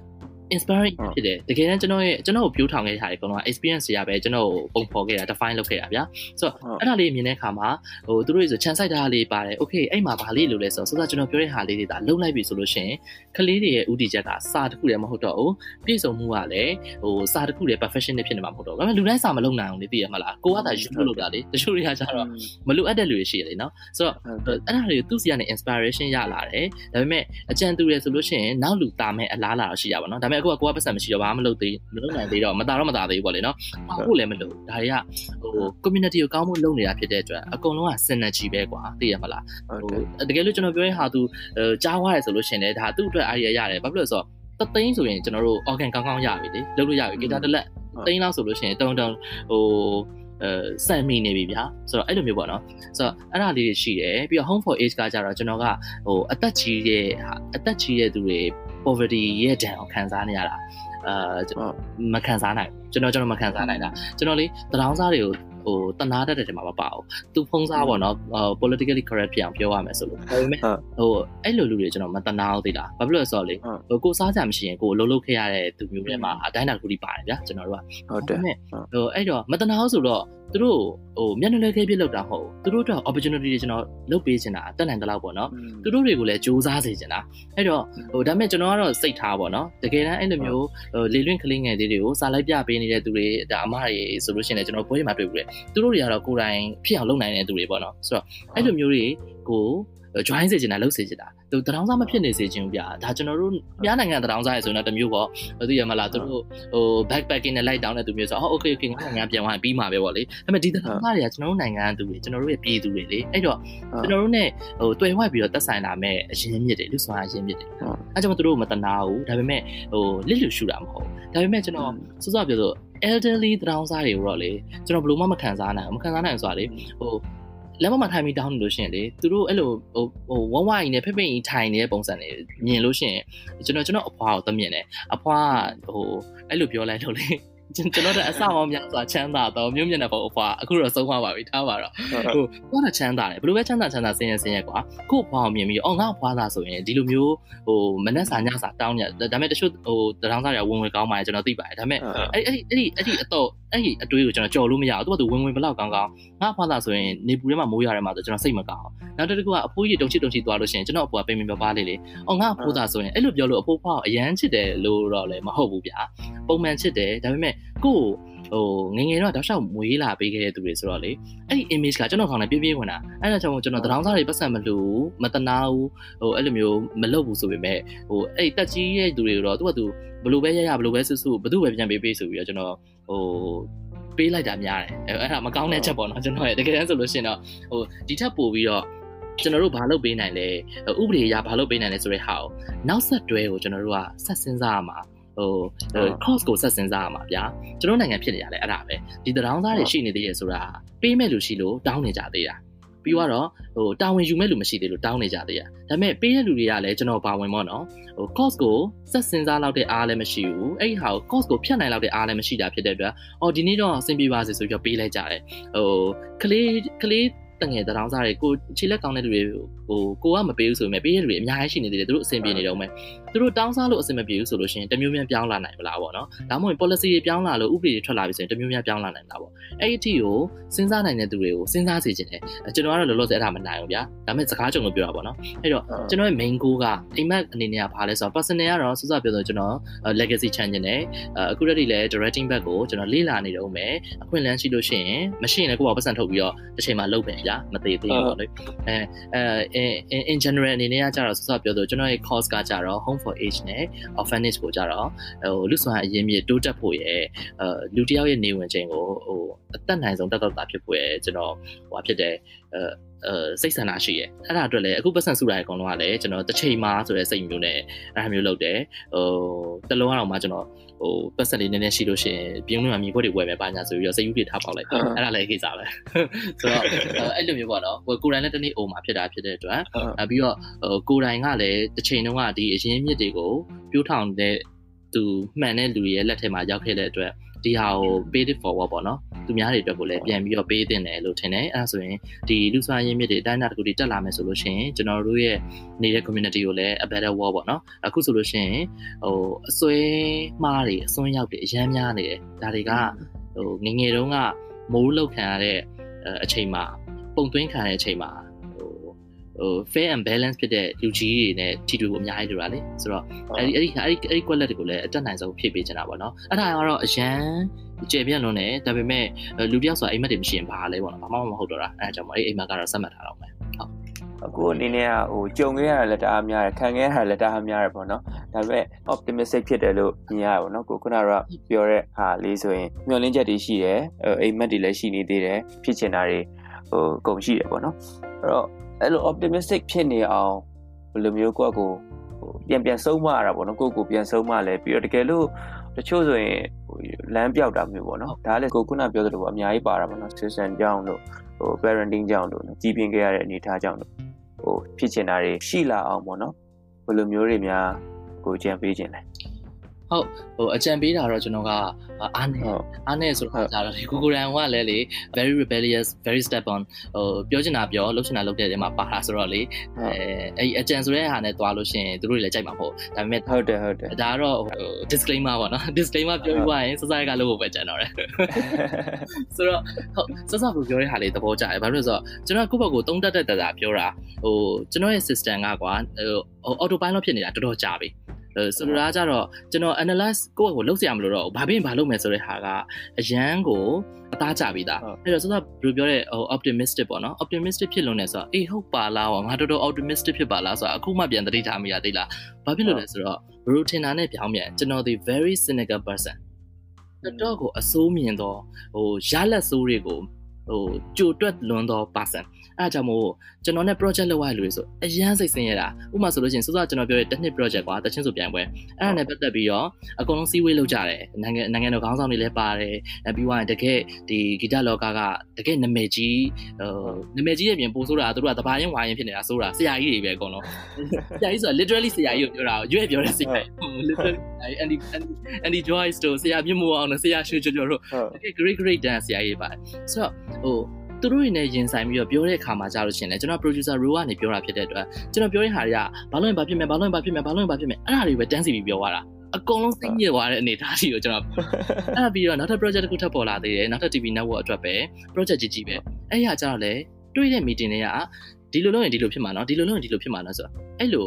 inspiring ဖြစ်တယ်တကယ်တမ်းကျွန်တော်ရဲ့ကျွန်တော်ကိုပြိုးထောင်ခဲ့တဲ့ဟာတွေအကုန်လုံး experience တွေရပဲကျွန်တော်ကိုပုံဖော်ခဲ့တာ define လုပ်ခဲ့တာဗျာဆိုတော့အဲ့ဒါလေးမြင်တဲ့အခါမှာဟိုသူတို့ဆို chance တာလေးပါတယ် okay အဲ့မှာဗာလေးလို့လဲဆိုတော့ဆိုတော့ကျွန်တော်ပြောတဲ့ဟာလေးတွေဒါလုံလိုက်ပြီဆိုလို့ရှိရင်ကလေးတွေရဲ့ဥတီချက်ကစာတစ်ခုတည်းမဟုတ်တော့ဘူးပြည့်စုံမှုကလည်းဟိုစာတစ်ခုတည်း professional ဖြစ်နေမှာမဟုတ်တော့ဘူးဒါပေမဲ့လူတိုင်းစာမလုံနိုင်အောင်လေသိရမလားကိုကသာယူလို့လုပ်တာလေတချို့တွေကကျတော့မလိုအပ်တဲ့လူတွေရှိတယ်နော်ဆိုတော့အဲ့ဒါတွေသူ့စီကနေ inspiration ရလာတယ်ဒါပေမဲ့အကြံတူတယ်ဆိုလို့ရှိရင်နောက်လူတာမဲ့အလားလာတော့ရှိရပါတော့ဒါပေမဲ့အခုကကိုကပတ်စံမရှိတော့ဘာမှမလုပ်သေးမလုပ်နိုင်သေးတော့မတာတော့မတာသေးဘူးပေါ့လေနော်။ဟုတ်လည်းမလုပ်ဒါတွေကဟို community ကိုကောင်းဖို့လုပ်နေတာဖြစ်တဲ့အတွက်အကုန်လုံးက synergy ပဲကွာသိရမလား။ဟိုတကယ်လို့ကျွန်တော်ပြောရင်ဟာသူကြားွားရဲဆိုလို့ရှင်လေဒါသူ့အတွက် idea ရတယ်ဘာဖြစ်လို့လဲဆိုတော့တသိန်းဆိုရင်ကျွန်တော်တို့ organ ကောင်းကောင်းရပြီလေလုပ်လို့ရပြီ guitar တစ်လက်သိန်းလောက်ဆိုလို့ရှိရင်တုံတုံဟို အဲစံမိနေပြီဗျာဆိုတော့အဲ့လိုမျိုးပေါ့နော်ဆိုတော့အဲ့ဒါလေးတွေရှိတယ်ပြီးတော့ home for age ကကြတော့ကျွန်တော်ကဟိုအသက်ကြီးရဲ့အသက်ကြီးရဲ့သူတွေ poverty ရဲ့ဒဏ်ကိုခံစားနေရတာအာမခံစားနိုင်ကျွန်တော်ကျွန်တော်မခံစားနိုင်တာကျွန်တော်လေတရောင်းစားတွေကို ဟိုတနာတတ်တဲ့တင်မှာမပါဘူးသူဖုံးစားပေါ့နော် politically correct ဖြစ်အောင်ပြောရမယ်ဆိုလို့ဒါပေမဲ့ဟိုအဲ့လိုလူတွေကျွန်တော်မတနာဘူးသိလားဘာဖြစ်လို့လဲဆိုတော့လေဟိုကိုစားကြမရှိရင်ကိုအလုပ်လုပ်ခဲ့ရတဲ့သူမျိုးတွေမှာအတိုင်းတာတစ်ခုဒီပါတယ်ဗျာကျွန်တော်တို့ကဟုတ်တယ်ဟိုအဲ့တော့မတနာဘူးဆိုတော့သူတို့ဟိုမျက်နှာလဲခဲပြလောက်တာမဟုတ်သူတို့တော့ opportunity တွေကျွန်တော်လုပ်ပေးချင်တာတက်နိုင်တဲ့လောက်ပေါ့နော်သူတို့တွေကိုလည်းစူးစမ်းစေချင်တာအဲ့တော့ဟိုဒါပေမဲ့ကျွန်တော်ကတော့စိတ်ထားပေါ့နော်တကယ်တမ်းအဲ့လိုမျိုးဟိုလေလွင့်ကလေးငယ်လေးတွေကိုစာလိုက်ပြပေးနေတဲ့သူတွေဒါအမတွေဆိုလို့ရှိရင်လည်းကျွန်တော်ပွဲတွေမှာတွေ့ဘူးလေသူတို့တွေကတော့ကိုယ်တိုင်ဖြစ်အောင်လုပ်နိုင်တဲ့သူတွေပေါ့နော်ဆိုတော့အဲ့လိုမျိုးတွေကို join စေချင်တာလုပ်စေချင်တာသူတရောင်းစားမဖြစ်နေစေချင်ဘူးဗျာဒါကျွန်တော်တို့မြားနိုင်ငံတရောင်းစားရဆိုရင်တော့တမျိုးပေါ့သိရမလားသူတို့ဟို backpacking နဲ့ light down တဲ့သူမျိုးဆိုတော့ okay okay ငါနိုင်ငံပြန်သွားပြီးမှာပဲပေါ့လေဒါပေမဲ့ဒီတရောင်းစားတွေကကျွန်တော်တို့နိုင်ငံသူတွေကျွန်တော်တို့ရဲ့ပြည်သူတွေလေအဲ့တော့ကျွန်တော်တို့ ਨੇ ဟိုတွေ့ဝိုက်ပြီးတော့တက်ဆိုင်လာမဲ့အရင်မြစ်တွေလူစွာအရင်မြစ်တွေအဲကြောင့်သူတို့မတနာဘူးဒါပေမဲ့ဟိုလစ်လူရှူတာမဟုတ်ဒါပေမဲ့ကျွန်တော်စောစောပြောဆို elderly တရောင်းစားတွေကိုတော့လေကျွန်တော်ဘယ်လိုမှမခံစားနိုင်ဘူးမခံစားနိုင်ဆိုတာလေဟိုလက်မမထိုင်ပြီးတောင်းနေလို့ရှိရင်လေသူတို့အဲ့လိုဟိုဟိုဝဝရင်နဲ့ဖိဖိရင်ထိုင်နေတဲ့ပုံစံတွေမြင်လို့ရှိရင်ကျွန်တော်ကျွန်တော်အဖွားကိုသမြင်တယ်အဖွားဟိုအဲ့လိုပြောလိုက်လို့လေ ကျွန်တော်တို့အဆောက်အအုံများစွာချမ်းသာတော့မြို့မြင့်တဲ့ဘုံအဖွာအခုတော့ဆုံးသွားပါပြီထားပါတော့ဟိုဘာသာချမ်းသာတယ်ဘယ်လိုပဲချမ်းသာချမ်းသာဆင်းရဲဆင်းရဲကွာကို့ဖွာကိုမြင်ပြီးအော်ငါ့ဖွာသာဆိုရင်ဒီလိုမျိုးဟိုမနက်စာညစာတောင်းညဒါပေမဲ့တချို့ဟိုတရောင်းစားတွေကဝင်ဝင်ကောင်းပါတယ်ကျွန်တော်သိပါတယ်ဒါပေမဲ့အဲ့အဲ့အဲ့ဒီအဲ့ဒီအတော့အဲ့ဒီအတွေးကိုကျွန်တော်ကြော်လို့မရဘူးသူကသူဝင်ဝင်ဘလောက်ကောင်းကောင်းငါဖွာသာဆိုရင်နေပူထဲမှာမိုးရွာထဲမှာဆိုကျွန်တော်စိတ်မကောင်းနောက်တစ်ခုကအဖိုးကြီးတုံချစ်တုံချစ်သွားလို့ရှိရင်ကျွန်တော်အဖိုးကပိန်ပိန်ပါပါလေးလေအော်ငါအဖိုးသာဆိုရင်အဲ့လိုပြောလို့အဖိုးဖွာကိုအရန်ချစ်တယ်လို့တော့လည်းမဟုတ်ဘူးဗျာပုံမှန်ချစ်တယ်ဒါပေမဲ့ကို့ဟဟိုငငယ်တော့တောက်လျှောက်မွေးလာပေးခဲ့တဲ့သူတွေဆိုတော့လေအဲ့ဒီ image ကကျွန်တော်ခေါင်းထဲပြည့်ပြည့်ဝင်တာအဲ့ဒါကြောင့်ကျွန်တော်တရောင်းစားတွေပတ်စံမလို့မတနာဘူးဟိုအဲ့လိုမျိုးမလုပ်ဘူးဆိုပေမဲ့ဟိုအဲ့တက်ကြီးရဲ့သူတွေတော့သူကသူဘလို့ပဲရရဘလို့ပဲဆွဆွဘသူပဲပြန်ပေးပေးဆိုပြီးတော့ကျွန်တော်ဟိုပေးလိုက်တာများတယ်အဲ့ဒါမကောင်းတဲ့ချက်ပေါ့နော်ကျွန်တော်ရဲ့တကယ်တမ်းဆိုလို့ရှိရင်တော့ဟိုဒီထက်ပိုပြီးတော့ကျွန်တော်တို့ဘာလုပ်ပေးနိုင်လဲဥပဒေအရဘာလုပ်ပေးနိုင်လဲဆိုတဲ့ဟာကိုနောက်ဆက်တွဲကိုကျွန်တော်တို့ကဆက်စဉ်းစားရမှာ ဟို cost ကိုဆက်စဉ်းစားရမှာဗျာကျွန်တော်နိုင်ငံဖြစ်နေရလဲအဲ့ဒါပဲဒီတရောင်းသားတွေရှိနေသေးရဲ့ဆိုတာပေးမဲ့လူရှိလို့တောင်းနေကြသေးတာပြီးတော့ဟိုတာဝန်ယူမဲ့လူမရှိသေးလို့တောင်းနေကြသေးတာဒါပေမဲ့ပေးတဲ့လူတွေကလည်းကျွန်တော်ပါဝင်ပေါ့နော်ဟို cost ကိုဆက်စဉ်းစားလောက်တဲ့အားလည်းမရှိဘူးအဲ့ဒီဟာကို cost ကိုဖြတ်နိုင်လောက်တဲ့အားလည်းမရှိတာဖြစ်တဲ့အတွက်အော်ဒီနေ့တော့အဆင်ပြေပါစေဆိုပြီးတော့ပေးလိုက်ကြတယ်ဟိုကလေးကလေးတငယ်တရောင်းစားတွေကိုခြေလက်ကောင်းတဲ့လူတွေဟိုကိုကမပေးဘူးဆိုပေမဲ့ပေးရတဲ့လူတွေအများကြီးရှိနေသေးတယ်သူတို့အဆင်ပြေနေတော့မယ် သူတို့တောင်းစားလို့အဆင်မပြေဘူးဆိုလို့ရှိရင်တမျိုးများပြောင်းလာနိုင်မလားပေါ့နော်ဒါမှမဟုတ် policy တွေပြောင်းလာလို့ဥပဒေတွေထွက်လာပြီဆိုရင်တမျိုးများပြောင်းလာနိုင်တာပေါ့အဲ့ဒီအထိကိုစဉ်းစားနိုင်တဲ့သူတွေကိုစဉ်းစားစေချင်တယ်ကျွန်တော်ကတော့လောလောဆယ်အဲ့ဒါမနိုင်ဘူးဗျာဒါပေမဲ့စကားကြုံလို့ပြောတာပေါ့နော်အဲ့တော့ကျွန်တော်ရဲ့ main goal ကအိမ်မက်အနေနဲ့ကဘာလဲဆိုတော့ personal ကတော့စစပြောဆိုကျွန်တော် legacy channel နဲ့အခုတည်းကလည်း directing back ကိုကျွန်တော်လေ့လာနေတော့မယ်အခွင့်အလမ်းရှိလို့ရှိရင်မရှိရင်လည်းကိုယ့်ဘာပတ်စံထုတ်ပြီးတော့တစ်ချိန်မှာလုပ်ပဲဗျာမသေးသေးဘူးပေါ့လေအဲအဲ in general အနေနဲ့ကကြတော့စစပြောဆိုကျွန်တော်ရဲ့ course ကကြတော့ home for age နဲ့ orphanage ကိုကြတော့ဟိုလူဆောင်အရင်မြေတိုးတက်ဖို့ရဲ့အဲလူတယောက်ရဲ့နေဝင်ချိန်ကိုဟိုအသက်နိုင်ဆုံးတက်တော့တာဖြစ်ဖို့ရဲ့ကျွန်တော်ဟိုဖြစ်တဲ့အဲအဲစိတ်ဆန္ဒရှိရဲအဲ့ဒါအတွက်လည်းအခုပတ်စံစုတာအကုန်လုံးကလည်းကျွန်တော်တစ်ချိန်မှာဆိုတဲ့စိတ်မျိုးနဲ့အဲ့ဒါမျိုးလုပ်တယ်ဟိုတလုံးအောင်မှကျွန်တော် ဟိုပတ်စံလေးနည်းနည်းရှိလို့ရှိရင်ပြင်းလို့မှမြေခွက်တွေဝယ်မယ်ပါညာဆိုပြီးတော့စိတ်ယူတွေထားပေါက်လိုက်အဲ့ဒါလည်းကိစ္စပဲဆိုတော့အဲ့လိုမျိုးပေါ့နော်ဟိုကိုယ်တိုင်လည်းတနေ့အိုမှာဖြစ်တာဖြစ်တဲ့အတွက်ပြီးတော့ဟိုကိုယ်တိုင်ကလည်းတစ်ချိန်တုန်းကဒီအရင်မြစ်တွေကိုပြိုးထောင်တဲ့သူမှန်တဲ့လူရဲ့လက်ထဲမှာရောက်ခဲ့တဲ့အတွက် ဒီဟာကို pay it forward ပေါ့နော်သူများတွေအတွက်ကိုလည်းပြန်ပြီးတော့ပေးတင်တယ်လို့ထင်တယ်အဲဒါဆိုရင်ဒီလူစွာရင်းမြစ်တွေအတိုင်းအတာတစ်ခုတည်းတက်လာမယ်ဆိုလို့ရှိရင်ကျွန်တော်တို့ရဲ့နေတဲ့ community ကိုလည်း a better world ပေါ့နော်အခုဆိုလို့ရှိရင်ဟိုအစွဲမှားတွေအစွန်းရောက်တွေအရမ်းများနေတယ်ဒါတွေကဟိုငငယ်တုန်းကမိုးလောက်ခံရတဲ့အချိန်မှာပုံသွင်းခံရတဲ့အချိန်မှာ ဟို fair and balance ဖြစ်တဲ့လူကြီးတွေနဲ့ထီတူကိုအများကြီးလိုတာလေဆိုတော့အဲ့ဒီအဲ့ဒီအဲ့ဒီအဲ့ဒီ quality တွေကိုလည်းအတက်နိုင်ဆုံးဖြည့်ပေးချင်တာပေါ့နော်အဲ့ဒါကတော့အရန်ကျေပြန့်လွန်းတယ်ဒါပေမဲ့လူတယောက်ဆိုတာအိမ်မက်တွေမရှိရင်ဘာလဲပေါ့နော်ဘာမှမဟုတ်တော့တာအဲ့ဒါကြောင့်မအဲ့အိမ်မက်ကတော့စက်မှတ်ထားတော့မယ်ဟုတ်အခုအနေနဲ့ကဟိုကြုံခဲ့ရတာလည်းတအားများတယ်ခံခဲ့ရတာလည်းတအားများတယ်ပေါ့နော်ဒါပေမဲ့ optimistic ဖြစ်တယ်လို့မြင်ရတယ်ပေါ့နော်ကိုခုနကပြောတဲ့ဟာလေးဆိုရင်မျှော်လင့်ချက်တွေရှိတယ်အိမ်မက်တွေလည်းရှိနေသေးတယ်ဖြစ်ချင်တာတွေဟိုကုန်ရှိတယ်ပေါ့နော်အဲ့တော့ အဲ့လို optimistic ဖြစ်နေအောင်ဘယ်လိုမျိုးကိုယ့်ကိုဟိုပြန်ပြန်ဆုံးမရတာပေါ့နော်ကိုယ့်ကိုပြန်ဆုံးမလဲပြီးတော့တကယ်လို့တချို့ဆိုရင်ဟိုလမ်းပြောက်တာမျိုးပေါ့နော်ဒါလည်းကိုခုနပြောသလိုပေါ့အများကြီးပါတာပေါ့နော် system ကြောင့်လို့ဟို parenting ကြောင့်လို့ကြီးပြင်းခဲ့ရတဲ့အနေအထားကြောင့်လို့ဟိုဖြစ်ချင်တာတွေရှိလာအောင်ပေါ့နော်ဘယ်လိုမျိုးတွေများကိုကြံပေးခြင်းလဲ ဟုတ်ဟိုအကြံပေးတာတော့ကျွန်တော်ကအားနေအားနေဆိုတော့ကြာတော့ဒီကိုကိုရန်ကလည်းလေ very rebellious very step on ဟိုပြောချင်တာပြောလုပ်ချင်တာလုပ်တဲ့နေရာမှာပါတာဆိုတော့လေအဲအဲ့အကြံဆိုတဲ့ဟာနဲ့တွားလို့ရှိရင်သူတို့တွေလည်းကြိုက်မှာမဟုတ်ဒါပေမဲ့ဟုတ်တယ်ဟုတ်တယ်ဒါကတော့ဟို disclaimer ပေါ့နော် disclaimer ပြောပြီးွားရင်စစရကလုပ်ဖို့ပဲကြံတော့တယ်ဆိုတော့ဟုတ်စစဘလို့ပြောတဲ့ဟာလေးသဘောကျတယ်ဘာလို့လဲဆိုတော့ကျွန်တော်ကိုယ့်ဘက်ကိုတုံးတက်တက်တာပြောတာဟိုကျွန်တော်ရဲ့ system ကကွာဟို auto pilot ဖြစ်နေတာတော်တော်ကြာပြီ ဆိုလိုတာကြတော့ကျွန်တော် analyze ကိုယ့်ကိုလုပ်စရာမလိုတော့ဘူးဘာဖြစ်ရင်ဘာလုပ်မယ်ဆိုတဲ့ဟာကအရန်ကိုအသားကြပြီးသားအဲ့တော့ဆိုတော့ဘယ်လိုပြောတဲ့ဟို optimistic ပေါ့နော် optimistic ဖြစ်လို့နေဆိုတော့အေးဟုတ်ပါလားငါတော်တော် optimistic ဖြစ်ပါလားဆိုတော့အခုမှပြန်သတိထားမိရသေးလားဘာဖြစ်လို့လဲဆိုတော့ဘရိုထင်တာနဲ့ပြောင်းပြန်ကျွန်တော်ဒီ very cynical person တော်တော်ကိုအစိုးမြင်တော့ဟိုရလက်ဆိုးတွေကို ဟိုကြိုတွက်လွန်သော person အဲအကြောင်းမို့ကျွန်တော်နဲ့ project လုပ်ရလို့ဆိုအရန်စိတ်ဆင်းရတာဥပမာဆိုလို့ရှိရင်စောစောကျွန်တော်ပြောတဲ့ technical project ကွာတချင်းဆိုပြန်ပွဲအဲ့ဒါနဲ့ပတ်သက်ပြီးတော့အကုန်လုံးစီးဝေးလုပ်ကြတယ်နိုင်ငံနိုင်ငံတော်ခေါင်းဆောင်တွေလည်းပါတယ်ပြီးသွားရင်တကယ်ဒီဂီတလောကကတကယ်နာမည်ကြီးဟိုနာမည်ကြီးရဲ့ပြင်ပို့ဆိုတာသူတို့ကတဘာရင်ဝါရင်ဖြစ်နေတာဆိုတာဆရာကြီးတွေပဲအကုန်လုံးဆရာကြီးဆိုတာ literally ဆရာကြီးကိုပြောတာရွေ့ပြောတဲ့ဆရာကြီး literally Andy Andy Joyce တို့ဆရာမြင့်မိုးအောင်တို့ဆရာရွှေကျော်ကျော်တို့တကယ် great great dance ဆရာကြီးပါတယ်ဆိုတော့ဟိုသူတို့တွေနဲ့ရင်ဆိုင်ပြီးတော့ပြောတဲ့အခါမှာကြာလို့ရှိရင်လည်းကျွန်တော် producer role ကနေပြောတာဖြစ်တဲ့အတွက်ကျွန်တော်ပြောတဲ့ဟာတွေကဘာလို့ရင်ဘာဖြစ်မယ်ဘာလို့ရင်ဘာဖြစ်မယ်ဘာလို့ရင်ဘာဖြစ်မယ်အဲ့ဒါတွေပဲတန်းစီပြီးပြောရတာအကုန်လုံးစိတ်ညစ်သွားတဲ့အနေအထားကြီးကိုကျွန်တော်အဲ့ဒါပြီးတော့နောက်ထပ် project တစ်ခုထပ်ပေါ်လာသေးတယ်နောက်ထပ် TV network အတွက်ပဲ project ကြီးကြီးပဲအဲ့ဒီဟာကျတော့လေတွေ့တဲ့ meeting တွေကဒီလိုလုပ်ရင်ဒီလိုဖြစ်မှာနော်ဒီလိုလုပ်ရင်ဒီလိုဖြစ်မှာနော်ဆိုတော့အဲ့လို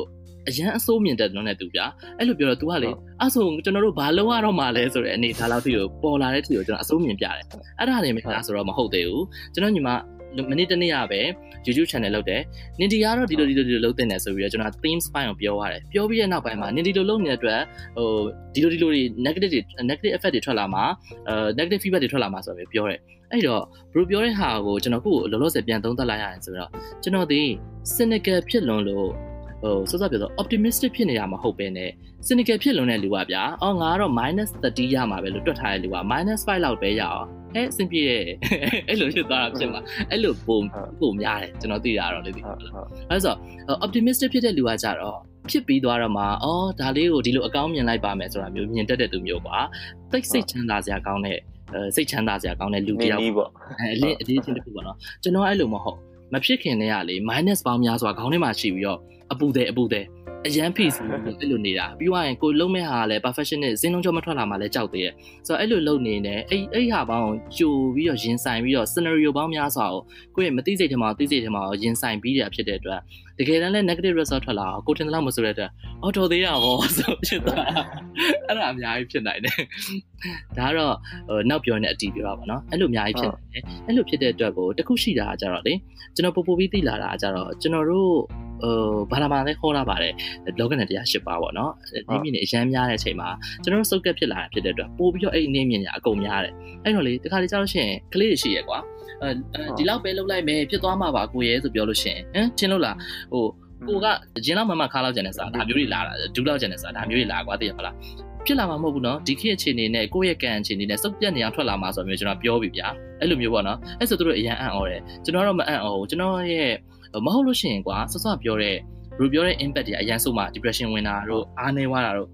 အရန်အစိုးမြင်တဲ့လုံးနဲ့သူဗျာအဲ့လိုပြောတော့ तू ကလေအဲ့ဆိုကျွန်တော်တို့ဘာလုပ်ရတော့မှလဲဆိုတဲ့အနေထားလောက်ထိကိုပေါ်လာတဲ့ထိကိုကျွန်တော်အစိုးမြင်ပြတယ်အဲ့ဒါနေမြင်လားဆိုတော့မဟုတ်သေးဘူးကျွန်တော်ညီမမနေ့တနေ့ကပဲ YouTube channel လုပ်တယ်နင်ဒီကတော့ဒီလိုဒီလိုဒီလိုလုပ်တင်တယ်ဆိုပြီးတော့ကျွန်တော် themes ပိုင်းကိုပြောရတယ်ပြောပြီးတဲ့နောက်ပိုင်းမှာနင်ဒီလိုလုပ်နေတဲ့အတွက်ဟိုဒီလိုဒီလိုတွေ negative တွေ negative effect တွေထွက်လာမှာအဲ negative feedback တွေထွက်လာမှာဆိုပြီးပြောတယ်အဲ့တော့ဘရိုပြောတဲ့ဟာကိုကျွန်တော်ခုလောလောဆယ်ပြန်သုံးသပ်လိုက်ရတယ်ဆိုတော့ကျွန်တော်ဒီ cynical ဖြစ်လွန်လို့ ဟိုစောစောပြောတော့ optimistic ဖြစ်နေတာမဟုတ်ပဲね cynical ဖြစ်လွန်တဲ့လူကဗျာအော်ငါကတော့ -30 ရမှာပဲလို့တွက်ထားတဲ့လူက -5 လောက်ပဲရအောင်အဲအဆင်ပြေတယ်အဲ့လိုဖြစ်သွားတာဖြစ်မှာအဲ့လိုပုံပုံများတယ်ကျွန်တော်သိတာတော့လေဒီအဲ့ဆို optimistic ဖြစ်တဲ့လူကကြတော့ဖြစ်ပြီးသွားတော့မှအော်ဒါလေးကိုဒီလိုအကောင်းမြင်လိုက်ပါမယ်ဆိုတာမျိုးမြင်တတ်တဲ့သူမျိုးကွာသိစိတ်ချမ်းသာစရာကောင်းတဲ့စိတ်ချမ်းသာစရာကောင်းတဲ့လူတယောက်ပေါ့အဲအလင်းအလေးချင်းတစ်ခုပေါ့နော်ကျွန်တော်အဲ့လိုမဟုတ်မဖြစ်ခင်တည်းကလေ minus ပေါင်းများစွာခေါင်းထဲမှာရှိပြီးတော့ အပူတဲ့အပူတဲ့အရန်ဖိစီအဲ့လိုနေတာပြီးသွားရင်ကိုလုံးမဲ့ဟာလည်း perfectionist ဇင်းလုံးကြောမထွက်လာမှလည်းကြောက်သေးရဲ့ဆိုတော့အဲ့လိုလုပ်နေတယ်အဲ့အဲ့ဟာပေါင်းကြိုပြီးတော့ရင်ဆိုင်ပြီးတော့ scenario ပေါင်းများစွာကိုကိုယ့်ရဲ့မသိစိတ်ထဲမှာသိစိတ်ထဲမှာရင်ဆိုင်ပြီးရဖြစ်တဲ့အတွက် တကယ်တမ်းလည်း negative result ထွက်လာကိုထင်တယ်လို့မဆိုတဲ့အတွက်အော်တော်သေးတာဟောဆိုဖြစ်သွားအဲ့ဒါအများကြီးဖြစ်နိုင်တယ်ဒါကတော့ဟိုနောက်ပြောနေအတီးပြောတာပါနော်အဲ့လိုအများကြီးဖြစ်နေတယ်အဲ့လိုဖြစ်တဲ့အတွက်ကိုတခုရှိတာကကြတော့လေကျွန်တော်ပို့ပို့ပြီးသိလာတာကကြတော့ကျွန်တော်တို့ဟိုဘာလာမှာလဲခေါ်လာပါတယ်လောကနဲ့တရား၈ပါးပေါ့နော်နင်းမြင့်နေအရန်များတဲ့အချိန်မှာကျွန်တော်တို့စုပ်ကက်ဖြစ်လာတာဖြစ်တဲ့အတွက်ပို့ပြီးတော့အဲ့ဒီနင်းမြင့်ညာအကုန်များတယ်အဲ့တော့လေတခါလေကြောက်လို့ရှိရင်ကလေးတွေရှိရကွာအဲ ဒီလောက်ပဲလုပ်လိုက်မယ်ဖြစ်သွားမှာပါကိုရဲဆိုပြောလို့ရှိရင်ဟမ်ချင်းလို့လားဟိုကိုကဂျင်းလောက်မမခါလောက်ကျန်တဲ့စားဒါမျိုးတွေလာတာဒူးလောက်ကျန်တဲ့စားဒါမျိုးတွေလာကွာသိရမလားဖြစ်လာမှာမဟုတ်ဘူးเนาะဒီခေတ်အခြေအနေနဲ့ကိုယ့်ရဲ့ကံအခြေအနေနဲ့စုပ်ပြတ်နေအောင်ထွက်လာမှာဆိုမျိုးကျွန်တော်ပြောပြီဗျာအဲ့လိုမျိုးပေါ့နော်အဲ့ဆိုသူတို့အရန်အံ့ဩတယ်ကျွန်တော်တော့မအံ့ဩဘူးကျွန်တော်ရဲ့မဟုတ်လို့ရှိရင်ကွာဆော့ဆော့ပြောတဲ့ဘယ်ပြောတဲ့ impact တွေအရန်ဆုံးမှာ depression ဝင်တာတို့အားနေသွားတာတို့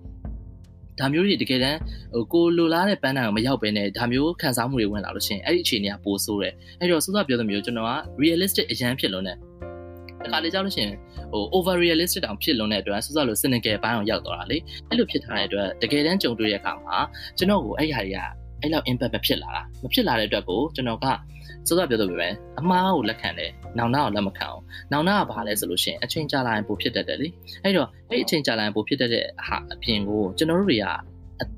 ဒါမျိုးတွေတကယ်တမ်းဟိုကိုလိုလားတဲ့ပန်းတိုင်ကိုမရောက်ဘဲနဲ့ဒါမျိုးခံစားမှုတွေဝင်လာလို့ရှိရင်အဲ့ဒီအခြေအနေကပိုဆိုးတယ်အဲ့တော့စောစောပြောသမျိုးကျွန်တော်က realistic အရန်ဖြစ်လို့ ਨੇ တခါလေကြောက်လို့ရှိရင်ဟို over realistic တောင်ဖြစ်လွန်တဲ့အတွက်စောစောလို cynical ဘိုင်းအောင်ရောက်သွားတာလေအဲ့လိုဖြစ်ထားတဲ့အတွက်တကယ်တမ်းကြုံတွေ့ရတဲ့အခါမှာကျွန်တော်ကိုအဲ့ဟာတွေကအဲ့လောက် impact မဖြစ်လာတာမဖြစ်လာတဲ့အတွက်ကိုကျွန်တော်က စောစောပြောသလိုပဲအမှားကိုလက်ခံတယ်နောင်နာကိုလက်မခံအောင်နောင်နာကဘာလဲဆိုလို့ရှိရင်အချိန်ကြာလာရင်ပိုဖြစ်တတ်တယ်လေအဲ့တော့အဲ့အချိန်ကြာလာရင်ပိုဖြစ်တတ်တဲ့ဟာအပြင်ကိုကျွန်တော်တို့တွေက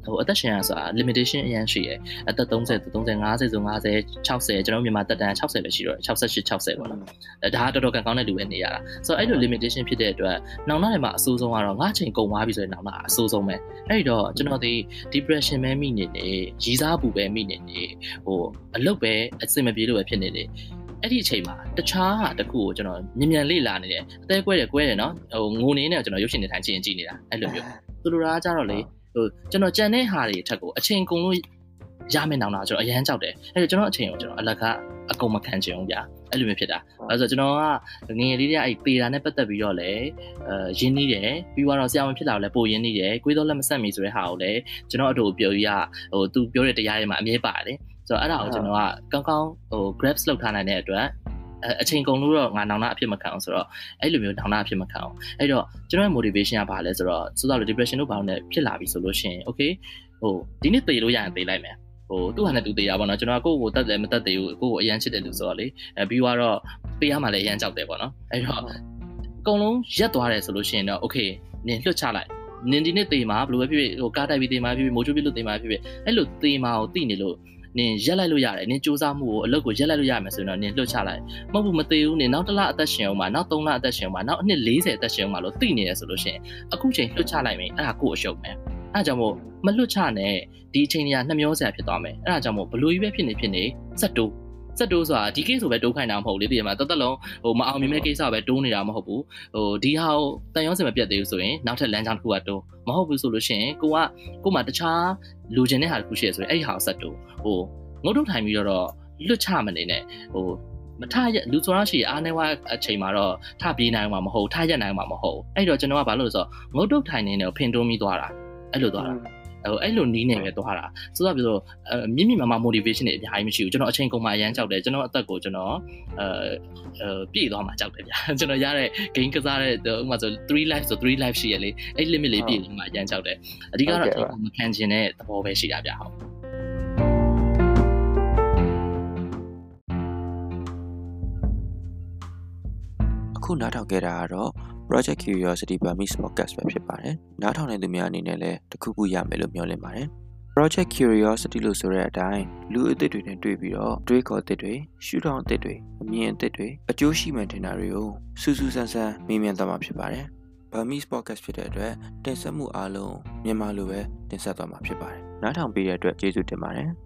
ဟိုအသက်ရှင်ရဆိုတာ limitation အရင်ရှိရယ်အသက်30 30 50ဆို50 60ကျွန်တော်မြန်မာတက်တန်း60ပဲရှိတော့68 60ပေါ့နော်ဒါကတော်တော်ကောင်းတဲ့လူပဲနေရတာဆိုတော့အဲ့လို limitation ဖြစ်တဲ့အတွက်နောင်နာတွေမှာအဆိုးဆုံးကတော့ငါချိန်ကုန်သွားပြီဆိုရင်နောင်နာအဆိုးဆုံးပဲအဲ့တော့ကျွန်တော်ဒီ depression ပဲမိနေနေရီးစားပူပဲမိနေနေဟိုအလုပ်ပဲအဆင်မပြေလို့ပဲဖြစ်နေတယ်အဲ့ဒီအချိန်မှာတခြားဟာတခုကိုကျွန်တော်မြင်မြန်လေ့လာနေတယ်အသေးကွဲတယ်ကွဲတယ်နော်ဟိုငိုနေနေကျွန်တော်ရုပ်ရှင်တွေထိုင်ကြည့်ရင်ကြည့်နေတာအဲ့လိုမျိုးသူတို့ကကြတော့လေ ဟိုကျွန်တော်ကြံတဲ့ဟာတွေအထက်ကိုအချိန်ကုန်လို့ရမယ်နောင်တာကျွန်တော်အရန်ကြောက်တယ်အဲ့တော့ကျွန်တော်အချိန်ကိုကျွန်တော်အလကအကုန်မခံချင်ဘူးဗျာအဲ့လိုမျိုးဖြစ်တာအဲ့ဆိုကျွန်တော်ကငငယ်လေးတွေကအဲ့ပေတာနဲ့ပတ်သက်ပြီးတော့လည်းအဲရင်းနှီးတယ်ပြီးတော့ဆရာဝန်ဖြစ်လာတော့လည်းပိုရင်းနှီးတယ်ကိုယ်တော့လက်မဆက်မီဆိုတဲ့ဟာကိုလည်းကျွန်တော်အတူပြောရဟိုသူပြောတဲ့တရားတွေမှာအမြဲပါတယ်ဆိုတော့အဲ့ဒါကိုကျွန်တော်ကကောင်းကောင်းဟို grabs လောက်ထားနိုင်တဲ့အတွက် အချိန်ကုန်လို့တော့ငါနောင်နာအဖြစ်မခံအောင်ဆိုတော့အဲ့လိုမျိုးနောင်နာအဖြစ်မခံအောင်အဲ့တော့ကျွန်တော်ရဲ့ motivation ကဘာလဲဆိုတော့ဆိုတော့ depression လို့ဘာလို့လဲဖြစ်လာပြီဆိုလို့ရှိရင် okay ဟိုဒီနေ့သေလို့ရရင်သေလိုက်မယ်ဟိုသူ့ဟာနဲ့သူသေရပါတော့ကျွန်တော်ကကိုယ့်ကိုတတ်တယ်မတတ်သေးဘူးကိုယ့်ကိုအရန်ချစ်တယ်လို့ဆိုတော့လေအဲပြီးတော့ပေးရမှလည်းအရန်ကြောက်တယ်ပေါ့နော်အဲ့တော့အကုန်လုံးရက်သွားတယ်ဆိုလို့ရှိရင်တော့ okay နင်လွတ်ချလိုက်နင်ဒီနေ့သေမှာဘယ်လိုပဲဖြစ်ဖြစ်ဟိုကားတိုက်ပြီးသေမှာဖြစ်ဖြစ်မိုးချိုးပြီးလို့သေမှာဖြစ်ဖြစ်အဲ့လိုသေမှာကိုသိနေလို့ နင်ရက်လိုက်လို့ရတယ်နင်စူးစမ်းမှုကိုအလုပ်ကိုရက်လိုက်လို့ရမယ်ဆိုရင်တော့နင်လွတ်ချလိုက်မဟုတ်ဘူးမသေးဘူးနင်နောက်တစ်လအသက်ရှင်အောင်ပါနောက်3လအသက်ရှင်အောင်ပါနောက်အနှစ်40အသက်ရှင်အောင်ပါလို့သိနေရဆိုလို့ရှိရင်အခုချိန်လွတ်ချလိုက်မယ်အဲ့ဒါကိုအရှုံးမယ်အဲ့ဒါကြောင့်မို့မလွတ်ချနဲ့ဒီအချိန်ကြီးကနှမျောစရာဖြစ်သွားမယ်အဲ့ဒါကြောင့်မို့ဘလူကြီးပဲဖြစ်နေဖြစ်နေစက်တိုး စက်တိုးဆိုတာဒီ case ဆိုပဲတိုးခိုင်းတာမဟုတ်လေဒီမှာတသက်လုံးဟိုမအောင်မြင်မဲ့ case ပဲတိုးနေတာမဟုတ်ဘူးဟိုဒီဟာကိုတန်ရုံးစင်မပြတ်သေးဘူးဆိုရင်နောက်ထပ်လမ်းကြောင်းတစ်ခုကတိုးမဟုတ်ဘူးဆိုလို့ရှိရင်ကိုကကိုမှတခြားလူကျင်တဲ့ဟာတစ်ခုရှိရဆိုရင်အဲ့ဒီဟာကိုစက်တိုးဟိုငုတ်တုတ်ထိုင်ပြီးတော့လွတ်ချမနေနဲ့ဟိုမထရလူဆိုတာရှိအားနေဝအချိန်မှာတော့ထပြေးနိုင်မှာမဟုတ်ထရက်နိုင်မှာမဟုတ်အဲ့တော့ကျွန်တော်ကဘာလို့လဲဆိုတော့ငုတ်တုတ်ထိုင်နေတယ်ဖင်တွန်းပြီးသွားတာအဲ့လိုသွားတာ ဟိုအဲ့လိုနီးနေပဲသွားတာဆိုတော့ပြောမြင့်မြင့်မာမာ motivation တွေအများကြီးမရှိဘူးကျွန်တော်အချိန်ကုန်မှအရန်ကြောက်တယ်ကျွန်တော်အသက်ကိုကျွန်တော်အဲပြည့်သွားမှကြောက်တယ်ဗျာကျွန်တော်ရတဲ့ game ကစားတဲ့ဥပမာဆို3 life ဆို3 life ရှိရလေအဲ့ limit လေးပြည့်လို့မှအရန်ကြောက်တယ်အဓိကတော့ကျွန်တော်မခံချင်တဲ့သဘောပဲရှိတာဗျာဟုတ်အခုနားထောင်ခဲ့တာကတော့ Project Curiosity Burmese Podcast ပဲဖြစ်ပါတယ်နားထောင်နေသူများအနေနဲ့လည်းတခုခုရမယ်လို့မျှော်လင့်ပါတယ် Project Curiosity လို့ဆိုတဲ့အတိုင်းလူအသစ်တွေနဲ့တွေ့ပြီးတော့တွေးခေါ်အသစ်တွေရှုထောင့်အသစ်တွေအမြင်အသစ်တွေအကျိုးရှိမှန်ထင်တာတွေကိုစူးစူးဆန်းဆန်းမေးမြန်းသွားမှာဖြစ်ပါတယ်။ Burmese Podcast ဖြစ်တဲ့အတွက်တင်ဆက်မှုအားလုံးမြန်မာလိုပဲတင်ဆက်သွားမှာဖြစ်ပါတယ်။နားထောင်ပေးတဲ့အတွက်ကျေးဇူးတင်ပါတယ်။